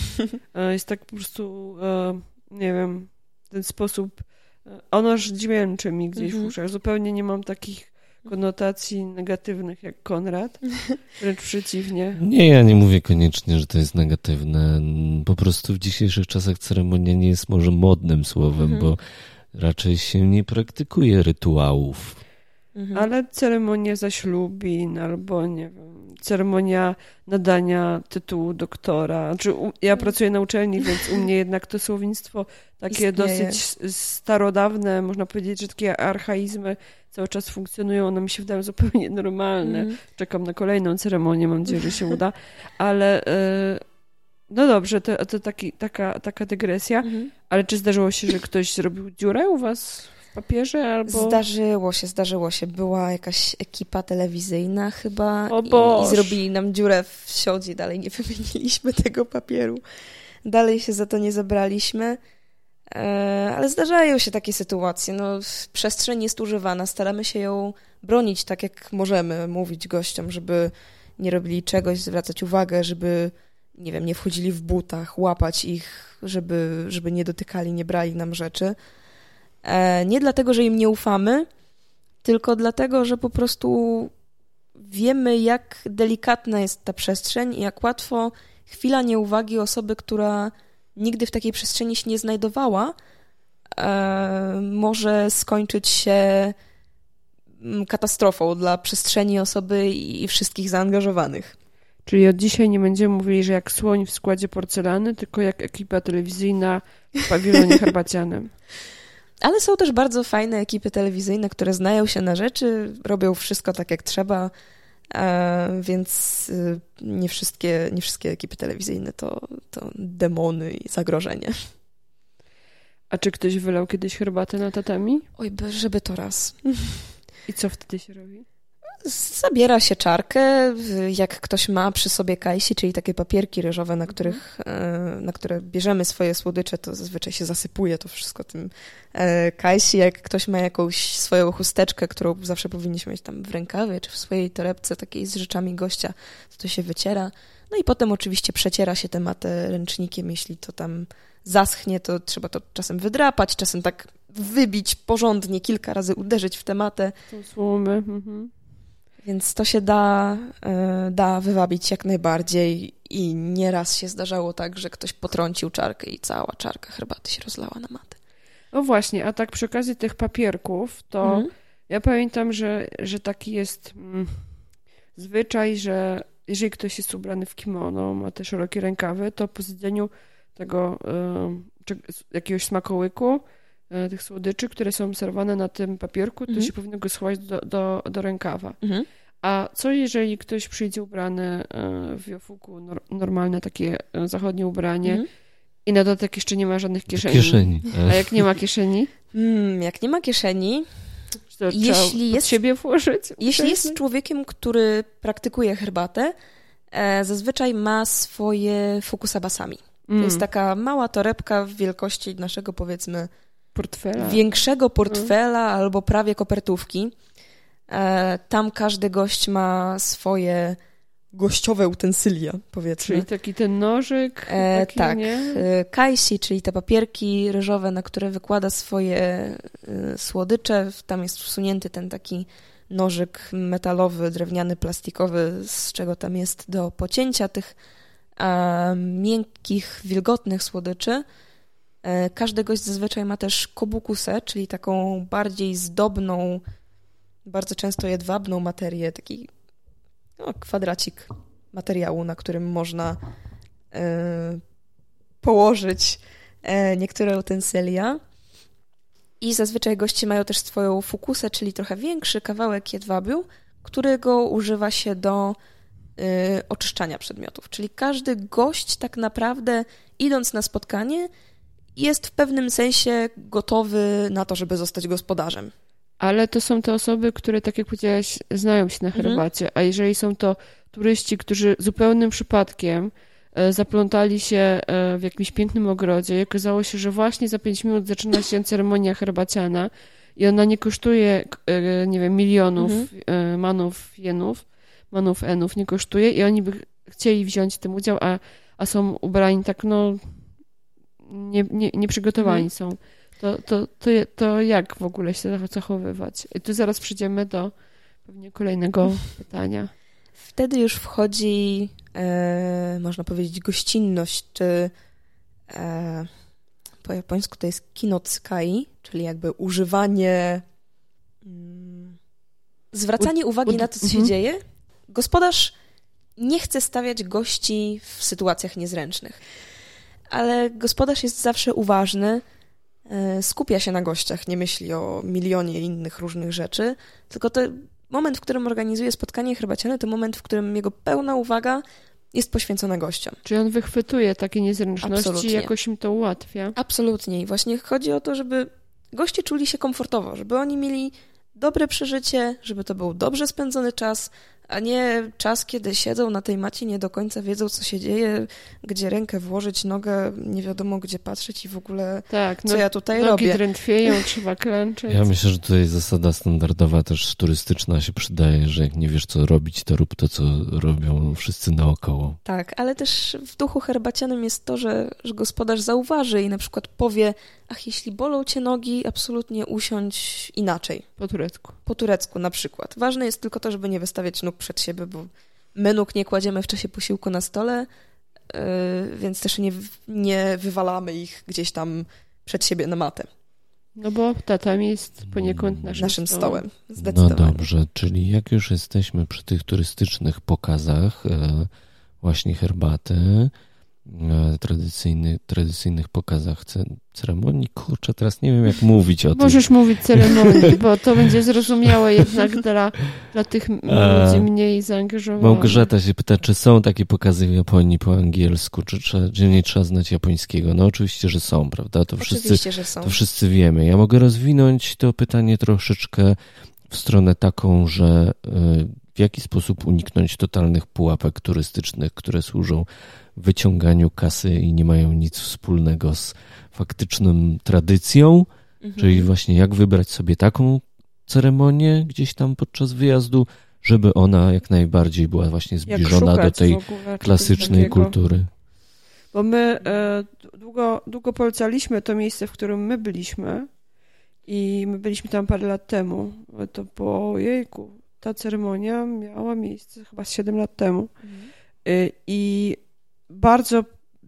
E, jest tak po prostu, e, nie wiem, ten sposób, e, ono aż dźwięczy mi gdzieś mhm. w uszach. Zupełnie nie mam takich konotacji negatywnych jak Konrad, wręcz przeciwnie. Nie, ja nie mówię koniecznie, że to jest negatywne. Po prostu w dzisiejszych czasach ceremonia nie jest może modnym słowem, mhm. bo raczej się nie praktykuje rytuałów. Mhm. Ale ceremonia zaślubin albo nie wiem, ceremonia nadania tytułu doktora. Znaczy, ja mhm. pracuję na uczelni, więc u mnie jednak to słownictwo takie Istnieje. dosyć starodawne, można powiedzieć, że takie archaizmy cały czas funkcjonują, one mi się wydają zupełnie normalne. Mm. Czekam na kolejną ceremonię, mam nadzieję, że się uda, ale e, no dobrze, to, to taki, taka, taka dygresja, mm. ale czy zdarzyło się, że ktoś zrobił dziurę u was papierze albo... Zdarzyło się, zdarzyło się. Była jakaś ekipa telewizyjna chyba i, i, zrobili nam dziurę w siodzie, dalej nie wymieniliśmy tego papieru. Dalej się za to nie zabraliśmy. E, ale zdarzają się takie sytuacje. No, przestrzeń jest używana, staramy się ją bronić tak, jak możemy, mówić gościom, żeby nie robili czegoś, zwracać uwagę, żeby nie wiem, nie wchodzili w butach, łapać ich, żeby, żeby nie dotykali, nie brali nam rzeczy. E, nie dlatego, że im nie ufamy, tylko dlatego, że po prostu wiemy, jak delikatna jest ta przestrzeń i jak łatwo chwila nieuwagi osoby, która nigdy w takiej przestrzeni się nie znajdowała, e, może skończyć się mm, katastrofą dla przestrzeni osoby i wszystkich zaangażowanych. Czyli od dzisiaj nie będziemy mówili, że jak słoń w składzie porcelany, tylko jak ekipa telewizyjna w pawilonie herbacianym. Ale są też bardzo fajne ekipy telewizyjne, które znają się na rzeczy, robią wszystko tak jak trzeba, e, więc y, nie wszystkie, nie wszystkie ekipy telewizyjne to, to demony i zagrożenie. A czy ktoś wylał kiedyś herbatę na tatami? Oj, żeby to raz. I co wtedy się robi? Zabiera się czarkę, jak ktoś ma przy sobie kajsi, czyli takie papierki ryżowe, na, których, e, na które bierzemy swoje słodycze, to zazwyczaj się zasypuje to wszystko tym e, kajsi. Jak ktoś ma jakąś swoją chusteczkę, którą zawsze powinniśmy mieć tam w rękawie, czy w swojej torebce takiej z rzeczami gościa, to, to się wyciera. No i potem oczywiście przeciera się tę matę ręcznikiem, jeśli to tam zaschnie, to trzeba to czasem wydrapać, czasem tak wybić porządnie, kilka razy uderzyć w tę matę. Są słomy. Mhm. Więc to się da, e, da wywabić jak najbardziej i nieraz się zdarzało tak, że ktoś potrącił czarkę i cała czarka herbaty się rozlała na matę. No właśnie, a tak przy okazji tych papierków, to mhm. ja pamiętam, że, że taki jest mm, zwyczaj, że jeżeli ktoś jest ubrany w kimono, ma te szerokie rękawy, to po zjedzeniu tego y, jakiegoś smakołyku, tych słodyczy, które są serwowane na tym papierku, to mhm. się powinno go schować do, do, do rękawa. Mhm. A co jeżeli ktoś przyjdzie ubrany e, w jofuku, normalne takie e, zachodnie ubranie mm. i na dodatek jeszcze nie ma żadnych kieszeni? Kieszeni. A jak nie ma kieszeni? Mm, jak nie ma kieszeni, to jeśli jest, siebie włożyć? Jeśli jest człowiekiem, który praktykuje herbatę, e, zazwyczaj ma swoje fukusabasami. Mm. To jest taka mała torebka w wielkości naszego, powiedzmy, portfela. większego portfela mm. albo prawie kopertówki. E, tam każdy gość ma swoje gościowe utensylia, powiedzmy. Czyli taki ten nożyk? E, taki, tak. Nie? E, kajsi, czyli te papierki ryżowe, na które wykłada swoje e, słodycze. Tam jest wsunięty ten taki nożyk metalowy, drewniany, plastikowy, z czego tam jest do pocięcia tych e, miękkich, wilgotnych słodyczy. E, każdy gość zazwyczaj ma też kobukusę, czyli taką bardziej zdobną, bardzo często jedwabną materię, taki no, kwadracik materiału, na którym można e, położyć e, niektóre utensylia. I zazwyczaj goście mają też swoją fukusę, czyli trochę większy kawałek jedwabiu, którego używa się do e, oczyszczania przedmiotów. Czyli każdy gość tak naprawdę idąc na spotkanie jest w pewnym sensie gotowy na to, żeby zostać gospodarzem ale to są te osoby, które, tak jak powiedziałaś, znają się na mhm. herbacie, mhm. a jeżeli są to turyści, którzy zupełnym przypadkiem e, zaplątali się e, w jakimś pięknym ogrodzie i okazało się, że właśnie za pięć minut zaczyna się ceremonia herbaciana i ona nie kosztuje, e, nie wiem, milionów mhm. manów, jenów, manów, enów, nie kosztuje i oni by chcieli wziąć w tym udział, a, a są ubrani tak, no, nie, nie, nieprzygotowani mhm. są to, to, to, to jak w ogóle się zachowywać? I tu zaraz przejdziemy do pewnie kolejnego pytania. Wtedy już wchodzi, e, można powiedzieć, gościnność, czy e, po japońsku to jest kinotsukai, czyli jakby używanie, mm, zwracanie uwagi na to, co się mhm. dzieje. Gospodarz nie chce stawiać gości w sytuacjach niezręcznych, ale gospodarz jest zawsze uważny, E, skupia się na gościach, nie myśli o milionie innych różnych rzeczy, tylko to moment, w którym organizuje spotkanie herbaciane, to moment, w którym jego pełna uwaga jest poświęcona gościom. Czyli on wychwytuje takie niezręczności i jakoś im to ułatwia. Absolutnie. I właśnie chodzi o to, żeby goście czuli się komfortowo, żeby oni mieli dobre przeżycie, żeby to był dobrze spędzony czas, a nie czas, kiedy siedzą na tej macie, nie do końca wiedzą, co się dzieje, gdzie rękę włożyć, nogę, nie wiadomo, gdzie patrzeć i w ogóle, tak, co no, ja tutaj nogi robię. Nogi drętwieją, trzeba klęczeć. Ja myślę, że tutaj zasada standardowa też turystyczna się przydaje, że jak nie wiesz, co robić, to rób to, co robią wszyscy naokoło. Tak, ale też w duchu herbacianym jest to, że, że gospodarz zauważy i na przykład powie, ach, jeśli bolą cię nogi, absolutnie usiądź inaczej. Po turecku. Po turecku na przykład. Ważne jest tylko to, żeby nie wystawiać nóg przed siebie, bo my nóg nie kładziemy w czasie posiłku na stole, yy, więc też nie, nie wywalamy ich gdzieś tam przed siebie na matę. No bo tatami jest poniekąd naszym, naszym stołem. stołem. No dobrze, czyli jak już jesteśmy przy tych turystycznych pokazach, e, właśnie herbaty, tradycyjny, tradycyjnych pokazach ceremonii. Kurczę, teraz nie wiem, jak mówić o tym. Możesz mówić ceremonii, bo to będzie zrozumiałe jednak dla, dla tych e, ludzi mniej zaangażowanych. Małgorzata się pyta, czy są takie pokazy w Japonii po angielsku, czy, czy, czy nie trzeba znać japońskiego? No oczywiście, że są, prawda? To oczywiście, wszyscy, że są. To wszyscy wiemy. Ja mogę rozwinąć to pytanie troszeczkę w stronę taką, że e, w jaki sposób uniknąć totalnych pułapek turystycznych, które służą wyciąganiu kasy i nie mają nic wspólnego z faktyczną tradycją, mhm. czyli właśnie jak wybrać sobie taką ceremonię gdzieś tam podczas wyjazdu, żeby ona jak najbardziej była właśnie zbliżona do tej klasycznej kultury. Bo my e, długo, długo polecaliśmy to miejsce, w którym my byliśmy i my byliśmy tam parę lat temu. To było, jejku, ta ceremonia miała miejsce chyba 7 lat temu. Mhm. I bardzo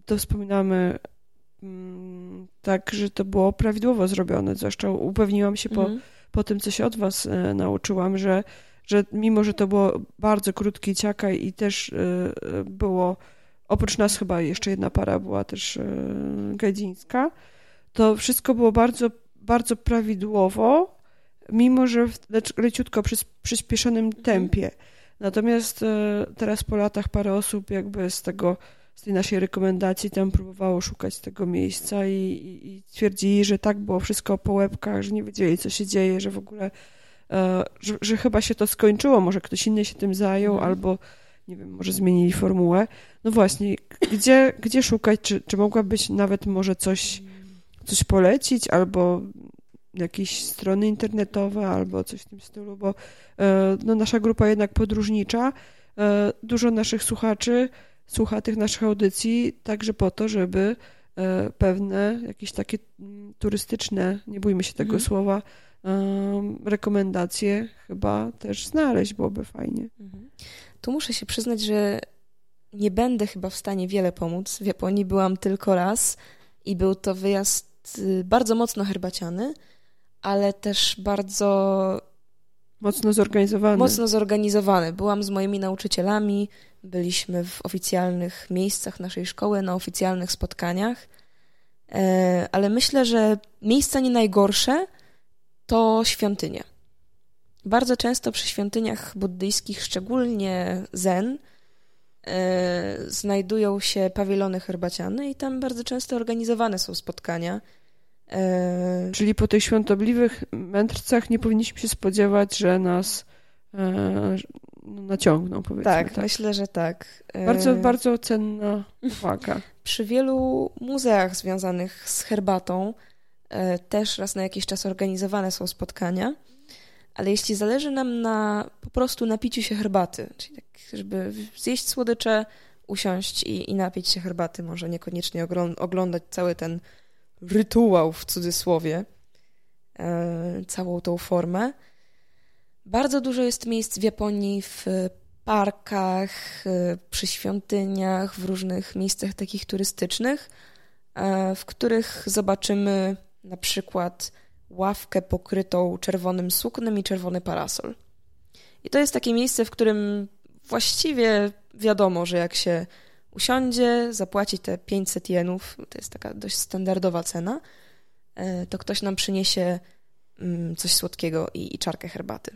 to wspominamy mm, tak, że to było prawidłowo zrobione. Zwłaszcza upewniłam się po, mhm. po tym, co się od was e, nauczyłam, że, że mimo, że to było bardzo krótki ciakaj i też e, e, było, oprócz nas chyba jeszcze jedna para była też gadzińska, to wszystko było bardzo, bardzo prawidłowo, mimo, że w leciutko przy przyspieszonym mhm. tempie. Natomiast teraz po latach parę osób jakby z tego z tej naszej rekomendacji tam próbowało szukać tego miejsca i, i, i twierdzili, że tak było wszystko po łebkach, że nie wiedzieli, co się dzieje, że w ogóle, e, że, że, chyba się to skończyło, może ktoś inny się tym zajął, mhm. albo nie wiem, może zmienili formułę. No właśnie, gdzie, gdzie szukać? Czy, czy mogłabyś nawet może coś, coś polecić, albo jakieś strony internetowe, albo coś w tym stylu, bo e, no, nasza grupa jednak podróżnicza, e, dużo naszych słuchaczy słucha tych naszych audycji także po to, żeby e, pewne jakieś takie mm, turystyczne, nie bójmy się tego mhm. słowa, rekomendacje chyba też znaleźć, byłoby fajnie. Mhm. Tu muszę się przyznać, że nie będę chyba w stanie wiele pomóc. W Japonii byłam tylko raz i był to wyjazd y, bardzo mocno herbaciany, ale też bardzo Mocno zorganizowany. Mocno zorganizowany. Byłam z moimi nauczycielami, byliśmy w oficjalnych miejscach naszej szkoły, na oficjalnych spotkaniach, e, ale myślę, że miejsca nie najgorsze to świątynie. Bardzo często przy świątyniach buddyjskich, szczególnie zen, e, znajdują się pawilony herbaciane i tam bardzo często organizowane są spotkania E, Czyli po tych świątobliwych mędrcach nie powinniśmy się spodziewać, że nas e, no, naciągną, powiedzmy. Tak, tak, myślę, że tak. E, bardzo, bardzo cenna uwaga. Przy wielu muzeach związanych z herbatą też raz na jakiś czas organizowane są spotkania, ale jeśli zależy nam na po prostu napiciu się herbaty, czyli tak, żeby zjeść słodycze, usiąść i, i napić się herbaty, może niekoniecznie oglądać cały ten rytuał w cudzysłowie, e, całą tą formę. Bardzo dużo jest miejsc w Japonii, w parkach, e, przy świątyniach, w różnych miejscach takich turystycznych, e, w których zobaczymy na przykład ławkę pokrytą czerwonym suknem i czerwony parasol. I to jest takie miejsce, w którym właściwie wiadomo, że jak się usiądzie, zapłaci te 500 jenów, to jest taka dość standardowa cena, e, to ktoś nam przyniesie mm, coś słodkiego i, i czarkę herbaty.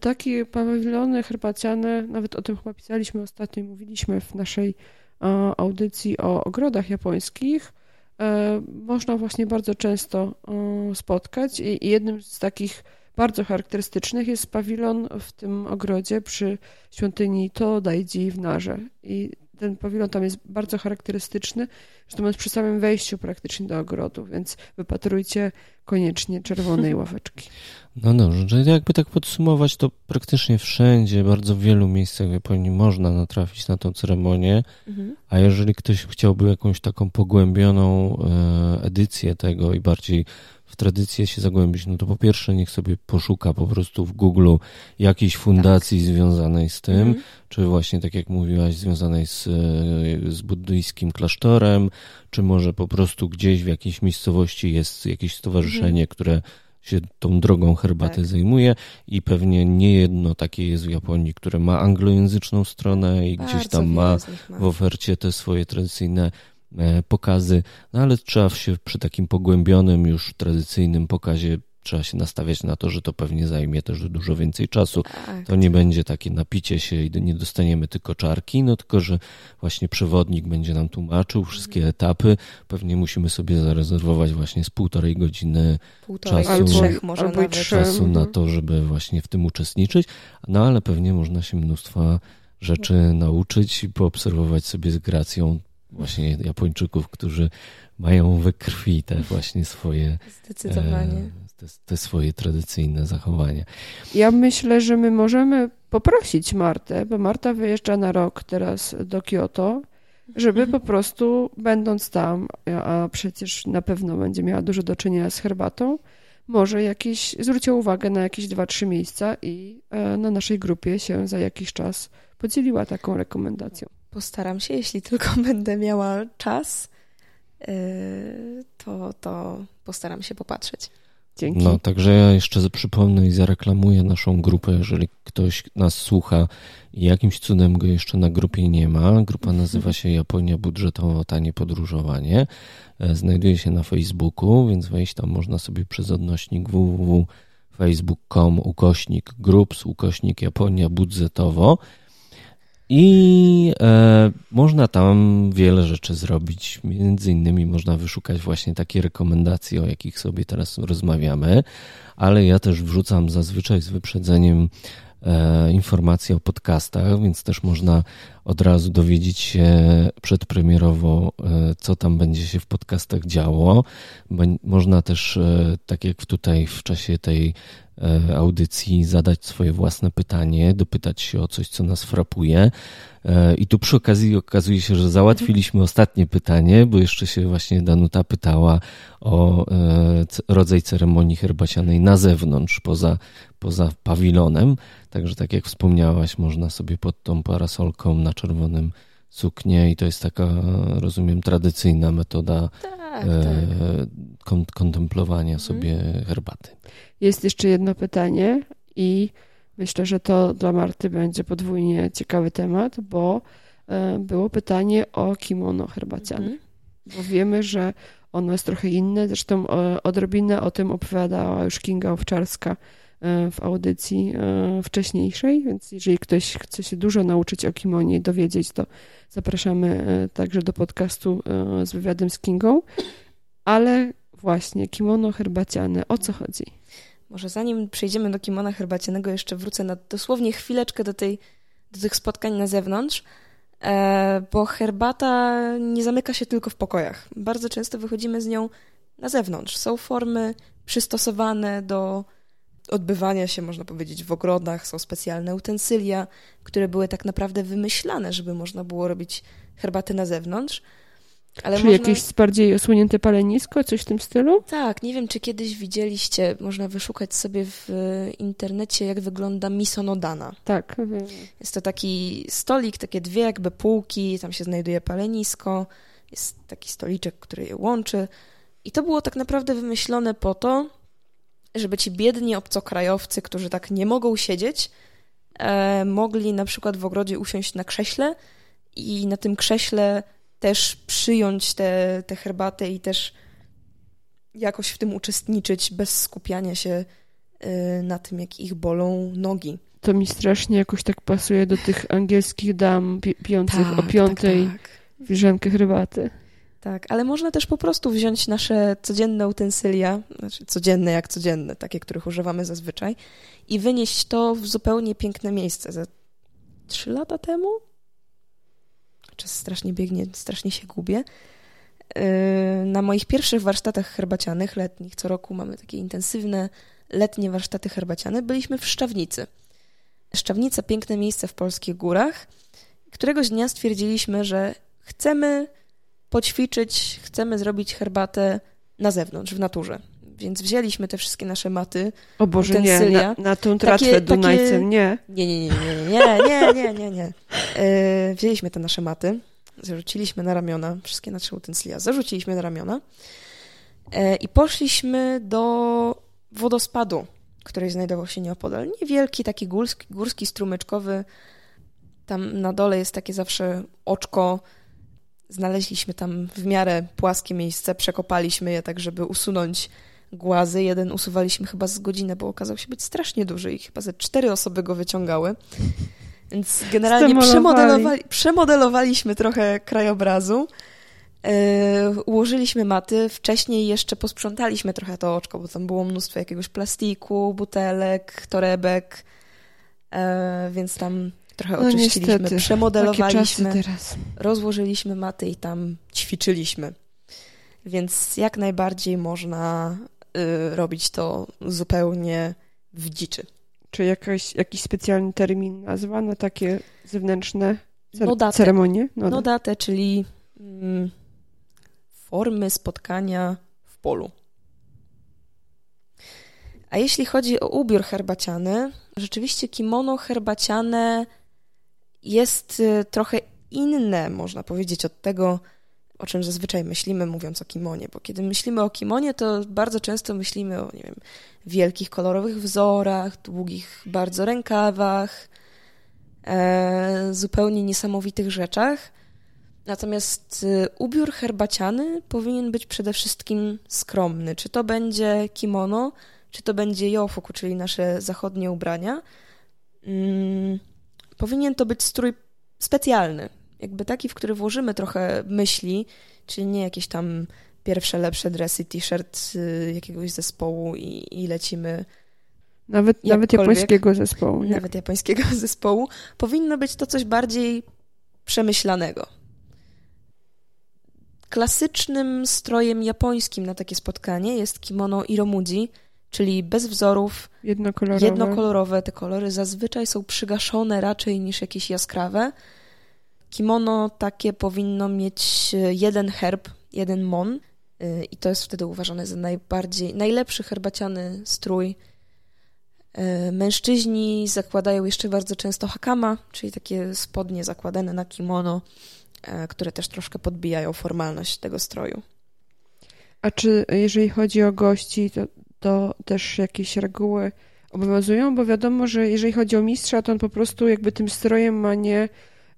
Takie pawilony herbaciane, nawet o tym chyba pisaliśmy ostatnio, mówiliśmy w naszej audycji o ogrodach japońskich, e, można właśnie bardzo często spotkać i jednym z takich bardzo charakterystycznych jest pawilon w tym ogrodzie przy świątyni Todajdi w Narze. I ten pawilon tam jest bardzo charakterystyczny, zresztą jest przy samym wejściu praktycznie do ogrodu, więc wypatrujcie koniecznie czerwonej ławeczki. No dobrze, jakby tak podsumować, to praktycznie wszędzie, bardzo w wielu miejscach w Japonii można natrafić na tą ceremonię, mhm. a jeżeli ktoś chciałby jakąś taką pogłębioną e, edycję tego i bardziej w tradycję się zagłębić, no to po pierwsze niech sobie poszuka po prostu w Google jakiejś fundacji tak. związanej z tym, mhm. czy właśnie tak jak mówiłaś, związanej z, e, z buddyjskim klasztorem, czy może po prostu gdzieś w jakiejś miejscowości jest jakieś stowarzyszenie, mhm. które się tą drogą herbaty tak. zajmuje i pewnie nie jedno takie jest w Japonii, które ma anglojęzyczną stronę i Bardzo gdzieś tam ma, ma w ofercie te swoje tradycyjne pokazy, no ale trzeba się przy takim pogłębionym już tradycyjnym pokazie trzeba się nastawiać na to, że to pewnie zajmie też dużo więcej czasu. Tak, to nie będzie takie napicie się i nie dostaniemy tylko czarki, no tylko, że właśnie przewodnik będzie nam tłumaczył wszystkie mhm. etapy. Pewnie musimy sobie zarezerwować właśnie z półtorej godziny półtorej, czasu, albo trzech może albo czasu na to, żeby właśnie w tym uczestniczyć. No ale pewnie można się mnóstwa rzeczy nauczyć i poobserwować sobie z gracją właśnie Japończyków, którzy mają we krwi te właśnie swoje Zdecydowanie. E, te, te, swoje tradycyjne zachowania. Ja myślę, że my możemy poprosić Martę, bo Marta wyjeżdża na rok teraz do Kyoto, żeby po prostu będąc tam, a przecież na pewno będzie miała dużo do czynienia z herbatą, może jakieś, zwróciła uwagę na jakieś dwa, trzy miejsca i e, na naszej grupie się za jakiś czas podzieliła taką rekomendacją. Postaram się, jeśli tylko będę miała czas, yy, to, to postaram się popatrzeć. Dzięki. No, także ja jeszcze przypomnę i zareklamuję naszą grupę, jeżeli ktoś nas słucha i jakimś cudem go jeszcze na grupie nie ma. Grupa nazywa się Japonia Budżetowo Tanie Podróżowanie. E, znajduje się na Facebooku, więc wejść tam można sobie przez odnośnik www.facebook.com ukośnik groups ukośnik Japonia Budżetowo i e, można tam wiele rzeczy zrobić. Między innymi można wyszukać właśnie takie rekomendacje, o jakich sobie teraz rozmawiamy, ale ja też wrzucam zazwyczaj z wyprzedzeniem e, informacje o podcastach, więc też można od razu dowiedzieć się przedpremierowo, e, co tam będzie się w podcastach działo. Można też, e, tak jak tutaj w czasie tej E, audycji zadać swoje własne pytanie, dopytać się o coś, co nas frapuje. I tu przy okazji okazuje się, że załatwiliśmy ostatnie pytanie, bo jeszcze się właśnie Danuta pytała o rodzaj ceremonii herbacianej na zewnątrz, poza, poza pawilonem. Także tak jak wspomniałaś, można sobie pod tą parasolką na czerwonym suknię i to jest taka, rozumiem, tradycyjna metoda tak, tak. kontemplowania mhm. sobie herbaty. Jest jeszcze jedno pytanie i myślę, że to dla Marty będzie podwójnie ciekawy temat, bo e, było pytanie o kimono herbaciane. -hmm. Bo wiemy, że ono jest trochę inne. Zresztą e, odrobinę o tym opowiadała już Kinga Owczarska e, w audycji wcześniejszej, więc jeżeli ktoś chce się dużo nauczyć o kimonie i dowiedzieć, to zapraszamy także do podcastu z wywiadem z Kingą. Ale właśnie, kimono herbaciane, o co chodzi? Może zanim przejdziemy do kimona herbacianego, jeszcze wrócę na dosłownie chwileczkę do, tej, do tych spotkań na zewnątrz, e, bo herbata nie zamyka się tylko w pokojach. Bardzo często wychodzimy z nią na zewnątrz. Są formy przystosowane do odbywania się, można powiedzieć, w ogrodach. Są specjalne utensylia, które były tak naprawdę wymyślane, żeby można było robić herbaty na zewnątrz. Ale czy można... jakieś bardziej osłonięte palenisko, coś w tym stylu? Tak, nie wiem, czy kiedyś widzieliście, można wyszukać sobie w internecie, jak wygląda misonodana. Tak. Jest to taki stolik, takie dwie jakby półki, tam się znajduje palenisko, jest taki stoliczek, który je łączy. I to było tak naprawdę wymyślone po to, żeby ci biedni obcokrajowcy, którzy tak nie mogą siedzieć, e, mogli na przykład w ogrodzie usiąść na krześle i na tym krześle też przyjąć tę te, te herbatę i też jakoś w tym uczestniczyć bez skupiania się y, na tym, jak ich bolą nogi. To mi strasznie jakoś tak pasuje do tych angielskich dam pi pijących tak, o piątej tak, tak. herbaty. Tak, ale można też po prostu wziąć nasze codzienne utensylia, znaczy codzienne jak codzienne, takie, których używamy zazwyczaj, i wynieść to w zupełnie piękne miejsce. Za trzy lata temu? Czas strasznie biegnie, strasznie się gubię. Yy, na moich pierwszych warsztatach herbacianych letnich, co roku mamy takie intensywne letnie warsztaty herbaciane, byliśmy w Szczawnicy. Szczawnica, piękne miejsce w polskich górach. Któregoś dnia stwierdziliśmy, że chcemy poćwiczyć, chcemy zrobić herbatę na zewnątrz, w naturze. Więc wzięliśmy te wszystkie nasze maty, O Boże, utensylia. nie, na, na tą tratwę takie, Dunajcem, takie... nie. Nie, nie, nie, nie, nie, nie, nie, nie, nie. E, wzięliśmy te nasze maty, zarzuciliśmy na ramiona, wszystkie nasze utensylia zarzuciliśmy na ramiona e, i poszliśmy do wodospadu, który znajdował się nieopodal. Niewielki, taki górski, górski strumyczkowy. Tam na dole jest takie zawsze oczko. Znaleźliśmy tam w miarę płaskie miejsce, przekopaliśmy je tak, żeby usunąć głazy. Jeden usuwaliśmy chyba z godzinę, bo okazał się być strasznie duży i chyba ze cztery osoby go wyciągały. Więc generalnie przemodelowali, przemodelowaliśmy trochę krajobrazu. Yy, ułożyliśmy maty, wcześniej jeszcze posprzątaliśmy trochę to oczko, bo tam było mnóstwo jakiegoś plastiku, butelek, torebek, yy, więc tam trochę no, oczyściliśmy, niestety. przemodelowaliśmy, rozłożyliśmy maty i tam ćwiczyliśmy. Więc jak najbardziej można yy, robić to zupełnie w dziczy. Czy jakaś, jakiś specjalny termin nazwa na takie zewnętrzne cer Nodatę. ceremonie? Nodatę, czyli... Mm, formy spotkania w polu. A jeśli chodzi o ubiór herbaciany, rzeczywiście kimono herbaciane jest y, trochę inne, można powiedzieć, od tego, o czym zazwyczaj myślimy, mówiąc o kimonie. Bo kiedy myślimy o kimonie, to bardzo często myślimy o, nie wiem, wielkich, kolorowych wzorach, długich bardzo rękawach, e, zupełnie niesamowitych rzeczach. Natomiast y, ubiór herbaciany powinien być przede wszystkim skromny. Czy to będzie kimono, czy to będzie jofuku, czyli nasze zachodnie ubrania. Hmm, powinien to być strój specjalny. Jakby taki, w który włożymy trochę myśli, czyli nie jakieś tam pierwsze, lepsze dresy, t-shirt y, jakiegoś zespołu i, i lecimy nawet, nawet japońskiego zespołu. Nie? Nawet japońskiego zespołu. Powinno być to coś bardziej przemyślanego. Klasycznym strojem japońskim na takie spotkanie jest kimono iromudzi, czyli bez wzorów, jednokolorowe. jednokolorowe. Te kolory zazwyczaj są przygaszone raczej niż jakieś jaskrawe. Kimono takie powinno mieć e, jeden herb, jeden mon e, i to jest wtedy uważane za najbardziej, najlepszy herbaciany strój. E, mężczyźni zakładają jeszcze bardzo często hakama, czyli takie spodnie zakładane na kimono które też troszkę podbijają formalność tego stroju. A czy jeżeli chodzi o gości, to, to też jakieś reguły obowiązują? Bo wiadomo, że jeżeli chodzi o mistrza, to on po prostu jakby tym strojem ma nie,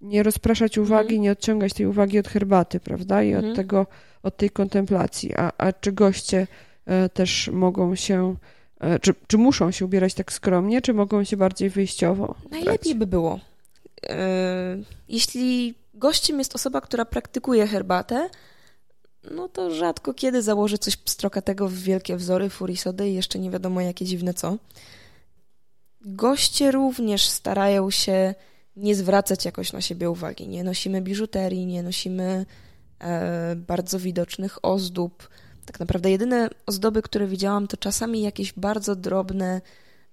nie rozpraszać uwagi, mhm. nie odciągać tej uwagi od herbaty, prawda? I mhm. od tego, od tej kontemplacji. A, a czy goście e, też mogą się, e, czy, czy muszą się ubierać tak skromnie, czy mogą się bardziej wyjściowo? Najlepiej by było. Jeśli gościem jest osoba, która praktykuje herbatę, no to rzadko kiedy założy coś pstrokatego w wielkie wzory, furisody i jeszcze nie wiadomo jakie dziwne co. Goście również starają się nie zwracać jakoś na siebie uwagi. Nie nosimy biżuterii, nie nosimy e, bardzo widocznych ozdób. Tak naprawdę jedyne ozdoby, które widziałam, to czasami jakieś bardzo drobne,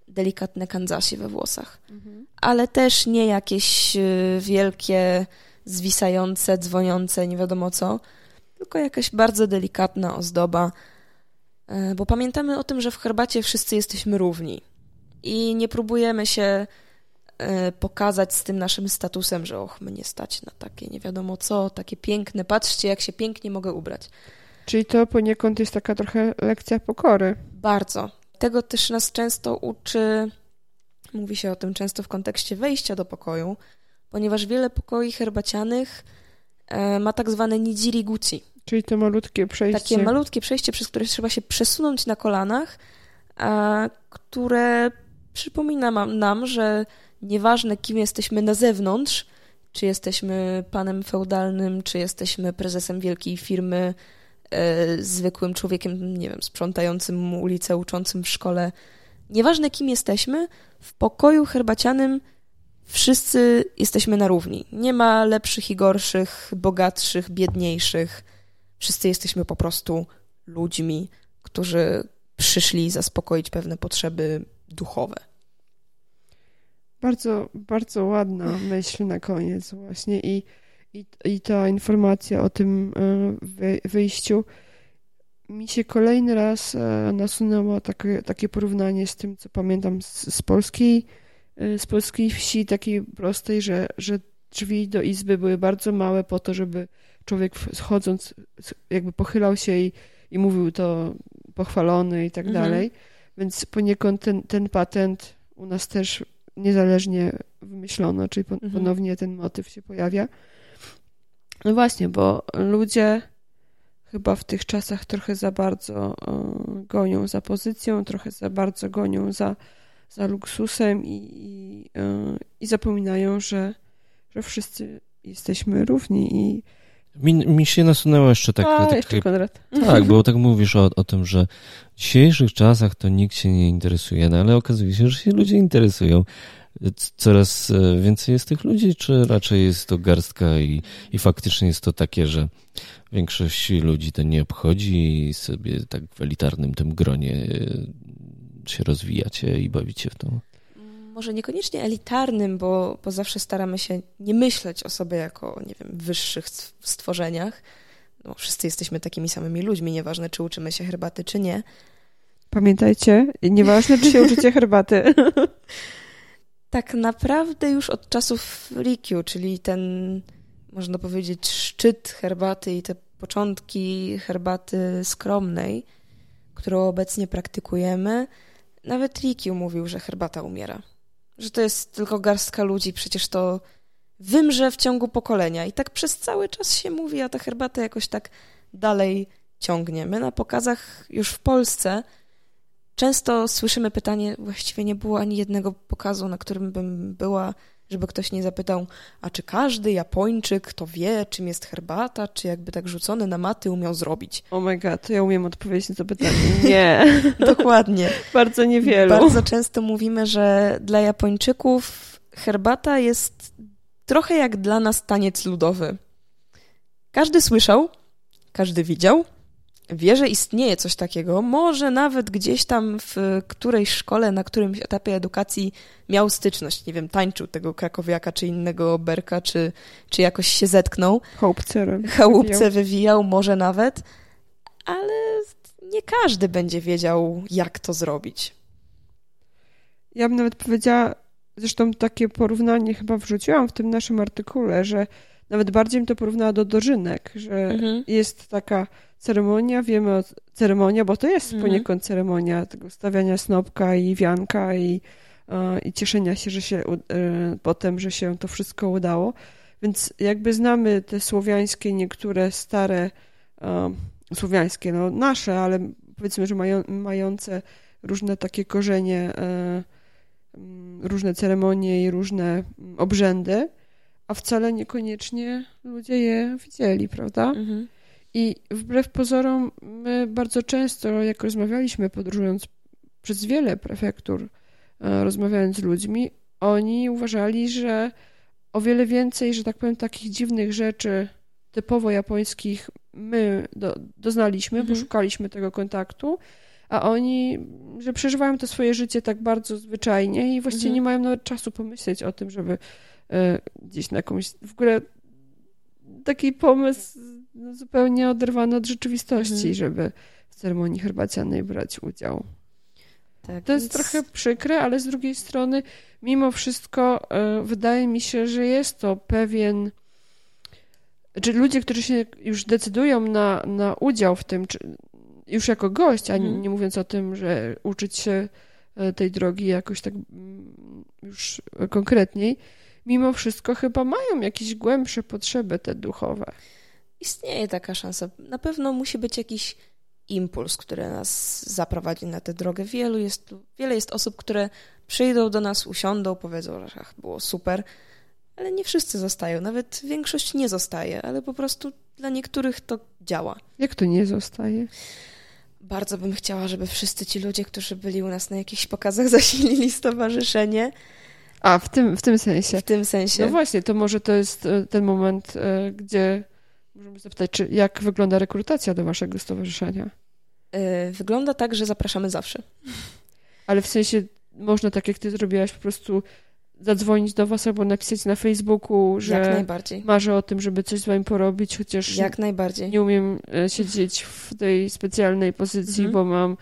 delikatne kanzasi we włosach. Mhm. Ale też nie jakieś e, wielkie zwisające, dzwoniące, nie wiadomo co, tylko jakaś bardzo delikatna ozdoba, e, bo pamiętamy o tym, że w herbacie wszyscy jesteśmy równi i nie próbujemy się e, pokazać z tym naszym statusem, że och, mnie stać na takie nie wiadomo co, takie piękne, patrzcie jak się pięknie mogę ubrać. Czyli to poniekąd jest taka trochę lekcja pokory. Bardzo. Tego też nas często uczy, mówi się o tym często w kontekście wejścia do pokoju, ponieważ wiele pokoi herbacianych e, ma tak zwane nijiri guci. Czyli to malutkie przejście. Takie malutkie przejście, przez które trzeba się przesunąć na kolanach, a które przypomina nam, że nieważne kim jesteśmy na zewnątrz, czy jesteśmy panem feudalnym, czy jesteśmy prezesem wielkiej firmy, e, zwykłym człowiekiem, nie wiem, sprzątającym ulicę, uczącym w szkole. Nieważne kim jesteśmy, w pokoju herbacianym wszyscy jesteśmy na równi. Nie ma lepszych i gorszych, bogatszych, biedniejszych. Wszyscy jesteśmy po prostu ludźmi, którzy przyszli zaspokoić pewne potrzeby duchowe. Bardzo, bardzo ładna myśl na koniec właśnie i, i, i ta informacja o tym e, wyjściu mi się kolejny raz e, nasunęło takie, takie porównanie z tym, co pamiętam z, z polskiej e, z polskiej wsi takiej prostej, że, że drzwi do izby były bardzo małe po to, żeby człowiek wchodząc jakby pochylał się i, i mówił to pochwalony i tak mhm. dalej. Więc poniekąd ten, ten patent u nas też niezależnie wymyślono, czyli mhm. ponownie ten motyw się pojawia. No właśnie, bo ludzie chyba w tych czasach trochę za bardzo gonią za pozycją, trochę za bardzo gonią za, za luksusem i, i, e, i zapominają, że, że wszyscy jesteśmy równi i mi, mi się nasunęło jeszcze tak... A, tak, jeszcze. Tak, bo tak mówisz o, o tym, że w dzisiejszych czasach to nikt się nie interesuje, no ale okazuje się, że się ludzie interesują. Coraz e, więcej jest tych ludzi, czy raczej jest to garstka i, i faktycznie jest to takie, że większość ludzi to nie obchodzi i sobie tak w elitarnym tym gronie e, się rozwijacie i bawicie w to? Może niekoniecznie elitarnym, bo, bo zawsze staramy się nie myśleć o sobie jako, nie wiem, wyższych stworzeniach. No, wszyscy jesteśmy takimi samymi ludźmi, nieważne czy uczymy się herbaty, czy nie. Pamiętajcie, nieważne czy się uczycie herbaty. tak naprawdę już od czasów Rikiu, czyli ten, można powiedzieć, szczyt herbaty i te początki herbaty skromnej, którą obecnie praktykujemy, nawet Rikiu mówił, że herbata umiera że to jest tylko garstka ludzi, przecież to wymrze w ciągu pokolenia. I tak przez cały czas się mówi, a ta herbata jakoś tak dalej ciągnie. My na pokazach już w Polsce często słyszymy pytanie, właściwie nie było ani jednego pokazu, na którym bym była, żeby ktoś nie zapytał, a czy każdy Japończyk to wie, czym jest herbata, czy jakby tak rzucony na maty umiał zrobić? Oh my god, to ja umiem odpowiedzieć na to pytanie. Nie. Dokładnie. Bardzo niewielu. Bardzo często mówimy, że dla Japończyków herbata jest trochę jak dla nas taniec ludowy. Każdy słyszał, każdy widział, wie, że istnieje coś takiego, może nawet gdzieś tam w którejś szkole, na którymś etapie edukacji miał styczność, nie wiem, tańczył tego krakowiaka czy innego berka, czy, czy jakoś się zetknął. Chałupce, Chałupce wywijał, może nawet, ale nie każdy będzie wiedział, jak to zrobić. Ja bym nawet powiedziała, zresztą takie porównanie chyba wrzuciłam w tym naszym artykule, że nawet bardziej bym to porównała do dożynek, że mhm. jest taka ceremonia, wiemy o ceremonia, bo to jest mhm. poniekąd ceremonia tego stawiania snopka i wianka i, e, i cieszenia się, że się e, potem, że się to wszystko udało. Więc jakby znamy te słowiańskie, niektóre stare, e, słowiańskie, no nasze, ale powiedzmy, że mają, mające różne takie korzenie, różne ceremonie i różne obrzędy, a wcale niekoniecznie ludzie je widzieli, prawda? Mhm. I wbrew pozorom, my bardzo często, jak rozmawialiśmy podróżując przez wiele prefektur, e, rozmawiając z ludźmi, oni uważali, że o wiele więcej, że tak powiem, takich dziwnych rzeczy typowo japońskich my do, doznaliśmy, mhm. bo szukaliśmy tego kontaktu, a oni, że przeżywają to swoje życie tak bardzo zwyczajnie i właściwie mhm. nie mają nawet czasu pomyśleć o tym, żeby y, gdzieś na jakąś, w ogóle taki pomysł zupełnie oderwane od rzeczywistości, mhm. żeby w ceremonii herbacianej brać udział. Tak, to jest trochę przykre, ale z drugiej strony, mimo wszystko, y, wydaje mi się, że jest to pewien. Czy ludzie, którzy się już decydują na, na udział w tym, czy, już jako gość, a nie, mhm. nie mówiąc o tym, że uczyć się e, tej drogi jakoś tak mm, już konkretniej, mimo wszystko chyba mają jakieś głębsze potrzeby te duchowe. Istnieje taka szansa. Na pewno musi być jakiś impuls, który nas zaprowadzi na tę drogę. Wielu jest, wiele jest osób, które przyjdą do nas, usiądą, powiedzą, że ach, było super, ale nie wszyscy zostają, nawet większość nie zostaje, ale po prostu dla niektórych to działa. Jak to nie zostaje? Bardzo bym chciała, żeby wszyscy ci ludzie, którzy byli u nas na jakichś pokazach, zasilili stowarzyszenie. A, w tym, w tym sensie. W tym sensie. No właśnie, to może to jest e, ten moment, e, gdzie możemy zapytać, czy jak wygląda rekrutacja do waszego stowarzyszenia? E, wygląda tak, że zapraszamy zawsze. Ale w sensie można tak, jak ty zrobiłaś, po prostu zadzwonić do was albo napisać na Facebooku, że Jak najbardziej. marzę o tym, żeby coś z wami porobić, chociaż Jak najbardziej. nie umiem siedzieć w tej specjalnej pozycji, Mhm. bo mam,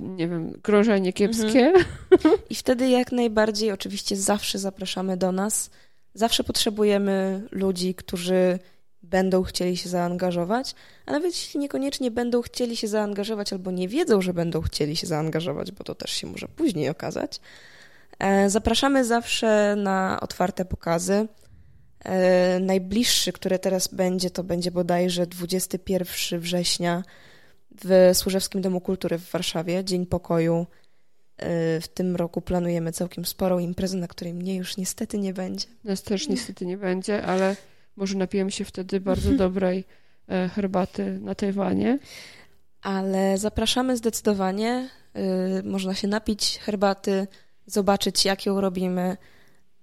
nie wiem, krążenie kiepskie. Mhm. I wtedy jak najbardziej oczywiście zawsze zapraszamy do nas. Zawsze potrzebujemy ludzi, którzy będą chcieli się zaangażować, a nawet jeśli niekoniecznie będą chcieli się zaangażować albo nie wiedzą, że będą chcieli się zaangażować, bo to też się może później okazać. e, Zapraszamy zawsze na otwarte pokazy. E, Najbliższy, który teraz będzie, to będzie bodajże 21 września w Służewskim Domu Kultury w Warszawie, Dzień Pokoju. E, W tym roku planujemy całkiem sporą imprezę, na której mnie już niestety nie będzie. Nas też niestety nie będzie, ale może napijemy się wtedy bardzo dobrej e, herbaty na Tajwanie. Ale zapraszamy zdecydowanie. Y, Można się napić herbaty, zobaczyć, jak ją robimy,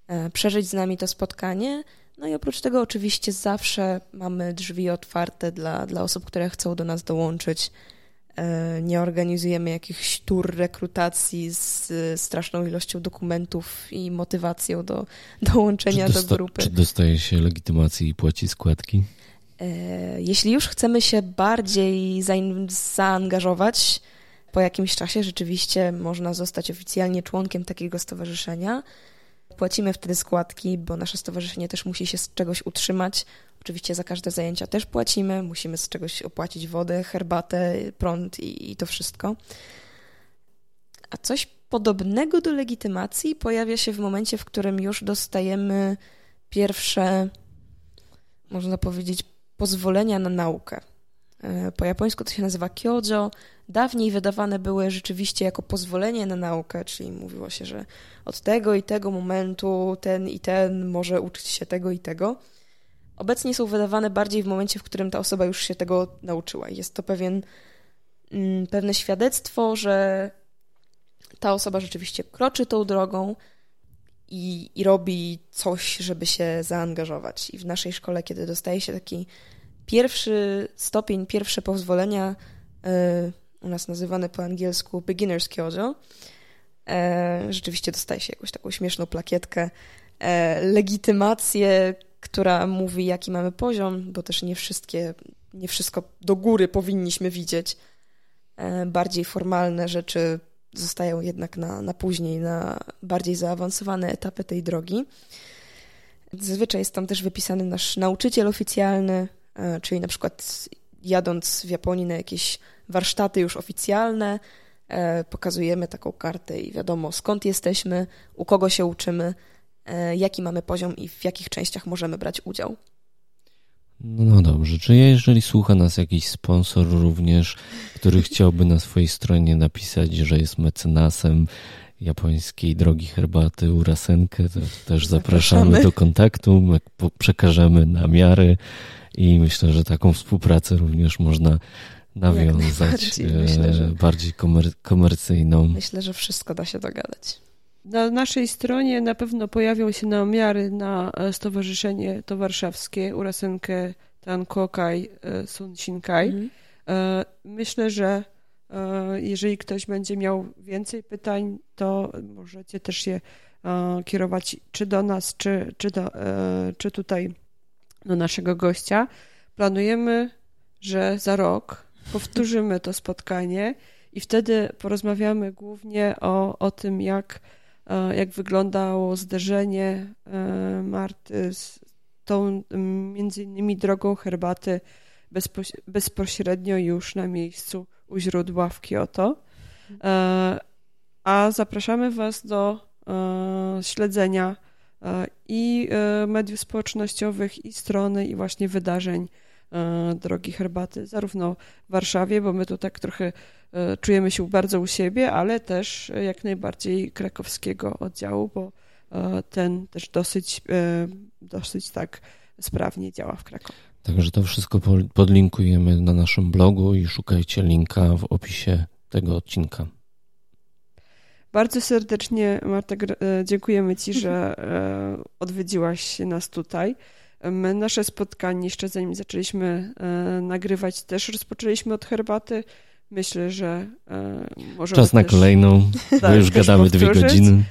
e, przeżyć z nami to spotkanie. No i oprócz tego, oczywiście, zawsze mamy drzwi otwarte dla, dla osób, które chcą do nas dołączyć. E, Nie organizujemy jakichś tur rekrutacji z straszną ilością dokumentów i motywacją do dołączenia do grupy. czy dostaje się legitymacji i płaci składki? E, Jeśli już chcemy się bardziej zaangażować, po jakimś czasie rzeczywiście można zostać oficjalnie członkiem takiego stowarzyszenia. Płacimy wtedy składki, bo nasze stowarzyszenie też musi się z czegoś utrzymać. Oczywiście za każde zajęcia też płacimy, musimy z czegoś opłacić wodę, herbatę, prąd i, i to wszystko. A coś podobnego do legitymacji pojawia się w momencie, w którym już dostajemy pierwsze, można powiedzieć, pozwolenia na naukę. E, Po japońsku to się nazywa kyojo. Dawniej wydawane były rzeczywiście jako pozwolenie na naukę, czyli mówiło się, że od tego i tego momentu ten i ten może uczyć się tego i tego. Obecnie są wydawane bardziej w momencie, w którym ta osoba już się tego nauczyła. Jest to pewien, mm, pewne świadectwo, że ta osoba rzeczywiście kroczy tą drogą i, i robi coś, żeby się zaangażować. I w naszej szkole, kiedy dostaje się taki pierwszy stopień, pierwsze pozwolenia, e, u nas nazywane po angielsku beginner's kyojo, e, rzeczywiście dostaje się jakąś taką śmieszną plakietkę, e, legitymację, która mówi, jaki mamy poziom, bo też nie wszystkie, nie wszystko do góry powinniśmy widzieć. Bardziej formalne rzeczy zostają jednak na, na później, na bardziej zaawansowane etapy tej drogi. Zazwyczaj jest tam też wypisany nasz nauczyciel oficjalny, czyli na przykład jadąc w Japonii na jakieś warsztaty już oficjalne, e, pokazujemy taką kartę i wiadomo skąd jesteśmy, u kogo się uczymy, e, jaki mamy poziom i w jakich częściach możemy brać udział. No, no dobrze. Czy jeżeli słucha nas jakiś sponsor również, który chciałby na swojej stronie napisać, że jest mecenasem japońskiej drogi herbaty Urasenkę, to też zapraszamy, Zapraszamy. do kontaktu, przekażemy namiary i myślę, że taką współpracę również można nawiązać najbardziej, myślę, że- e, bardziej komer- komercyjną. Myślę, że wszystko da się dogadać. Na naszej stronie na pewno pojawią się namiary na e, Stowarzyszenie to Warszawskie Urasenkę Tankokai e, Sunshinkai. Mhm. E, Myślę, że e, jeżeli ktoś będzie miał więcej pytań, to możecie też je e, kierować czy do nas, czy, czy, do, e, czy tutaj do naszego gościa. Planujemy, że za rok powtórzymy to spotkanie i wtedy porozmawiamy głównie o, o tym, jak, e, jak wyglądało zderzenie e, Marty z tą między innymi drogą herbaty bezpoś- bezpośrednio już na miejscu u źródła w Kyoto. E, A zapraszamy Was do śledzenia i e, mediów społecznościowych, i strony, i właśnie wydarzeń e, Drogi Herbaty, zarówno w Warszawie, bo my tu tak trochę e, czujemy się bardzo u siebie, ale też e, jak najbardziej krakowskiego oddziału, bo ten też dosyć, dosyć tak sprawnie działa w Krakowie. Także to wszystko podlinkujemy na naszym blogu i szukajcie linka w opisie tego odcinka. Bardzo serdecznie, Marta, e, dziękujemy Ci, że e, odwiedziłaś nas tutaj. My nasze spotkanie, jeszcze zanim zaczęliśmy e, nagrywać, też rozpoczęliśmy od herbaty. Myślę, że może. Czas na kolejną, tak, bo już gadamy dwie godziny.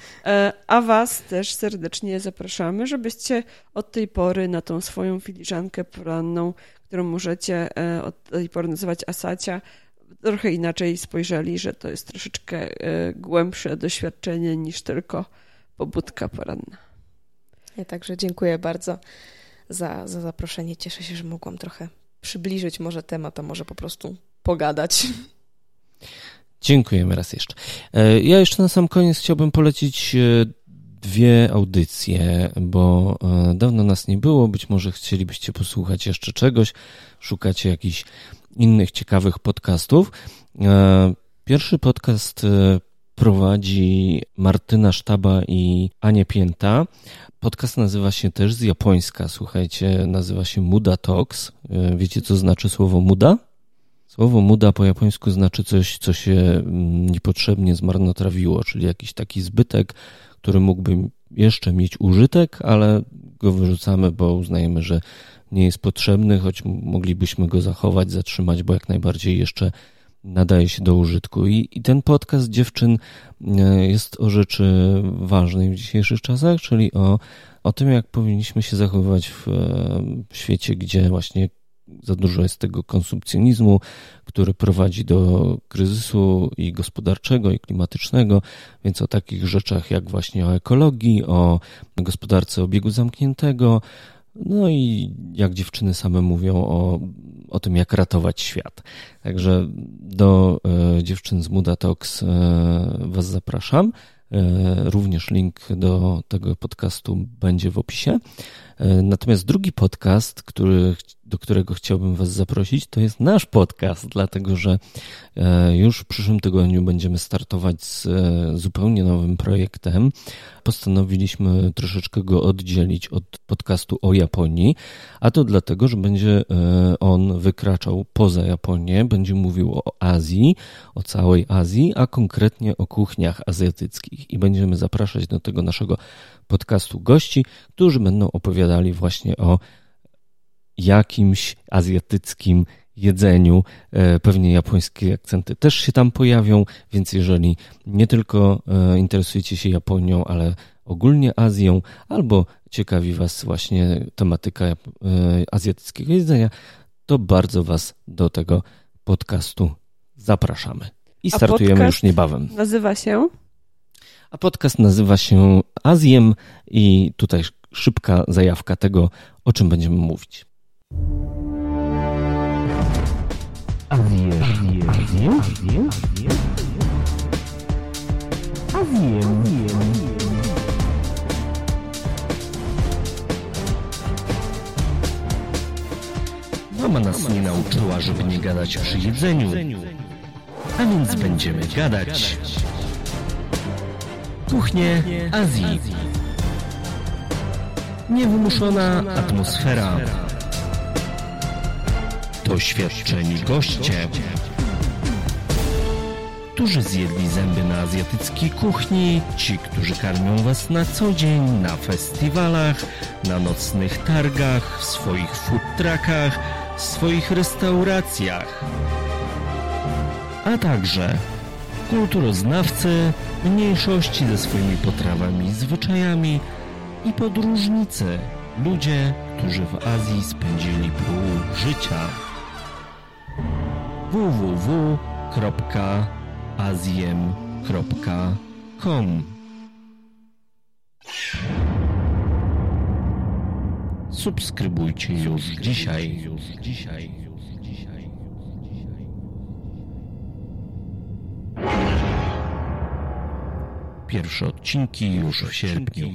A Was też serdecznie zapraszamy, żebyście od tej pory na tą swoją filiżankę poranną, którą możecie od tej pory nazywać Asacia, trochę inaczej spojrzeli, że to jest troszeczkę e, głębsze doświadczenie niż tylko pobudka poranna. Ja także dziękuję bardzo za, za zaproszenie. Cieszę się, że mogłam trochę przybliżyć może temat, a może po prostu pogadać. Dziękujemy raz jeszcze. E, ja jeszcze na sam koniec chciałbym polecić e, dwie audycje, bo dawno nas nie było. Być może chcielibyście posłuchać jeszcze czegoś, szukacie jakichś innych ciekawych podcastów. E, pierwszy podcast e, prowadzi Martyna Sztaba i Ania Pięta. Podcast nazywa się też z japońska, słuchajcie, nazywa się Muda Talks. E, wiecie, co znaczy słowo muda? Słowo muda po japońsku znaczy coś, co się mm, niepotrzebnie zmarnotrawiło, czyli jakiś taki zbytek, który mógłby jeszcze mieć użytek, ale go wyrzucamy, bo uznajemy, że nie jest potrzebny, choć moglibyśmy go zachować, zatrzymać, bo jak najbardziej jeszcze nadaje się do użytku. I, I, ten podcast dziewczyn e, jest o rzeczy ważnej w dzisiejszych czasach, czyli o, o tym, jak powinniśmy się zachowywać w, w świecie, gdzie właśnie za dużo jest tego konsumpcjonizmu, który prowadzi do kryzysu i gospodarczego, i klimatycznego, więc o takich rzeczach jak właśnie o ekologii, o gospodarce obiegu zamkniętego, no i jak dziewczyny same mówią o, o tym, jak ratować świat. Także do e, dziewczyn z Muda Talks e, Was zapraszam. E, również link do tego podcastu będzie w opisie. E, natomiast drugi podcast, który, do którego chciałbym Was zaprosić, to jest nasz podcast, dlatego że e, już w przyszłym tygodniu będziemy startować z e, zupełnie nowym projektem. Postanowiliśmy troszeczkę go oddzielić od podcastu o Japonii, a to dlatego, że będzie on wykraczał poza Japonię, będzie mówił o Azji, o całej Azji, a konkretnie o kuchniach azjatyckich i będziemy zapraszać do tego naszego podcastu gości, którzy będą opowiadali właśnie o jakimś azjatyckim jedzeniu. E, pewnie japońskie akcenty też się tam pojawią, więc jeżeli nie tylko e, interesujecie się Japonią, ale ogólnie Azją, albo ciekawi Was właśnie tematyka e, azjatyckiego jedzenia, to bardzo Was do tego podcastu zapraszamy. I startujemy już niebawem. Nazywa się a podcast nazywa się Azjem i tutaj szybka zajawka tego, o czym będziemy mówić. Azję. Azję. Azję. Azję. Azję. Mama nas nie nauczyła, żeby nie gadać przy jedzeniu, a więc będziemy gadać. Kuchnie Azji. Niewymuszona atmosfera. Doświadczeni goście, którzy zjedli zęby na azjatyckiej kuchni, ci, którzy karmią Was na co dzień na festiwalach, na nocnych targach, w swoich food truckach, w swoich restauracjach, a także kulturoznawcy, mniejszości ze swoimi potrawami i zwyczajami i podróżnicy, ludzie, którzy w Azji spędzili pół życia. www.azjem.com Subskrybujcie już dzisiaj. Już dzisiaj. Pierwsze odcinki już w sierpniu.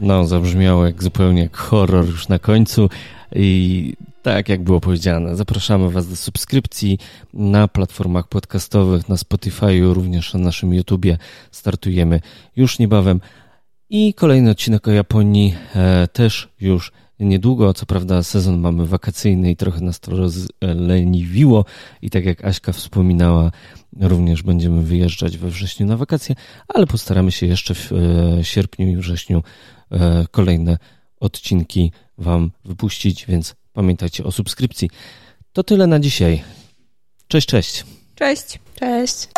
No, zabrzmiało jak zupełnie jak horror już na końcu i Tak, jak było powiedziane, zapraszamy Was do subskrypcji na platformach podcastowych, na Spotify, również na naszym YouTubie. Startujemy już niebawem. I kolejny odcinek o Japonii e, też już niedługo. Co prawda sezon mamy wakacyjny i trochę nas to rozleniwiło. I tak jak Aśka wspominała, również będziemy wyjeżdżać we wrześniu na wakacje, ale postaramy się jeszcze w e, sierpniu i wrześniu e, kolejne odcinki Wam wypuścić, więc pamiętajcie o subskrypcji. To tyle na dzisiaj. Cześć, cześć. Cześć. Cześć.